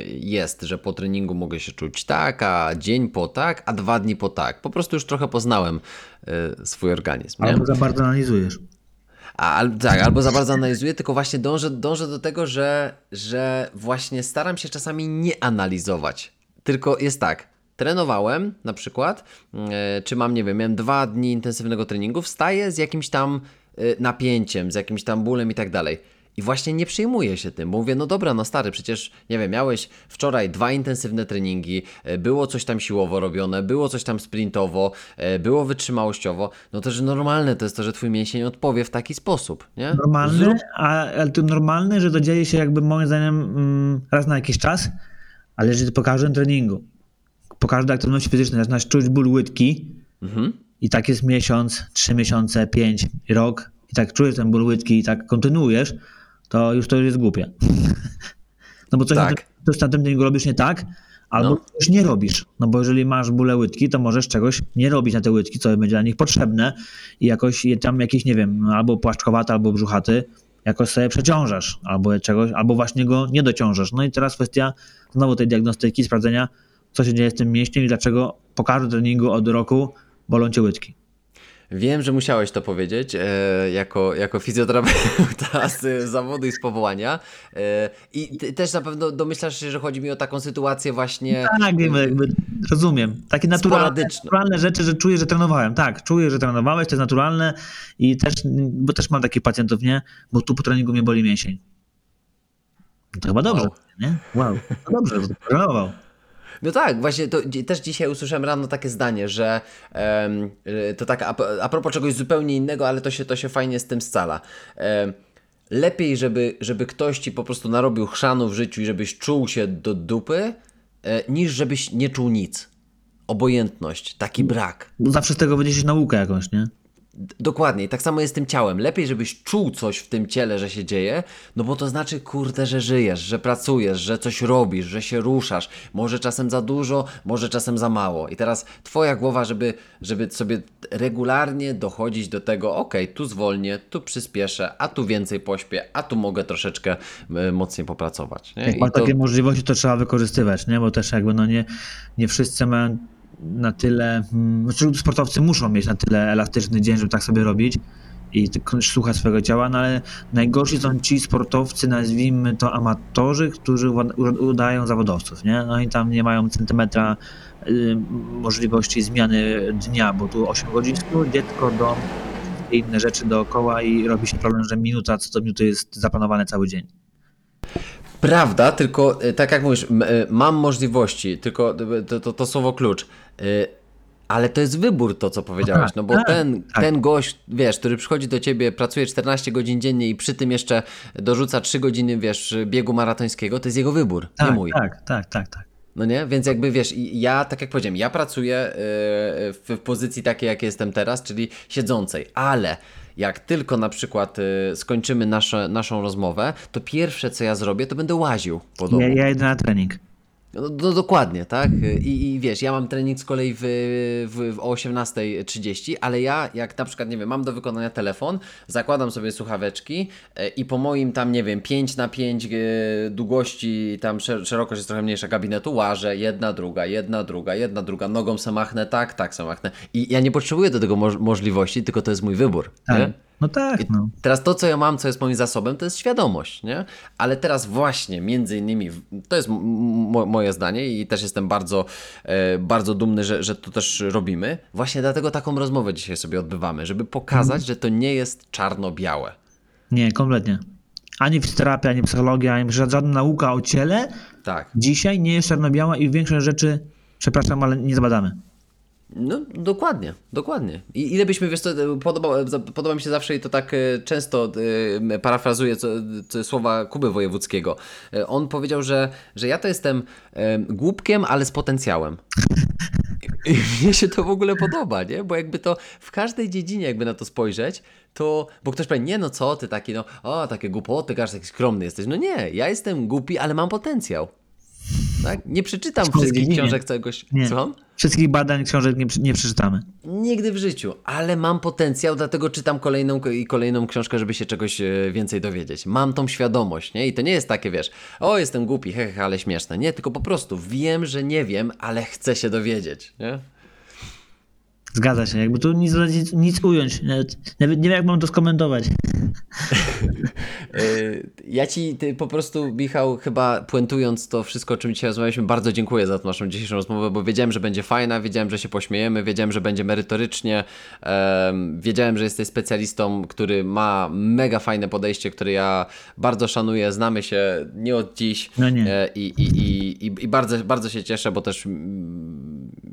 A: jest, że po treningu mogę się czuć tak, a dzień po tak, a dwa dni po tak. Po prostu już trochę poznałem swój organizm.
B: Nie? Albo za bardzo analizujesz.
A: A, tak, albo za bardzo analizuję, tylko właśnie dążę, dążę do tego, że, że właśnie staram się czasami nie analizować. Tylko jest tak, trenowałem na przykład, e, czy mam, nie wiem, miałem dwa dni intensywnego treningu, wstaję z jakimś tam e, napięciem, z jakimś tam bólem i tak dalej i właśnie nie przyjmuję się tym, bo mówię, no dobra, no stary, przecież, nie wiem, miałeś wczoraj dwa intensywne treningi, e, było coś tam siłowo robione, było coś tam sprintowo, było wytrzymałościowo, no to, że normalne to jest to, że twój mięsień odpowie w taki sposób, nie?
B: Normalny, Zrób... a, ale to normalne, że to dzieje się jakby moim zdaniem mm, raz na jakiś czas, ale jeżeli po każdym treningu, po każdej aktywności fizycznej zaczynasz czuć ból łydki mhm. i tak jest miesiąc, trzy miesiące, pięć, rok i tak czujesz ten ból łydki i tak kontynuujesz, to już to jest głupie. No bo coś, tak. na, tym, coś na tym treningu robisz nie tak, albo no. coś nie robisz. No bo jeżeli masz bóle łydki, to możesz czegoś nie robić na te łydki, co będzie dla nich potrzebne i jakoś tam jakieś, nie wiem, albo płaszczkowaty, albo brzuchaty, jakoś sobie przeciążasz, albo czegoś, albo właśnie go nie dociążasz. No i teraz kwestia znowu tej diagnostyki, sprawdzenia, co się dzieje z tym mięśniem i dlaczego po każdym treningu od roku bolą cię łydki.
A: Wiem, że musiałeś to powiedzieć e, jako, jako fizjoterapeuta z zawodu i z powołania. E, I ty też na pewno domyślasz się, że chodzi mi o taką sytuację właśnie.
B: Tak, wiem, jakby rozumiem. Takie naturalne, naturalne rzeczy, że czuję, że trenowałem. Tak, czuję, że trenowałeś, to jest naturalne i też, bo też mam takich pacjentów, nie? Bo tu po treningu mnie boli mięsień. To chyba dobrze, wow. nie? Wow, to dobrze, trenował.
A: No tak, właśnie to też dzisiaj usłyszałem rano takie zdanie, że um, to tak a, a propos czegoś zupełnie innego, ale to się, to się fajnie z tym scala. Um, lepiej, żeby, żeby ktoś ci po prostu narobił chrzanu w życiu i żebyś czuł się do dupy, e, niż żebyś nie czuł nic. Obojętność, taki brak.
B: Zawsze z tego będziesz naukę jakąś, nie?
A: Dokładnie, tak samo jest z tym ciałem. Lepiej, żebyś czuł coś w tym ciele, że się dzieje, no bo to znaczy, kurde, że żyjesz, że pracujesz, że coś robisz, że się ruszasz. Może czasem za dużo, może czasem za mało. I teraz twoja głowa, żeby, żeby sobie regularnie dochodzić do tego, ok, tu zwolnię, tu przyspieszę, a tu więcej pośpię, a tu mogę troszeczkę e, mocniej popracować. Nie?
B: Jak ma to... takie możliwości, to trzeba wykorzystywać, nie? bo też jakby no nie, nie wszyscy mają na tyle, hmm, znaczy sportowcy muszą mieć na tyle elastyczny dzień, żeby tak sobie robić i słuchać swojego ciała, no ale najgorsi są ci sportowcy, nazwijmy to amatorzy, którzy udają zawodowców, nie? No i tam nie mają centymetra y, możliwości zmiany dnia, bo tu 8 godzin dziecko, dom, inne rzeczy dookoła i robi się problem, że minuta co do minuty jest zaplanowany cały dzień.
A: Prawda, tylko e, tak jak mówisz, e, mam możliwości, tylko to, to, to słowo klucz. E, ale to jest wybór to, co powiedziałeś, no bo tak, ten, tak. ten gość, wiesz, który przychodzi do ciebie, pracuje 14 godzin dziennie i przy tym jeszcze dorzuca 3 godziny, wiesz, biegu maratońskiego, to jest jego wybór,
B: tak,
A: nie mój.
B: Tak, tak, tak, tak.
A: No nie? Więc jakby wiesz, ja tak jak powiedziałem, ja pracuję w pozycji takiej, jak jestem teraz, czyli siedzącej, ale jak tylko na przykład y, skończymy nasze, naszą rozmowę, to pierwsze co ja zrobię, to będę łaził po domu.
B: Ja, ja idę na trening.
A: No, no, dokładnie, tak? I, I, wiesz, ja mam trening z kolei w, w, w 18.30, ale ja jak na przykład, nie wiem, mam do wykonania telefon, zakładam sobie słuchaweczki e, i po moim tam, nie wiem, 5 na 5 e, długości, tam szerokość jest trochę mniejsza gabinetu, łażę, jedna, druga, jedna, druga, jedna, druga, nogą se machnę, tak, tak se machnę. I ja nie potrzebuję do tego mo możliwości, tylko to jest mój wybór. Tak. Nie?
B: No tak. No.
A: Teraz to, co ja mam, co jest moim zasobem, to jest świadomość, nie? Ale teraz właśnie, między innymi, to jest moje zdanie i też jestem bardzo, e, bardzo dumny, że, że to też robimy. Właśnie dlatego taką rozmowę dzisiaj sobie odbywamy, żeby pokazać, mhm. że to nie jest czarno-białe.
B: Nie, kompletnie. Ani fizjoterapia, ani psychologia, ani żadna nauka o ciele tak. dzisiaj nie jest czarno-biała i większość rzeczy, przepraszam, ale nie zbadamy.
A: No, dokładnie, dokładnie. I ile byśmy, wiesz, to podoba, podoba mi się zawsze i to tak e, często e, parafrazuję co, co słowa Kuby Wojewódzkiego. E, on powiedział, że, że ja to jestem głupkiem, ale z potencjałem. I mnie się to w ogóle podoba, nie? Bo jakby to w każdej dziedzinie jakby na to spojrzeć, to, bo ktoś powie, nie no co ty taki, no, o takie głupoty, każdy taki skromny jesteś. No nie, ja jestem głupi, ale mam potencjał. Tak? Nie przeczytam wszystkich książek czegoś.
B: Nie.
A: Słucham?
B: Wszystkich badań, książek nie, nie przeczytamy.
A: Nigdy w życiu, ale mam potencjał, dlatego czytam kolejną i kolejną książkę, żeby się czegoś e, więcej dowiedzieć. Mam tą świadomość, nie? I to nie jest takie, wiesz, o, jestem głupi, he, he, ale śmieszne. Nie, tylko po prostu wiem, że nie wiem, ale chcę się dowiedzieć, nie?
B: Zgadza się, jakby tu nic, nic, ująć, nawet, nawet nie wiem jak mam to skomentować.
A: Ja ci po prostu, Michał, chyba puentując to wszystko, o czym dzisiaj rozmawialiśmy, bardzo dziękuję za naszą dzisiejszą rozmowę, bo wiedziałem, że będzie fajna, wiedziałem, że się pośmiejemy, wiedziałem, że będzie merytorycznie, em, wiedziałem, że jesteś specjalistą, który ma mega fajne podejście, które ja bardzo szanuję, znamy się nie od dziś
B: No nie.
A: E, i, i, i, i, i bardzo, bardzo się cieszę, bo też mm,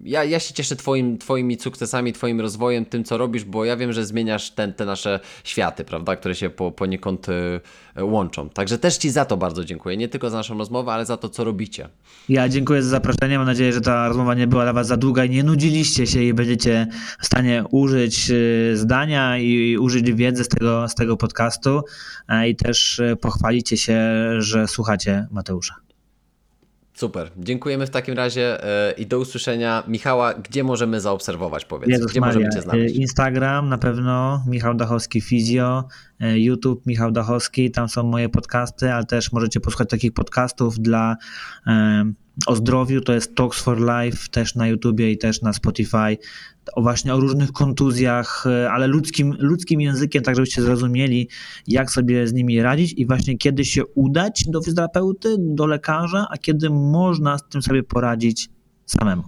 A: ja, ja się cieszę twoim, twoimi sukcesami, twoim rozwojem, tym co robisz, bo ja wiem, że zmieniasz ten, te nasze światy, prawda, które się po, poniekąd e, łączą. Także też Ci za to bardzo dziękuję. Nie tylko za naszą rozmowę, ale za to, co robicie.
B: Ja dziękuję za zaproszenie. Mam nadzieję, że ta rozmowa nie była dla Was za długa i nie nudziliście się i będziecie w stanie użyć y, zdania i użyć wiedzy z tego, z tego podcastu i też y, pochwalicie się, że słuchacie Mateusza.
A: Super. Dziękujemy w takim razie e, i do usłyszenia. Michała, gdzie możemy zaobserwować, powiedz?
B: Jezus
A: gdzie
B: Maria.
A: możemy Cię znaleźć?
B: Y, Instagram na pewno, Michał Dachowski Fizjo, y, YouTube Michał Dachowski, tam są moje podcasty, ale też możecie posłuchać takich podcastów dla em, o zdrowiu, to jest Talks for Life też na YouTubie i też na Spotify, o właśnie o różnych kontuzjach, y, ale ludzkim, ludzkim językiem, tak żebyście zrozumieli, jak sobie z nimi radzić i właśnie kiedy się udać do fizjoterapeuty, do lekarza, a kiedy można z tym sobie poradzić samemu.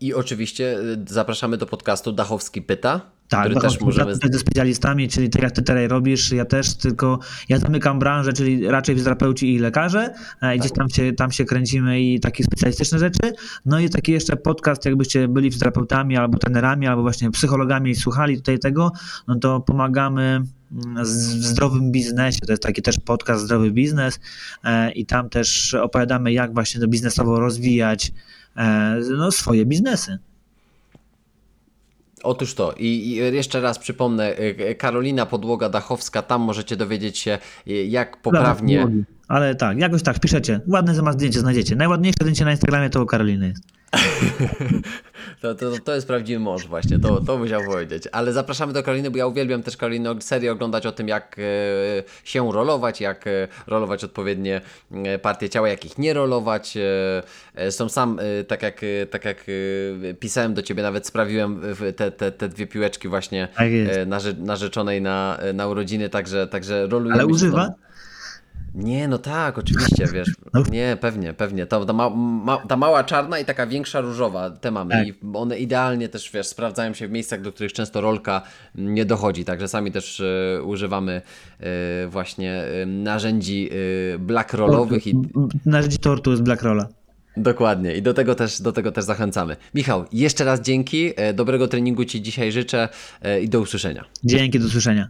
A: I oczywiście e, zapraszamy do podcastu Dachowski Pyta,
B: Tak,
A: który
B: Dachowski
A: też możemy...
B: ze specjalistami, czyli tak jak ty teraz robisz, ja też, tylko ja zamykam branżę, czyli raczej fizjoterapeuci i lekarze, e, i gdzieś tam się, tam się kręcimy i takie specjalistyczne rzeczy. No i taki jeszcze podcast, jakbyście byli fizjoterapeutami albo trenerami, albo właśnie psychologami i słuchali tutaj tego, no to pomagamy mm, w zdrowym biznesie. To jest taki też podcast Zdrowy Biznes e, i tam też opowiadamy, jak właśnie to biznesowo rozwijać e, no, swoje biznesy.
A: Otóż to. I, jeszcze raz przypomnę, e, Karolina Podłoga Dachowska, tam możecie dowiedzieć się, e, jak poprawnie...
B: Ale tak, jakoś tak, piszecie. Ładne zdjęcie znajdziecie. Najładniejsze zdjęcie na Instagramie to u Karoliny jest.
A: To, to, to jest prawdziwy mąż właśnie, to, to musiał powiedzieć. Ale zapraszamy do Karoliny, bo ja uwielbiam też Karolinę serię oglądać o tym, jak e, się rolować, jak e, rolować odpowiednie e, partie ciała, jak ich nie rolować. Są sam, tak jak, tak jak pisałem do Ciebie, nawet sprawiłem te, te, te dwie piłeczki właśnie
B: Tak
A: narze, narzeczonej na, na urodziny, także, także rolujemy
B: Ale używa?
A: tą- Nie, no tak, oczywiście, wiesz.
B: No.
A: Nie, pewnie, pewnie. Ta, ta, ma, ma, ta mała czarna i taka większa różowa, te mamy.
B: Tak.
A: I one idealnie też, wiesz, sprawdzają się w miejscach, do których często rolka nie dochodzi. Także sami też e, używamy e, właśnie e, narzędzi e, black rollowych i
B: Narzędzi tortu z Blackrolla.
A: dokładnie. I do tego też, do tego też zachęcamy. Michał, jeszcze raz dzięki. Dobrego treningu Ci dzisiaj życzę i do usłyszenia.
B: Dzięki, do usłyszenia.